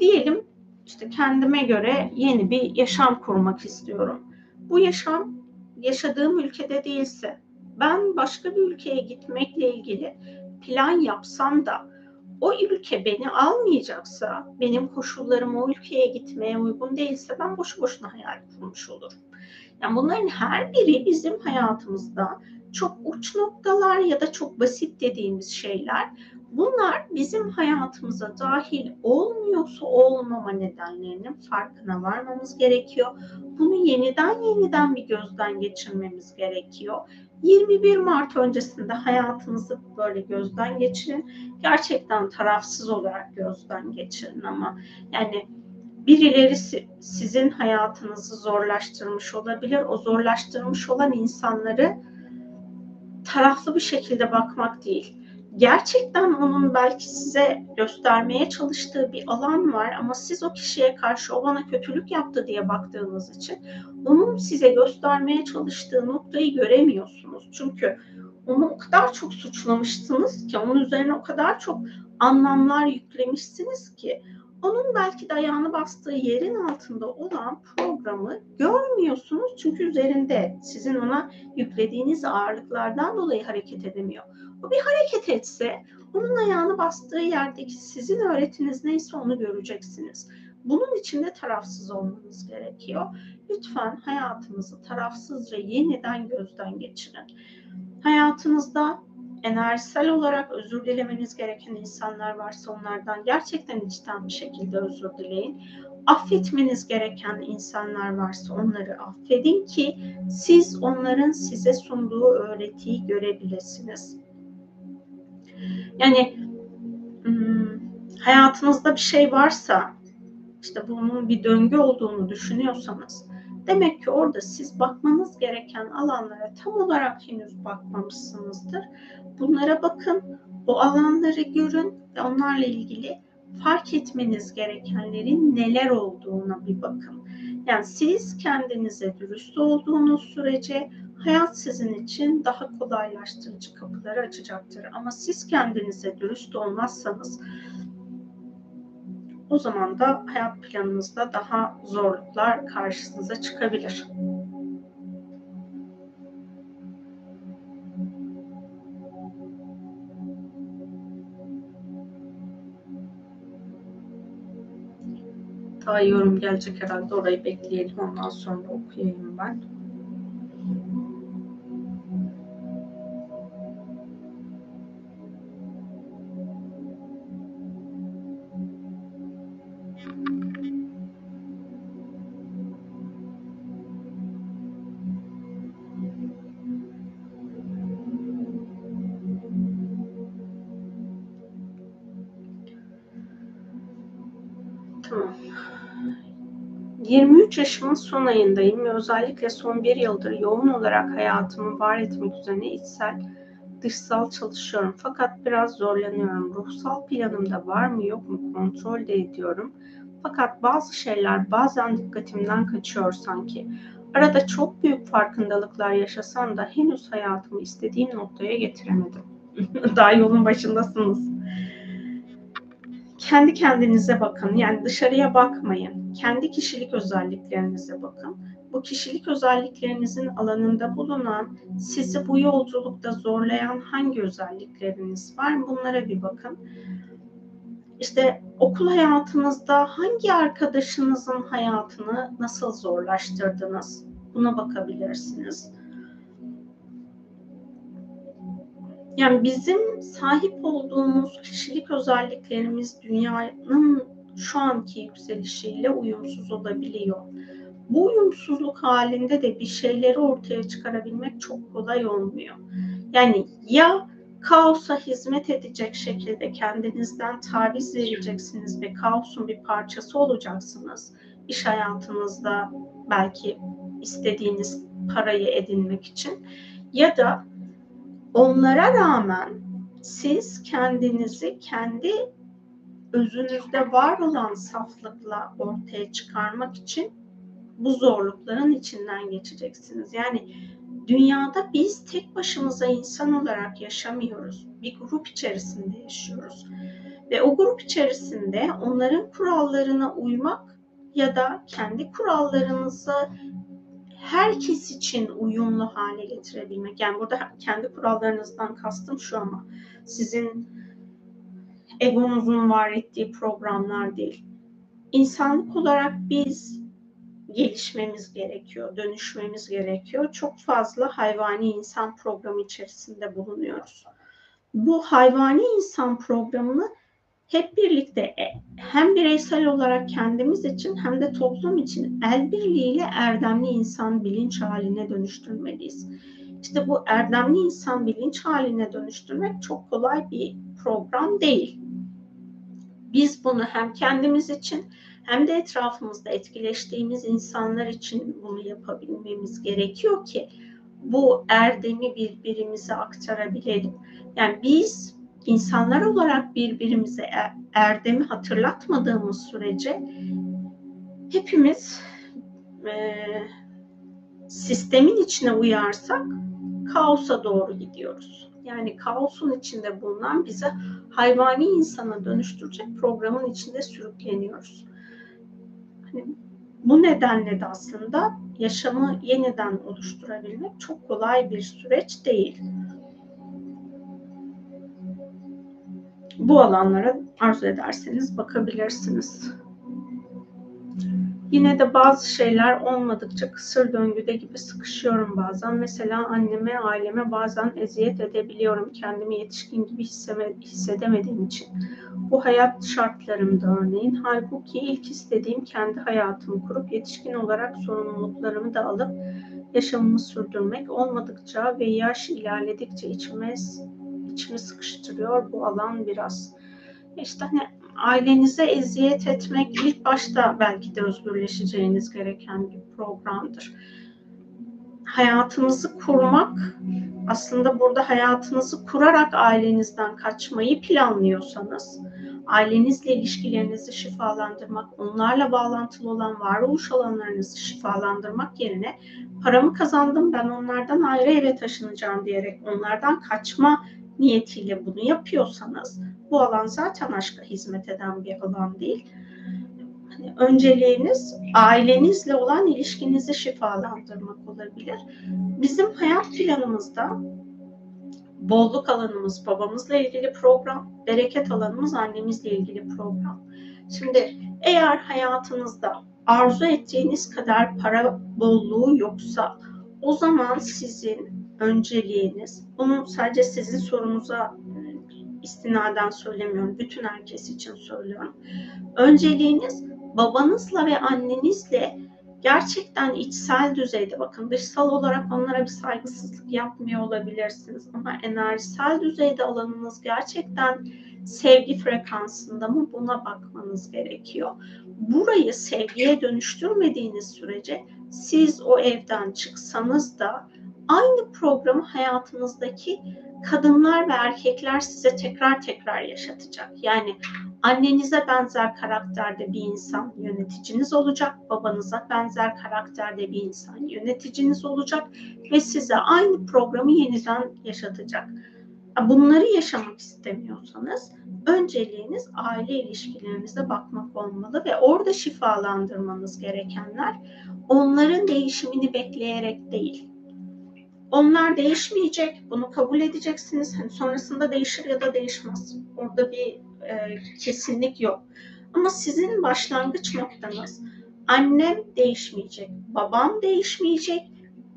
Diyelim işte kendime göre yeni bir yaşam kurmak istiyorum. Bu yaşam yaşadığım ülkede değilse ben başka bir ülkeye gitmekle ilgili plan yapsam da o ülke beni almayacaksa, benim koşullarım o ülkeye gitmeye uygun değilse ben boşu boşuna hayal kurmuş olurum. Yani bunların her biri bizim hayatımızda çok uç noktalar ya da çok basit dediğimiz şeyler. Bunlar bizim hayatımıza dahil olmuyorsa olmama nedenlerinin farkına varmamız gerekiyor. Bunu yeniden yeniden bir gözden geçirmemiz gerekiyor. 21 Mart öncesinde hayatınızı böyle gözden geçirin. Gerçekten tarafsız olarak gözden geçirin ama yani birileri sizin hayatınızı zorlaştırmış olabilir. O zorlaştırmış olan insanları taraflı bir şekilde bakmak değil. Gerçekten onun belki size göstermeye çalıştığı bir alan var ama siz o kişiye karşı o bana kötülük yaptı diye baktığınız için onun size göstermeye çalıştığı noktayı göremiyorsunuz. Çünkü onu o kadar çok suçlamışsınız ki onun üzerine o kadar çok anlamlar yüklemişsiniz ki onun belki de ayağını bastığı yerin altında olan programı görmüyorsunuz çünkü üzerinde sizin ona yüklediğiniz ağırlıklardan dolayı hareket edemiyor. O bir hareket etse onun ayağını bastığı yerdeki sizin öğretiniz neyse onu göreceksiniz. Bunun için de tarafsız olmanız gerekiyor. Lütfen hayatınızı tarafsızca yeniden gözden geçirin. Hayatınızda enerjisel olarak özür dilemeniz gereken insanlar varsa onlardan gerçekten içten bir şekilde özür dileyin. Affetmeniz gereken insanlar varsa onları affedin ki siz onların size sunduğu öğretiyi görebilirsiniz. Yani hmm, hayatınızda bir şey varsa işte bunun bir döngü olduğunu düşünüyorsanız demek ki orada siz bakmanız gereken alanlara tam olarak henüz bakmamışsınızdır. Bunlara bakın, o alanları görün ve onlarla ilgili fark etmeniz gerekenlerin neler olduğuna bir bakın. Yani siz kendinize dürüst olduğunuz sürece hayat sizin için daha kolaylaştırıcı kapıları açacaktır. Ama siz kendinize dürüst olmazsanız o zaman da hayat planınızda daha zorluklar karşınıza çıkabilir. Daha yorum gelecek herhalde. Orayı bekleyelim. Ondan sonra okuyayım ben. 23 yaşımın son ayındayım ve özellikle son bir yıldır yoğun olarak hayatımı var etmek üzerine içsel, dışsal çalışıyorum. Fakat biraz zorlanıyorum. Ruhsal planımda var mı yok mu kontrol de ediyorum. Fakat bazı şeyler bazen dikkatimden kaçıyor sanki. Arada çok büyük farkındalıklar yaşasam da henüz hayatımı istediğim noktaya getiremedim. Daha yolun başındasınız kendi kendinize bakın. Yani dışarıya bakmayın. Kendi kişilik özelliklerinize bakın. Bu kişilik özelliklerinizin alanında bulunan, sizi bu yolculukta zorlayan hangi özellikleriniz var? Bunlara bir bakın. İşte okul hayatınızda hangi arkadaşınızın hayatını nasıl zorlaştırdınız? Buna bakabilirsiniz Yani bizim sahip olduğumuz kişilik özelliklerimiz dünyanın şu anki yükselişiyle uyumsuz olabiliyor. Bu uyumsuzluk halinde de bir şeyleri ortaya çıkarabilmek çok kolay olmuyor. Yani ya kaosa hizmet edecek şekilde kendinizden taviz vereceksiniz ve kaosun bir parçası olacaksınız. İş hayatınızda belki istediğiniz parayı edinmek için ya da onlara rağmen siz kendinizi kendi özünüzde var olan saflıkla ortaya çıkarmak için bu zorlukların içinden geçeceksiniz. Yani dünyada biz tek başımıza insan olarak yaşamıyoruz. Bir grup içerisinde yaşıyoruz. Ve o grup içerisinde onların kurallarına uymak ya da kendi kurallarınızı herkes için uyumlu hale getirebilmek. Yani burada kendi kurallarınızdan kastım şu ama sizin egonuzun var ettiği programlar değil. İnsanlık olarak biz gelişmemiz gerekiyor, dönüşmemiz gerekiyor. Çok fazla hayvani insan programı içerisinde bulunuyoruz. Bu hayvani insan programını hep birlikte e, hem bireysel olarak kendimiz için hem de toplum için el birliğiyle erdemli insan bilinç haline dönüştürmeliyiz. İşte bu erdemli insan bilinç haline dönüştürmek çok kolay bir program değil. Biz bunu hem kendimiz için hem de etrafımızda etkileştiğimiz insanlar için bunu yapabilmemiz gerekiyor ki bu erdemi birbirimize aktarabilelim. Yani biz insanlar olarak birbirimize er, erdemi hatırlatmadığımız sürece hepimiz e, sistemin içine uyarsak kaosa doğru gidiyoruz. Yani kaosun içinde bulunan bizi hayvani insana dönüştürecek programın içinde sürükleniyoruz. Hani bu nedenle de aslında yaşamı yeniden oluşturabilmek çok kolay bir süreç değil. Bu alanlara arzu ederseniz bakabilirsiniz. Yine de bazı şeyler olmadıkça kısır döngüde gibi sıkışıyorum bazen. Mesela anneme, aileme bazen eziyet edebiliyorum kendimi yetişkin gibi hissedemediğim için. Bu hayat şartlarımda örneğin. Halbuki ilk istediğim kendi hayatımı kurup yetişkin olarak sorumluluklarımı da alıp yaşamımı sürdürmek olmadıkça ve yaş ilerledikçe içime, içimi sıkıştırıyor bu alan biraz. İşte hani ailenize eziyet etmek ilk başta belki de özgürleşeceğiniz gereken bir programdır. Hayatınızı kurmak aslında burada hayatınızı kurarak ailenizden kaçmayı planlıyorsanız ailenizle ilişkilerinizi şifalandırmak, onlarla bağlantılı olan varoluş alanlarınızı şifalandırmak yerine paramı kazandım ben onlardan ayrı eve taşınacağım diyerek onlardan kaçma niyetiyle bunu yapıyorsanız bu alan zaten aşka hizmet eden bir alan değil. Hani önceliğiniz ailenizle olan ilişkinizi şifalandırmak olabilir. Bizim hayat planımızda bolluk alanımız babamızla ilgili program, bereket alanımız annemizle ilgili program. Şimdi eğer hayatınızda arzu ettiğiniz kadar para bolluğu yoksa o zaman sizin önceliğiniz, bunu sadece sizin sorunuza istinaden söylemiyorum. Bütün herkes için söylüyorum. Önceliğiniz babanızla ve annenizle gerçekten içsel düzeyde bakın dışsal olarak onlara bir saygısızlık yapmıyor olabilirsiniz ama enerjisel düzeyde alanınız gerçekten sevgi frekansında mı buna bakmanız gerekiyor. Burayı sevgiye dönüştürmediğiniz sürece siz o evden çıksanız da aynı programı hayatınızdaki kadınlar ve erkekler size tekrar tekrar yaşatacak. Yani annenize benzer karakterde bir insan yöneticiniz olacak, babanıza benzer karakterde bir insan yöneticiniz olacak ve size aynı programı yeniden yaşatacak. Bunları yaşamak istemiyorsanız önceliğiniz aile ilişkilerinize bakmak olmalı ve orada şifalandırmanız gerekenler onların değişimini bekleyerek değil onlar değişmeyecek. Bunu kabul edeceksiniz. Hani sonrasında değişir ya da değişmez. Orada bir e, kesinlik yok. Ama sizin başlangıç noktanız annem değişmeyecek, babam değişmeyecek.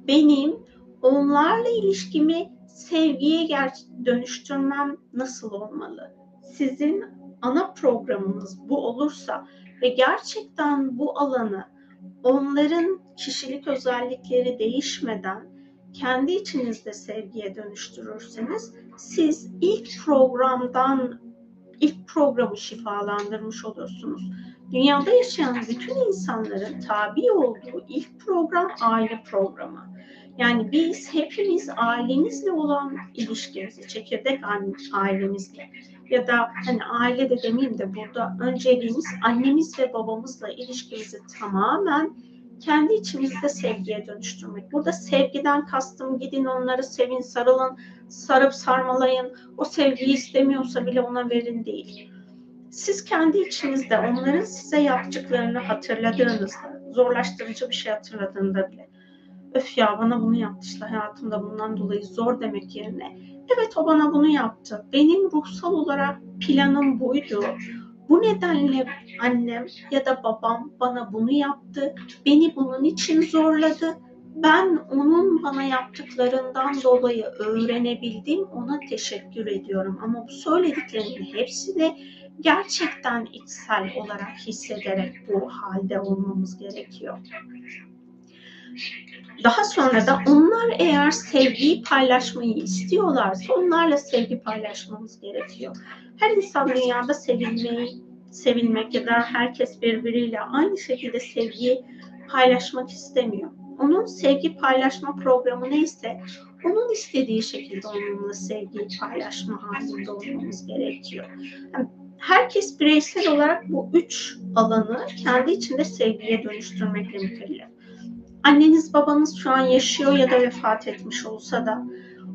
Benim onlarla ilişkimi sevgiye dönüştürmem nasıl olmalı? Sizin ana programınız bu olursa ve gerçekten bu alanı onların kişilik özellikleri değişmeden kendi içinizde sevgiye dönüştürürseniz siz ilk programdan ilk programı şifalandırmış olursunuz. Dünyada yaşayan bütün insanların tabi olduğu ilk program aile programı. Yani biz hepimiz ailemizle olan ilişkimizi, çekirdek ailemizle ya da hani aile de demeyeyim de burada önceliğimiz annemiz ve babamızla ilişkimizi tamamen kendi içimizde sevgiye dönüştürmek. Burada sevgiden kastım gidin onları sevin, sarılın, sarıp sarmalayın. O sevgiyi istemiyorsa bile ona verin değil. Siz kendi içinizde onların size yaptıklarını hatırladığınızda, zorlaştırıcı bir şey hatırladığında bile öf ya bana bunu yaptı işte hayatımda bundan dolayı zor demek yerine evet o bana bunu yaptı. Benim ruhsal olarak planım buydu. Bu nedenle annem ya da babam bana bunu yaptı. Beni bunun için zorladı. Ben onun bana yaptıklarından dolayı öğrenebildim. Ona teşekkür ediyorum. Ama bu söylediklerimin hepsini gerçekten içsel olarak hissederek bu halde olmamız gerekiyor. Daha sonra da onlar eğer sevgiyi paylaşmayı istiyorlarsa onlarla sevgi paylaşmamız gerekiyor. Her insan dünyada sevilmeyi, sevilmek ya da herkes birbiriyle aynı şekilde sevgiyi paylaşmak istemiyor. Onun sevgi paylaşma programı neyse onun istediği şekilde onunla sevgiyi paylaşma halinde olmamız gerekiyor. Herkes bireysel olarak bu üç alanı kendi içinde sevgiye dönüştürmekle mükellef anneniz babanız şu an yaşıyor ya da vefat etmiş olsa da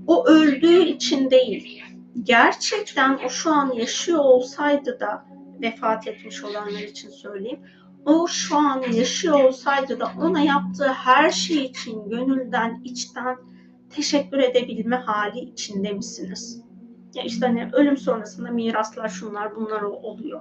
o öldüğü için değil, gerçekten o şu an yaşıyor olsaydı da vefat etmiş olanlar için söyleyeyim. O şu an yaşıyor olsaydı da ona yaptığı her şey için gönülden, içten teşekkür edebilme hali içinde misiniz? Ya işte hani ölüm sonrasında miraslar şunlar bunlar oluyor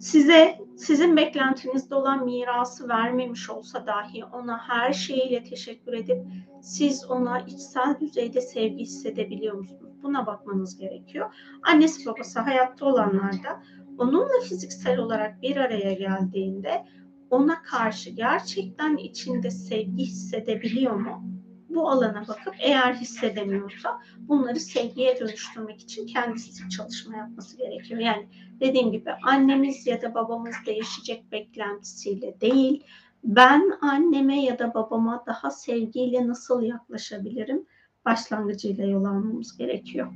size sizin beklentinizde olan mirası vermemiş olsa dahi ona her şeyiyle teşekkür edip siz ona içsel düzeyde sevgi hissedebiliyor musunuz? Buna bakmanız gerekiyor. Annesi babası hayatta olanlarda onunla fiziksel olarak bir araya geldiğinde ona karşı gerçekten içinde sevgi hissedebiliyor mu? Bu alana bakıp eğer hissedemiyorsa bunları sevgiye dönüştürmek için kendisi çalışma yapması gerekiyor. Yani dediğim gibi annemiz ya da babamız değişecek beklentisiyle değil, ben anneme ya da babama daha sevgiyle nasıl yaklaşabilirim başlangıcıyla yol almamız gerekiyor.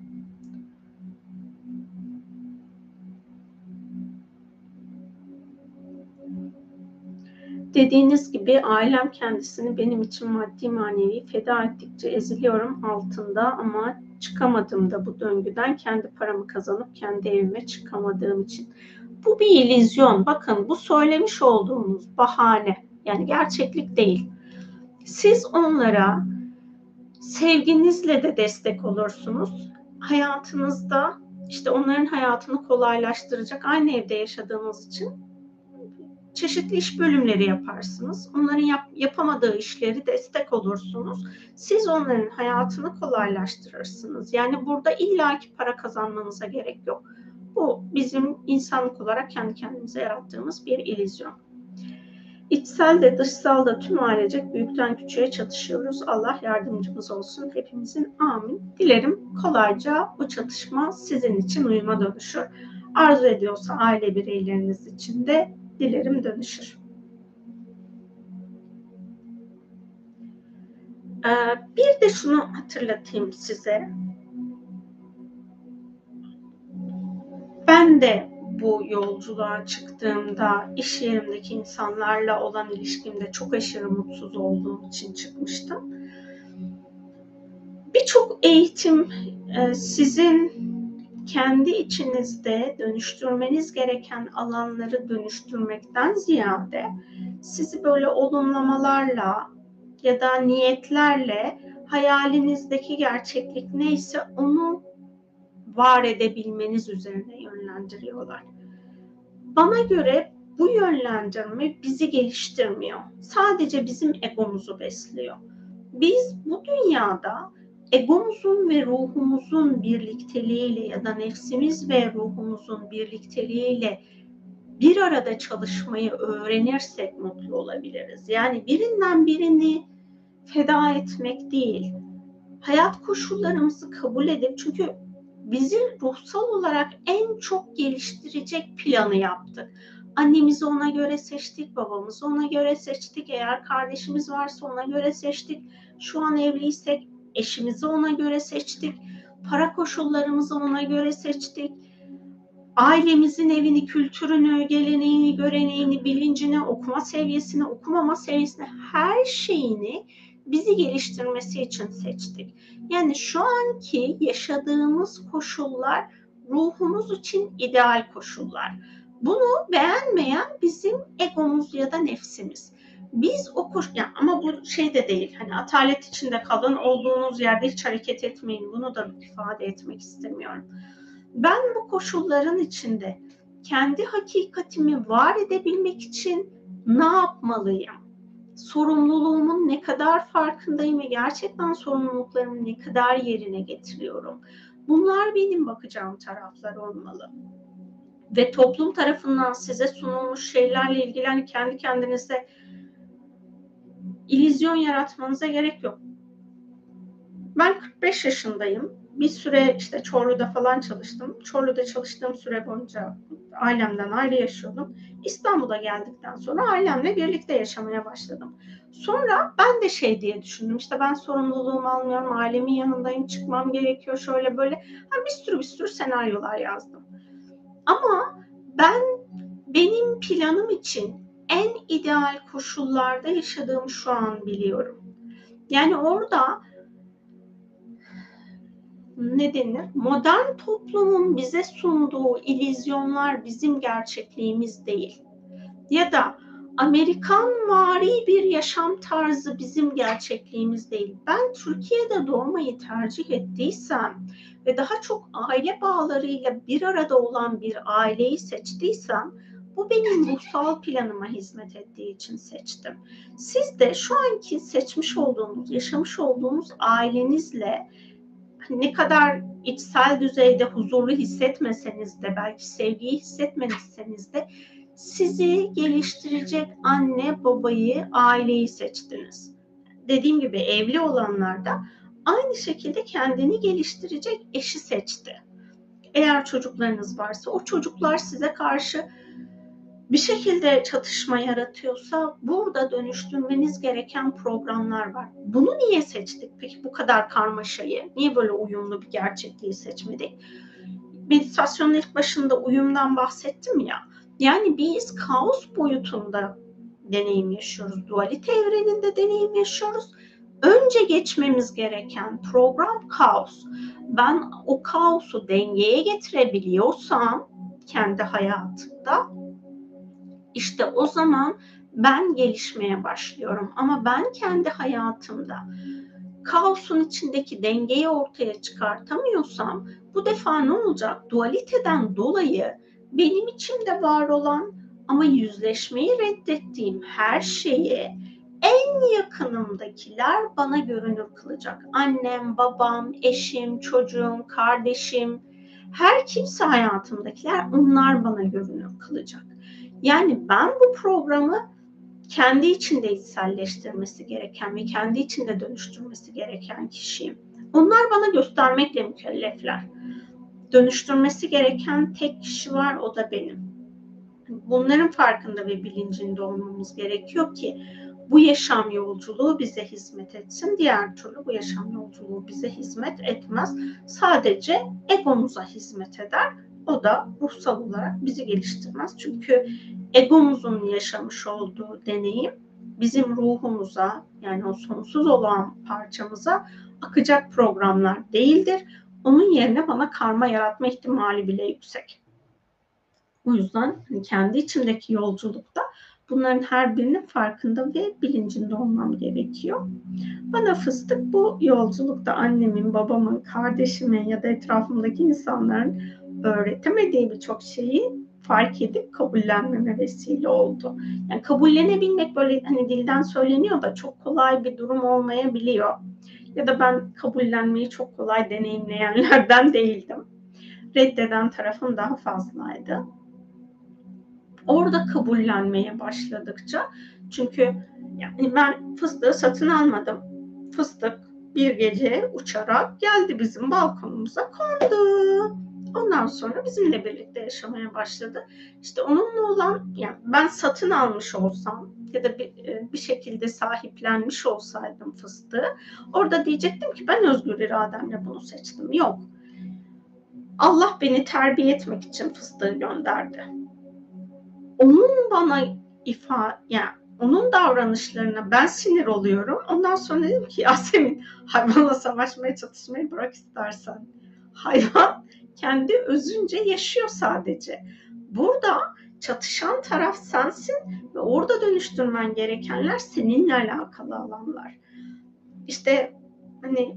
Dediğiniz gibi ailem kendisini benim için maddi manevi feda ettikçe eziliyorum altında ama çıkamadım da bu döngüden kendi paramı kazanıp kendi evime çıkamadığım için. Bu bir illüzyon. Bakın bu söylemiş olduğunuz bahane. Yani gerçeklik değil. Siz onlara sevginizle de destek olursunuz. Hayatınızda işte onların hayatını kolaylaştıracak aynı evde yaşadığınız için çeşitli iş bölümleri yaparsınız. Onların yap, yapamadığı işleri destek olursunuz. Siz onların hayatını kolaylaştırırsınız. Yani burada illaki para kazanmanıza gerek yok. Bu bizim insanlık olarak kendi kendimize yarattığımız bir ilizyon. İçsel de dışsal da tüm ailecek büyükten küçüğe çatışıyoruz. Allah yardımcımız olsun hepimizin. Amin. Dilerim kolayca bu çatışma sizin için uyuma dönüşür. Arzu ediyorsa aile bireyleriniz için de dilerim dönüşür. Ee, bir de şunu hatırlatayım size. Ben de bu yolculuğa çıktığımda iş yerimdeki insanlarla olan ilişkimde çok aşırı mutsuz olduğum için çıkmıştım. Birçok eğitim e, sizin kendi içinizde dönüştürmeniz gereken alanları dönüştürmekten ziyade sizi böyle olumlamalarla ya da niyetlerle hayalinizdeki gerçeklik neyse onu var edebilmeniz üzerine yönlendiriyorlar. Bana göre bu yönlendirme bizi geliştirmiyor. Sadece bizim egomuzu besliyor. Biz bu dünyada egomuzun ve ruhumuzun birlikteliğiyle ya da nefsimiz ve ruhumuzun birlikteliğiyle bir arada çalışmayı öğrenirsek mutlu olabiliriz. Yani birinden birini feda etmek değil, hayat koşullarımızı kabul edip çünkü bizi ruhsal olarak en çok geliştirecek planı yaptık. Annemizi ona göre seçtik, babamızı ona göre seçtik. Eğer kardeşimiz varsa ona göre seçtik. Şu an evliysek eşimizi ona göre seçtik. Para koşullarımızı ona göre seçtik. Ailemizin evini, kültürünü, geleneğini, göreneğini, bilincini, okuma seviyesini, okumama seviyesini, her şeyini bizi geliştirmesi için seçtik. Yani şu anki yaşadığımız koşullar ruhumuz için ideal koşullar. Bunu beğenmeyen bizim egomuz ya da nefsimiz. Biz o koş yani ama bu şey de değil. Hani atalet içinde kalın, olduğunuz yerde hiç hareket etmeyin. Bunu da ifade etmek istemiyorum. Ben bu koşulların içinde kendi hakikatimi var edebilmek için ne yapmalıyım? Sorumluluğumun ne kadar farkındayım ve gerçekten sorumluluklarımı ne kadar yerine getiriyorum? Bunlar benim bakacağım taraflar olmalı ve toplum tarafından size sunulmuş şeylerle ilgili hani kendi kendinize illüzyon yaratmanıza gerek yok. Ben 45 yaşındayım. Bir süre işte Çorlu'da falan çalıştım. Çorlu'da çalıştığım süre boyunca ailemden ayrı yaşıyordum. İstanbul'a geldikten sonra ailemle birlikte yaşamaya başladım. Sonra ben de şey diye düşündüm. İşte ben sorumluluğumu almıyorum, ailemin yanındayım, çıkmam gerekiyor şöyle böyle. Yani bir sürü bir sürü senaryolar yazdım. Ama ben benim planım için en ideal koşullarda yaşadığımı şu an biliyorum. Yani orada ne denir? Modern toplumun bize sunduğu ilizyonlar bizim gerçekliğimiz değil. Ya da Amerikan vari bir yaşam tarzı bizim gerçekliğimiz değil. Ben Türkiye'de doğmayı tercih ettiysem ve daha çok aile bağlarıyla bir arada olan bir aileyi seçtiysem bu benim ruhsal planıma hizmet ettiği için seçtim. Siz de şu anki seçmiş olduğunuz, yaşamış olduğunuz ailenizle ne kadar içsel düzeyde huzurlu hissetmeseniz de belki sevgiyi hissetmediyseniz de sizi geliştirecek anne babayı aileyi seçtiniz. Dediğim gibi evli olanlar da aynı şekilde kendini geliştirecek eşi seçti. Eğer çocuklarınız varsa o çocuklar size karşı bir şekilde çatışma yaratıyorsa burada dönüştürmeniz gereken programlar var. Bunu niye seçtik peki bu kadar karmaşayı? Niye böyle uyumlu bir gerçekliği seçmedik? Meditasyonun ilk başında uyumdan bahsettim ya. Yani biz kaos boyutunda deneyim yaşıyoruz. Dualite evreninde deneyim yaşıyoruz. Önce geçmemiz gereken program kaos. Ben o kaosu dengeye getirebiliyorsam kendi hayatımda işte o zaman ben gelişmeye başlıyorum. Ama ben kendi hayatımda kaosun içindeki dengeyi ortaya çıkartamıyorsam bu defa ne olacak? Dualiteden dolayı benim içimde var olan ama yüzleşmeyi reddettiğim her şeyi en yakınımdakiler bana görünür kılacak. Annem, babam, eşim, çocuğum, kardeşim, her kimse hayatımdakiler onlar bana görünür kılacak. Yani ben bu programı kendi içinde içselleştirmesi gereken ve kendi içinde dönüştürmesi gereken kişiyim. Onlar bana göstermekle mükellefler. Dönüştürmesi gereken tek kişi var o da benim. Bunların farkında ve bilincinde olmamız gerekiyor ki bu yaşam yolculuğu bize hizmet etsin. Diğer türlü bu yaşam yolculuğu bize hizmet etmez. Sadece egomuza hizmet eder o da ruhsal olarak bizi geliştirmez. Çünkü egomuzun yaşamış olduğu deneyim bizim ruhumuza yani o sonsuz olan parçamıza akacak programlar değildir. Onun yerine bana karma yaratma ihtimali bile yüksek. O yüzden hani kendi içimdeki yolculukta bunların her birinin farkında ve bilincinde olmam gerekiyor. Bana fıstık bu yolculukta annemin, babamın, kardeşimin ya da etrafımdaki insanların öğretemediği birçok şeyi fark edip kabullenmeme vesile oldu. Yani kabullenebilmek böyle hani dilden söyleniyor da çok kolay bir durum olmayabiliyor. Ya da ben kabullenmeyi çok kolay deneyimleyenlerden değildim. Reddeden tarafım daha fazlaydı. Orada kabullenmeye başladıkça çünkü yani ben fıstığı satın almadım. Fıstık bir gece uçarak geldi bizim balkonumuza kondu. Ondan sonra bizimle birlikte yaşamaya başladı. İşte onunla olan yani ben satın almış olsam ya da bir, e, bir şekilde sahiplenmiş olsaydım fıstığı orada diyecektim ki ben özgür irademle bunu seçtim. Yok. Allah beni terbiye etmek için fıstığı gönderdi. Onun bana ifa yani onun davranışlarına ben sinir oluyorum. Ondan sonra dedim ki Yasemin hayvanla savaşmaya çatışmayı bırak istersen. Hayvan kendi özünce yaşıyor sadece. Burada çatışan taraf sensin ve orada dönüştürmen gerekenler seninle alakalı alanlar. İşte hani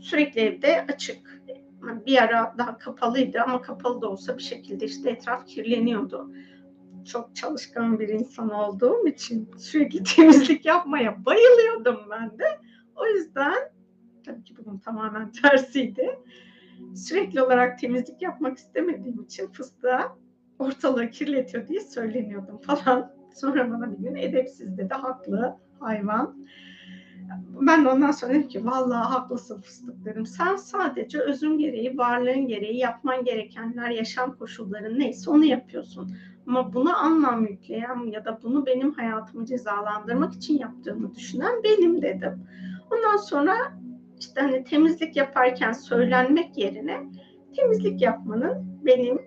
sürekli evde açık. Bir ara daha kapalıydı ama kapalı da olsa bir şekilde işte etraf kirleniyordu çok çalışkan bir insan olduğum için sürekli temizlik yapmaya bayılıyordum ben de. O yüzden tabii ki bunun tamamen tersiydi. Sürekli olarak temizlik yapmak istemediğim için fıstığa ortalığı kirletiyor diye söyleniyordum falan. Sonra bana bir gün edepsiz dedi. Haklı hayvan. Ben de ondan sonra dedim ki vallahi haklısın fıstık dedim. Sen sadece özün gereği, varlığın gereği yapman gerekenler, yaşam koşulların neyse onu yapıyorsun. Ama buna anlam yükleyen ya da bunu benim hayatımı cezalandırmak için yaptığımı düşünen benim dedim. Ondan sonra işte hani temizlik yaparken söylenmek yerine temizlik yapmanın benim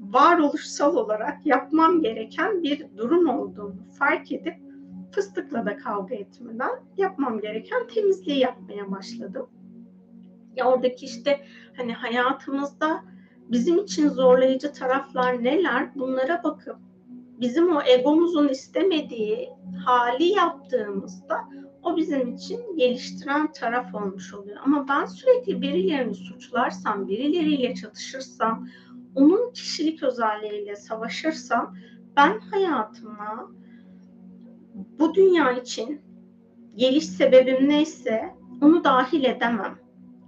varoluşsal olarak yapmam gereken bir durum olduğunu fark edip fıstıkla da kavga etmeden yapmam gereken temizliği yapmaya başladım. Ya oradaki işte hani hayatımızda bizim için zorlayıcı taraflar neler bunlara bakıp bizim o egomuzun istemediği hali yaptığımızda o bizim için geliştiren taraf olmuş oluyor. Ama ben sürekli birilerini suçlarsam, birileriyle çatışırsam, onun kişilik özelliğiyle savaşırsam ben hayatıma bu dünya için geliş sebebim neyse onu dahil edemem.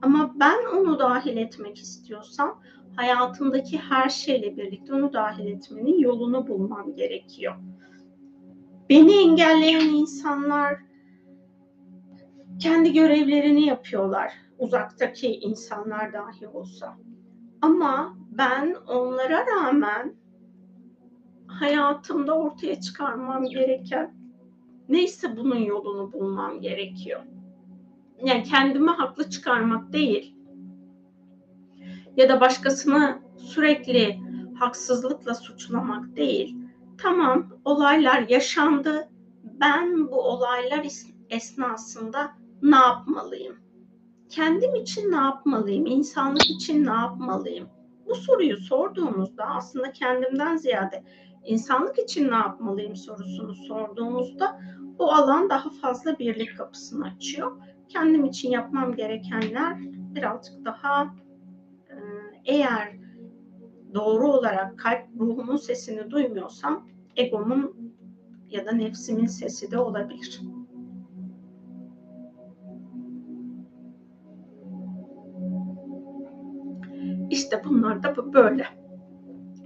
Ama ben onu dahil etmek istiyorsam hayatımdaki her şeyle birlikte onu dahil etmenin yolunu bulmam gerekiyor. Beni engelleyen insanlar kendi görevlerini yapıyorlar. Uzaktaki insanlar dahi olsa. Ama ben onlara rağmen hayatımda ortaya çıkarmam gereken neyse bunun yolunu bulmam gerekiyor. Yani kendimi haklı çıkarmak değil ya da başkasını sürekli haksızlıkla suçlamak değil. Tamam olaylar yaşandı. Ben bu olaylar esnasında ne yapmalıyım? Kendim için ne yapmalıyım? İnsanlık için ne yapmalıyım? Bu soruyu sorduğumuzda aslında kendimden ziyade insanlık için ne yapmalıyım sorusunu sorduğumuzda o alan daha fazla birlik kapısını açıyor. Kendim için yapmam gerekenler birazcık daha eğer doğru olarak kalp ruhumun sesini duymuyorsam egomun ya da nefsimin sesi de olabilir. İşte bunlar da böyle.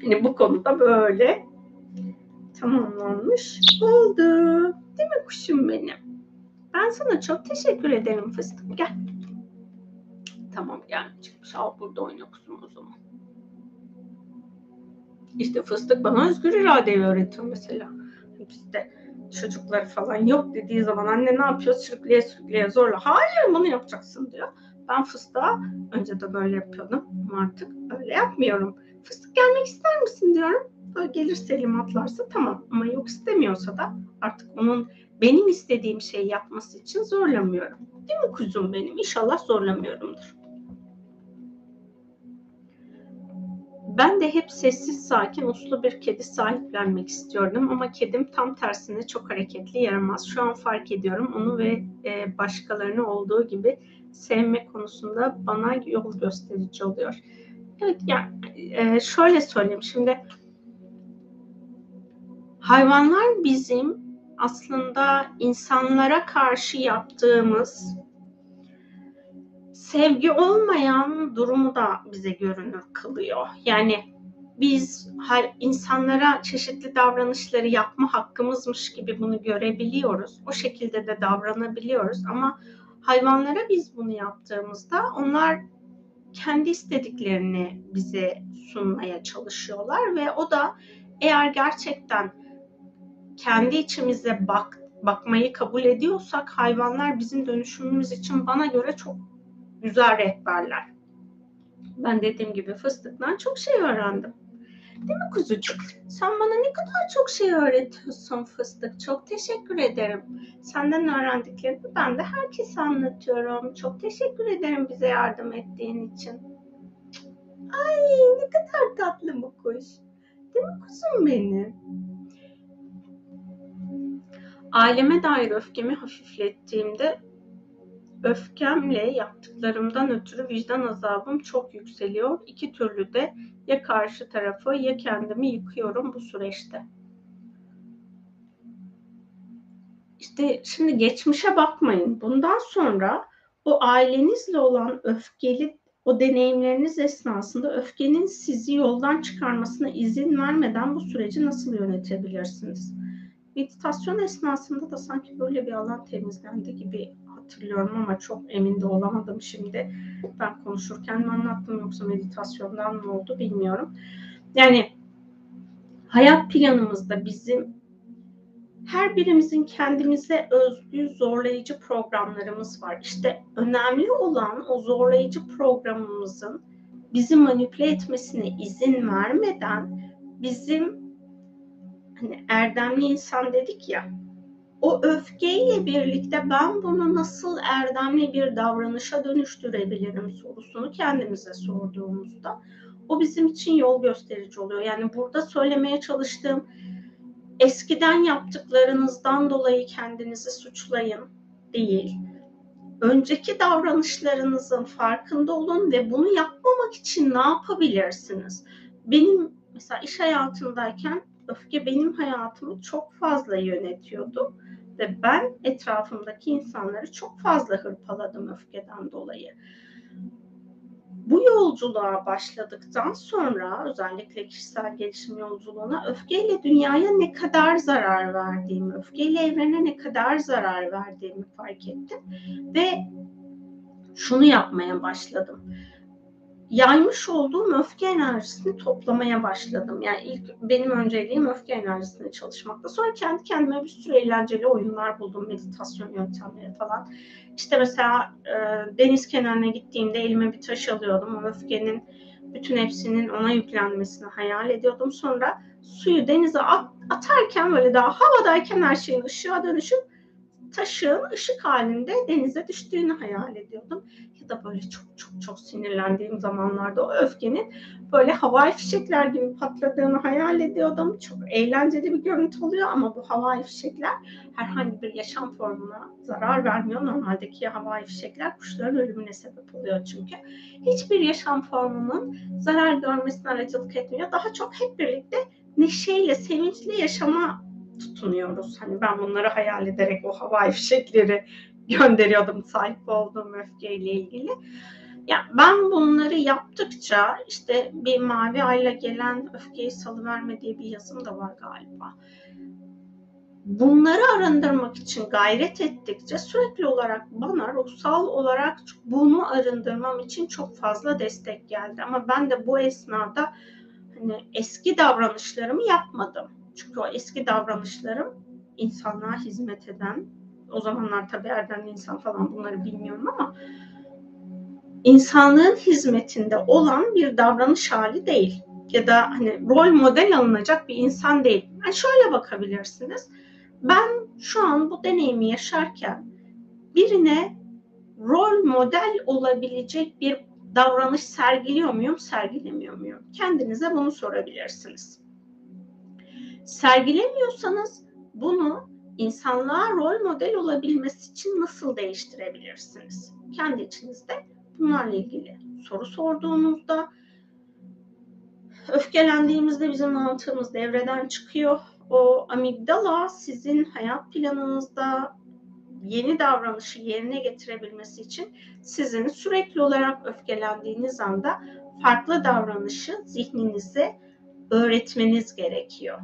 Hani bu konuda böyle tamamlanmış oldu. Değil mi kuşum benim? Ben sana çok teşekkür ederim fıstık. Gel. Tamam gelmeyecekmiş. Al burada oyna kuzum o zaman. İşte fıstık bana özgür iradeyi öğretiyor mesela. Bizde çocukları falan yok dediği zaman anne ne yapıyor? Sürükleye sürükleye zorla. Hayır bunu yapacaksın diyor. Ben fıstığa önce de böyle yapıyordum ama artık öyle yapmıyorum. Fıstık gelmek ister misin diyorum. Böyle gelir Selim atlarsa tamam ama yok istemiyorsa da artık onun benim istediğim şeyi yapması için zorlamıyorum. Değil mi kuzum benim? İnşallah zorlamıyorumdur. Ben de hep sessiz, sakin, uslu bir kedi sahiplenmek istiyordum ama kedim tam tersine çok hareketli, yaramaz. Şu an fark ediyorum onu ve e, başkalarını olduğu gibi sevme konusunda bana yol gösterici oluyor. Evet, yani e, şöyle söyleyeyim şimdi hayvanlar bizim aslında insanlara karşı yaptığımız sevgi olmayan durumu da bize görünür kılıyor. Yani biz insanlara çeşitli davranışları yapma hakkımızmış gibi bunu görebiliyoruz. O şekilde de davranabiliyoruz ama Hayvanlara biz bunu yaptığımızda onlar kendi istediklerini bize sunmaya çalışıyorlar ve o da eğer gerçekten kendi içimize bak bakmayı kabul ediyorsak hayvanlar bizim dönüşümümüz için bana göre çok güzel rehberler. Ben dediğim gibi fıstıktan çok şey öğrendim. Değil mi kuzucuk? Sen bana ne kadar çok şey öğretiyorsun fıstık. Çok teşekkür ederim. Senden öğrendiklerimi ben de herkese anlatıyorum. Çok teşekkür ederim bize yardım ettiğin için. Ay ne kadar tatlı bu kuş. Değil mi kuzum benim? Aileme dair öfkemi hafiflettiğimde öfkemle yaptıklarımdan ötürü vicdan azabım çok yükseliyor. İki türlü de ya karşı tarafı ya kendimi yıkıyorum bu süreçte. İşte şimdi geçmişe bakmayın. Bundan sonra o ailenizle olan öfkeli o deneyimleriniz esnasında öfkenin sizi yoldan çıkarmasına izin vermeden bu süreci nasıl yönetebilirsiniz? Meditasyon esnasında da sanki böyle bir alan temizlendi gibi hatırlıyorum ama çok emin de olamadım şimdi. Ben konuşurken mi anlattım yoksa meditasyondan mı oldu bilmiyorum. Yani hayat planımızda bizim her birimizin kendimize özgü zorlayıcı programlarımız var. İşte önemli olan o zorlayıcı programımızın bizi manipüle etmesine izin vermeden bizim hani erdemli insan dedik ya o öfkeyle birlikte ben bunu nasıl erdemli bir davranışa dönüştürebilirim sorusunu kendimize sorduğumuzda o bizim için yol gösterici oluyor. Yani burada söylemeye çalıştığım eskiden yaptıklarınızdan dolayı kendinizi suçlayın değil. Önceki davranışlarınızın farkında olun ve bunu yapmamak için ne yapabilirsiniz? Benim mesela iş hayatındayken öfke benim hayatımı çok fazla yönetiyordu ve ben etrafımdaki insanları çok fazla hırpaladım öfkeden dolayı. Bu yolculuğa başladıktan sonra özellikle kişisel gelişim yolculuğuna öfkeyle dünyaya ne kadar zarar verdiğimi, öfkeyle evrene ne kadar zarar verdiğimi fark ettim ve şunu yapmaya başladım yaymış olduğum öfke enerjisini toplamaya başladım. Yani ilk benim önceliğim öfke enerjisine çalışmakta. Sonra kendi kendime bir sürü eğlenceli oyunlar buldum. Meditasyon yöntemleri falan. İşte mesela e, deniz kenarına gittiğimde elime bir taş alıyordum. O öfkenin bütün hepsinin ona yüklenmesini hayal ediyordum. Sonra suyu denize at, atarken böyle daha havadayken her şeyin ışığa dönüşüp taşın ışık halinde denize düştüğünü hayal ediyordum ya da böyle çok çok çok sinirlendiğim zamanlarda o öfkenin böyle havai fişekler gibi patladığını hayal ediyordum. Çok eğlenceli bir görüntü oluyor ama bu havai fişekler herhangi bir yaşam formuna zarar vermiyor. Normaldeki havai fişekler kuşların ölümüne sebep oluyor çünkü. Hiçbir yaşam formunun zarar görmesine aracılık etmiyor. Daha çok hep birlikte neşeyle, sevinçli yaşama tutunuyoruz. Hani ben bunları hayal ederek o havai fişekleri gönderiyordum sahip olduğum öfkeyle ilgili. Ya ben bunları yaptıkça işte bir mavi ayla gelen öfkeyi salıverme diye bir yazım da var galiba. Bunları arındırmak için gayret ettikçe sürekli olarak bana ruhsal olarak bunu arındırmam için çok fazla destek geldi. Ama ben de bu esnada hani eski davranışlarımı yapmadım. Çünkü o eski davranışlarım insanlığa hizmet eden o zamanlar tabii erdemli insan falan bunları bilmiyorum ama insanlığın hizmetinde olan bir davranış hali değil. Ya da hani rol model alınacak bir insan değil. Yani şöyle bakabilirsiniz. Ben şu an bu deneyimi yaşarken birine rol model olabilecek bir davranış sergiliyor muyum, sergilemiyor muyum? Kendinize bunu sorabilirsiniz. Sergilemiyorsanız bunu insanlığa rol model olabilmesi için nasıl değiştirebilirsiniz? Kendi içinizde bunlarla ilgili soru sorduğunuzda öfkelendiğimizde bizim mantığımız devreden çıkıyor. O amigdala sizin hayat planınızda yeni davranışı yerine getirebilmesi için sizin sürekli olarak öfkelendiğiniz anda farklı davranışı zihninize öğretmeniz gerekiyor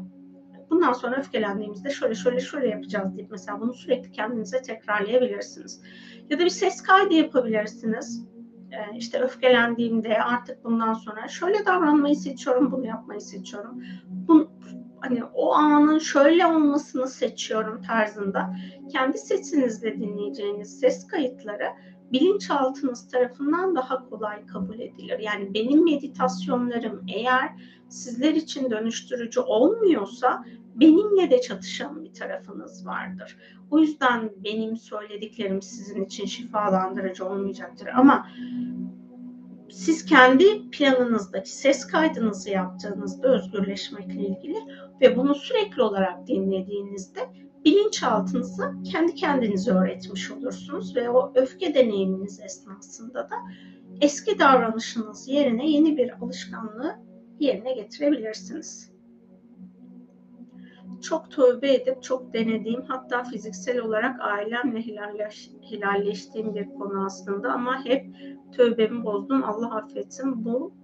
bundan sonra öfkelendiğimizde şöyle şöyle şöyle yapacağız deyip mesela bunu sürekli kendinize tekrarlayabilirsiniz. Ya da bir ses kaydı yapabilirsiniz. Ee, işte öfkelendiğimde artık bundan sonra şöyle davranmayı seçiyorum, bunu yapmayı seçiyorum. Bu, hani o anın şöyle olmasını seçiyorum tarzında kendi sesinizle dinleyeceğiniz ses kayıtları bilinçaltınız tarafından daha kolay kabul edilir. Yani benim meditasyonlarım eğer sizler için dönüştürücü olmuyorsa benimle de çatışan bir tarafınız vardır. O yüzden benim söylediklerim sizin için şifalandırıcı olmayacaktır. Ama siz kendi planınızdaki ses kaydınızı yaptığınızda özgürleşmekle ilgili ve bunu sürekli olarak dinlediğinizde bilinçaltınıza kendi kendinizi öğretmiş olursunuz ve o öfke deneyiminiz esnasında da eski davranışınız yerine yeni bir alışkanlığı yerine getirebilirsiniz. Çok tövbe edip çok denediğim hatta fiziksel olarak ailemle hilalleş, hilalleştiğim bir konu aslında ama hep tövbemi bozdum. Allah affetsin bu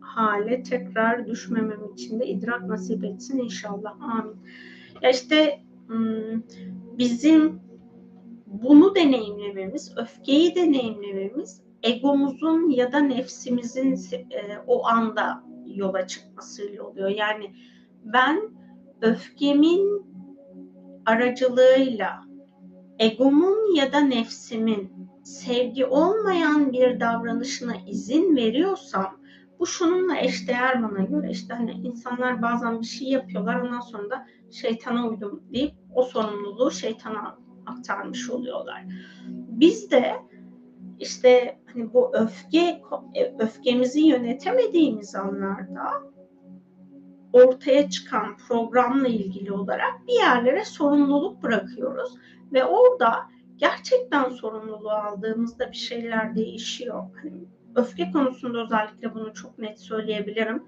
hale tekrar düşmemem için de idrak nasip etsin inşallah. Amin. Ya işte bizim bunu deneyimlememiz, öfkeyi deneyimlememiz egomuzun ya da nefsimizin e, o anda yola çıkmasıyla oluyor. Yani ben öfkemin aracılığıyla egomun ya da nefsimin sevgi olmayan bir davranışına izin veriyorsam bu şununla eşdeğer bana göre işte hani insanlar bazen bir şey yapıyorlar ondan sonra da şeytana uydum deyip o sorumluluğu şeytana aktarmış oluyorlar. Biz de işte hani bu öfke öfkemizi yönetemediğimiz anlarda ortaya çıkan programla ilgili olarak bir yerlere sorumluluk bırakıyoruz ve orada gerçekten sorumluluğu aldığımızda bir şeyler değişiyor. Hani öfke konusunda özellikle bunu çok net söyleyebilirim.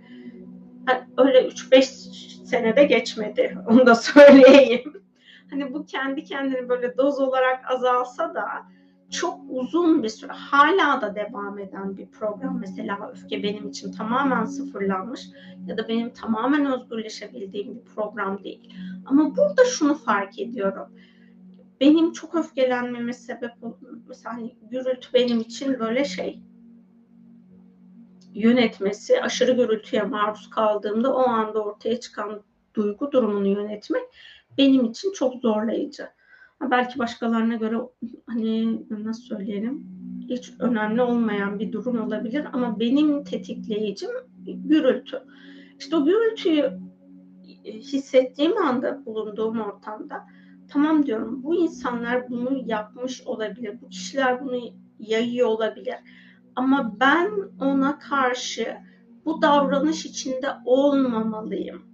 Öyle 3-5 senede geçmedi. Onu da söyleyeyim. Hani bu kendi kendini böyle doz olarak azalsa da çok uzun bir süre hala da devam eden bir program. Mesela öfke benim için tamamen sıfırlanmış ya da benim tamamen özgürleşebildiğim bir program değil. Ama burada şunu fark ediyorum. Benim çok öfkelenmeme sebep mesela hani gürültü benim için böyle şey yönetmesi, aşırı gürültüye maruz kaldığımda o anda ortaya çıkan duygu durumunu yönetmek benim için çok zorlayıcı. Belki başkalarına göre hani nasıl söyleyelim hiç önemli olmayan bir durum olabilir ama benim tetikleyicim gürültü. İşte o gürültüyü hissettiğim anda bulunduğum ortamda tamam diyorum bu insanlar bunu yapmış olabilir. Bu kişiler bunu yayıyor olabilir. Ama ben ona karşı bu davranış içinde olmamalıyım.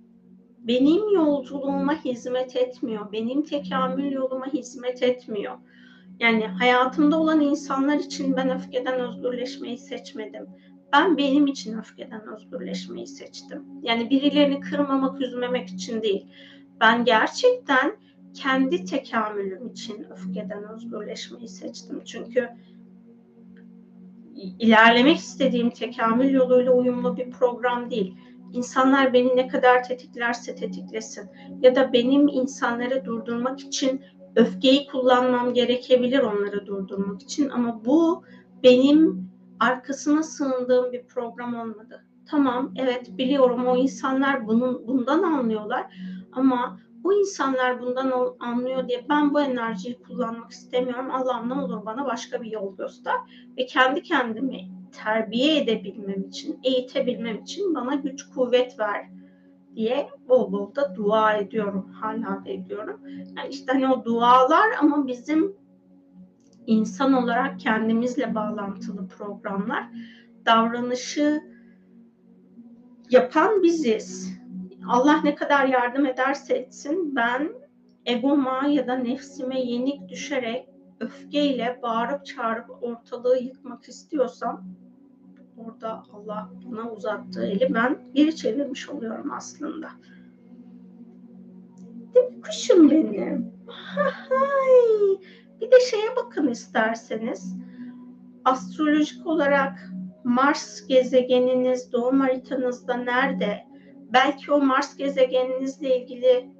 Benim yolculuğuma hizmet etmiyor. Benim tekamül yoluma hizmet etmiyor. Yani hayatımda olan insanlar için ben öfkeden özgürleşmeyi seçmedim. Ben benim için öfkeden özgürleşmeyi seçtim. Yani birilerini kırmamak, üzmemek için değil. Ben gerçekten kendi tekamülüm için öfkeden özgürleşmeyi seçtim. Çünkü ilerlemek istediğim tekamül yoluyla uyumlu bir program değil. İnsanlar beni ne kadar tetiklerse tetiklesin ya da benim insanları durdurmak için öfkeyi kullanmam gerekebilir onları durdurmak için ama bu benim arkasına sığındığım bir program olmadı. Tamam evet biliyorum o insanlar bunun bundan anlıyorlar ama bu insanlar bundan anlıyor diye ben bu enerjiyi kullanmak istemiyorum. Allah'ım ne olur bana başka bir yol göster ve kendi kendimi terbiye edebilmem için, eğitebilmem için bana güç kuvvet ver diye bol bol da dua ediyorum. Hala da ediyorum. Yani işte hani o dualar ama bizim insan olarak kendimizle bağlantılı programlar. Davranışı yapan biziz Allah ne kadar yardım ederse etsin ben egoma ya da nefsime yenik düşerek öfkeyle bağırıp çağırıp ortalığı yıkmak istiyorsam orada Allah buna uzattığı eli ben geri çevirmiş oluyorum aslında. Değil mi kuşum benim? Hay. Bir de şeye bakın isterseniz. Astrolojik olarak Mars gezegeniniz doğum haritanızda nerede? belki o Mars gezegeninizle ilgili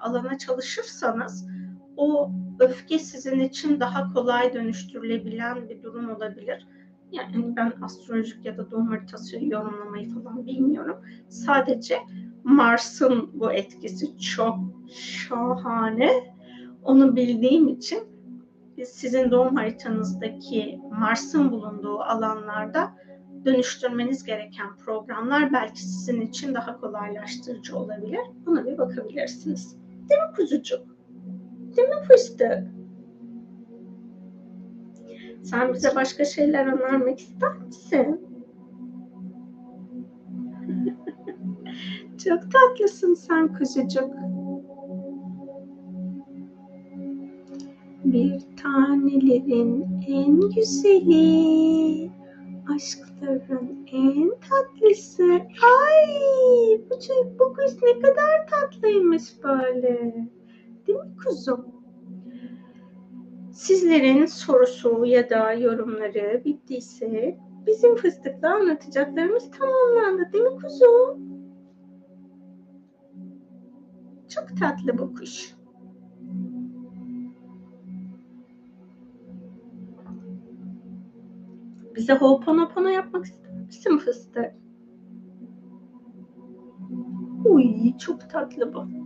alana çalışırsanız o öfke sizin için daha kolay dönüştürülebilen bir durum olabilir. Yani ben astrolojik ya da doğum haritası yorumlamayı falan bilmiyorum. Sadece Mars'ın bu etkisi çok şahane. Onu bildiğim için sizin doğum haritanızdaki Mars'ın bulunduğu alanlarda dönüştürmeniz gereken programlar belki sizin için daha kolaylaştırıcı olabilir. Buna bir bakabilirsiniz. Değil mi kuzucuk? Değil mi fıstık? Sen bize başka şeyler önermek ister misin? Çok tatlısın sen kuzucuk. Bir tanelerin en güzeli, aşkların en tatlısı. Ay bu bu kız ne kadar tatlıymış böyle. Değil mi kuzum? Sizlerin sorusu ya da yorumları bittiyse bizim fıstıkla anlatacaklarımız tamamlandı değil mi kuzum? Çok tatlı bu kuş. Bize ho'oponopono yapmak ister misin fıstık? Uy çok tatlı bu.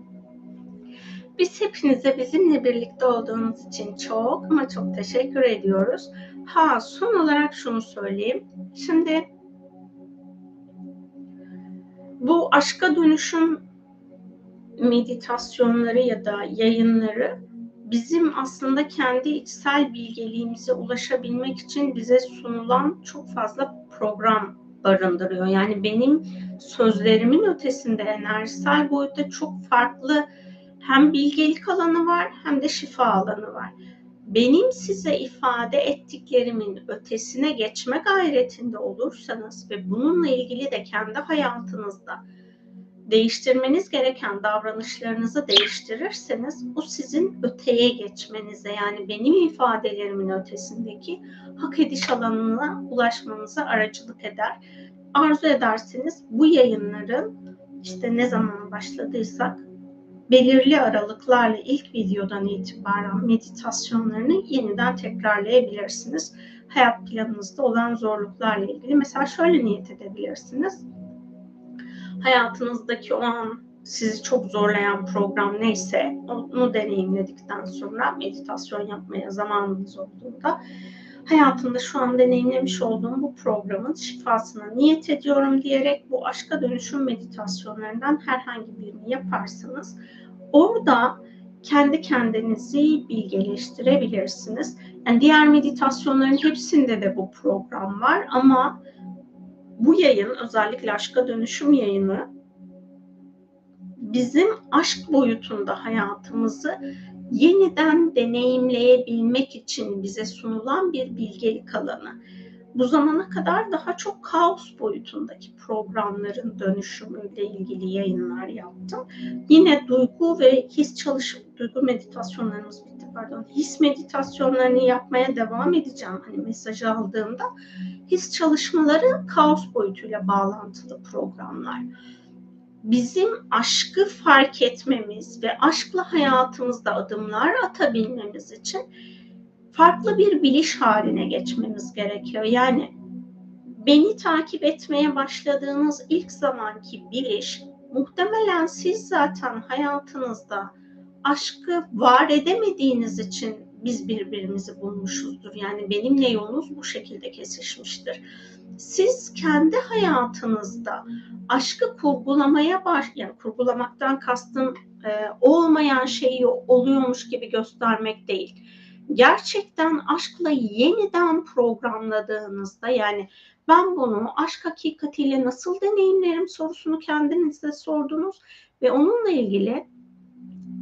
Biz hepinize bizimle birlikte olduğunuz için çok ama çok teşekkür ediyoruz. Ha son olarak şunu söyleyeyim. Şimdi bu aşka dönüşüm meditasyonları ya da yayınları bizim aslında kendi içsel bilgeliğimize ulaşabilmek için bize sunulan çok fazla program barındırıyor. Yani benim sözlerimin ötesinde enerjisel boyutta çok farklı hem bilgelik alanı var hem de şifa alanı var. Benim size ifade ettiklerimin ötesine geçme gayretinde olursanız ve bununla ilgili de kendi hayatınızda değiştirmeniz gereken davranışlarınızı değiştirirseniz bu sizin öteye geçmenize yani benim ifadelerimin ötesindeki hak ediş alanına ulaşmanıza aracılık eder. Arzu ederseniz bu yayınların işte ne zaman başladıysak belirli aralıklarla ilk videodan itibaren meditasyonlarını yeniden tekrarlayabilirsiniz. Hayat planınızda olan zorluklarla ilgili mesela şöyle niyet edebilirsiniz. Hayatınızdaki o an sizi çok zorlayan program neyse onu deneyimledikten sonra meditasyon yapmaya zamanınız olduğunda hayatımda şu an deneyimlemiş olduğum bu programın şifasına niyet ediyorum diyerek bu aşka dönüşüm meditasyonlarından herhangi birini yaparsanız orada kendi kendinizi bilgeleştirebilirsiniz. Yani diğer meditasyonların hepsinde de bu program var ama bu yayın özellikle aşka dönüşüm yayını bizim aşk boyutunda hayatımızı yeniden deneyimleyebilmek için bize sunulan bir bilgelik alanı. Bu zamana kadar daha çok kaos boyutundaki programların dönüşümüyle ilgili yayınlar yaptım. Yine duygu ve his çalışım, duygu meditasyonlarımız bitti pardon. His meditasyonlarını yapmaya devam edeceğim. Hani mesajı aldığımda his çalışmaları kaos boyutuyla bağlantılı programlar bizim aşkı fark etmemiz ve aşkla hayatımızda adımlar atabilmemiz için farklı bir biliş haline geçmemiz gerekiyor. Yani beni takip etmeye başladığınız ilk zamanki biliş muhtemelen siz zaten hayatınızda aşkı var edemediğiniz için biz birbirimizi bulmuşuzdur. Yani benimle yolunuz bu şekilde kesişmiştir. Siz kendi hayatınızda aşkı kurgulamaya baş, yani kurgulamaktan kastım e, olmayan şeyi oluyormuş gibi göstermek değil. Gerçekten aşkla yeniden programladığınızda yani ben bunu aşk hakikatiyle nasıl deneyimlerim sorusunu kendinize sordunuz ve onunla ilgili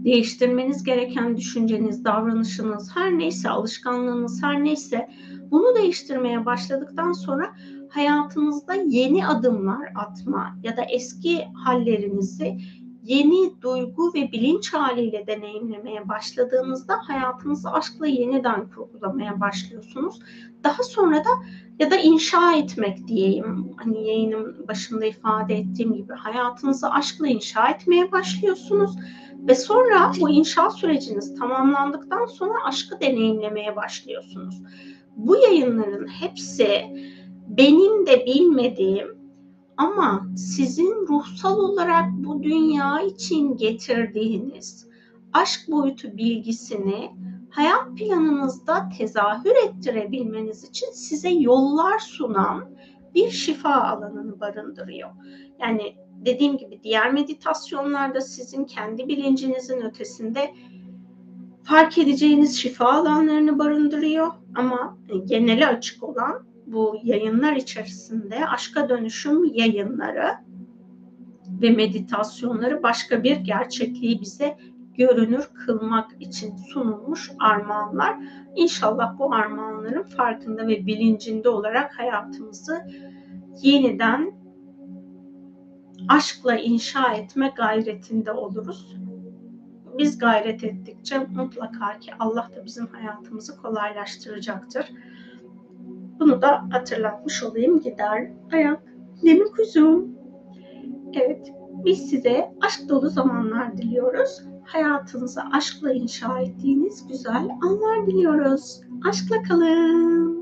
değiştirmeniz gereken düşünceniz, davranışınız, her neyse, alışkanlığınız her neyse bunu değiştirmeye başladıktan sonra hayatınızda yeni adımlar atma ya da eski hallerinizi yeni duygu ve bilinç haliyle deneyimlemeye başladığınızda hayatınızı aşkla yeniden kurgulamaya başlıyorsunuz. Daha sonra da ya da inşa etmek diyeyim. Hani yayının başında ifade ettiğim gibi hayatınızı aşkla inşa etmeye başlıyorsunuz ve sonra bu inşa süreciniz tamamlandıktan sonra aşkı deneyimlemeye başlıyorsunuz. Bu yayınların hepsi benim de bilmediğim ama sizin ruhsal olarak bu dünya için getirdiğiniz aşk boyutu bilgisini hayat planınızda tezahür ettirebilmeniz için size yollar sunan bir şifa alanını barındırıyor. Yani dediğim gibi diğer meditasyonlarda sizin kendi bilincinizin ötesinde fark edeceğiniz şifa alanlarını barındırıyor ama geneli açık olan bu yayınlar içerisinde aşka dönüşüm yayınları ve meditasyonları başka bir gerçekliği bize görünür kılmak için sunulmuş armağanlar. İnşallah bu armağanların farkında ve bilincinde olarak hayatımızı yeniden aşkla inşa etme gayretinde oluruz. Biz gayret ettikçe mutlaka ki Allah da bizim hayatımızı kolaylaştıracaktır. Bunu da hatırlatmış olayım gider ayak mi kuzum? Evet biz size aşk dolu zamanlar diliyoruz. Hayatınızı aşkla inşa ettiğiniz güzel anlar diliyoruz. Aşkla kalın.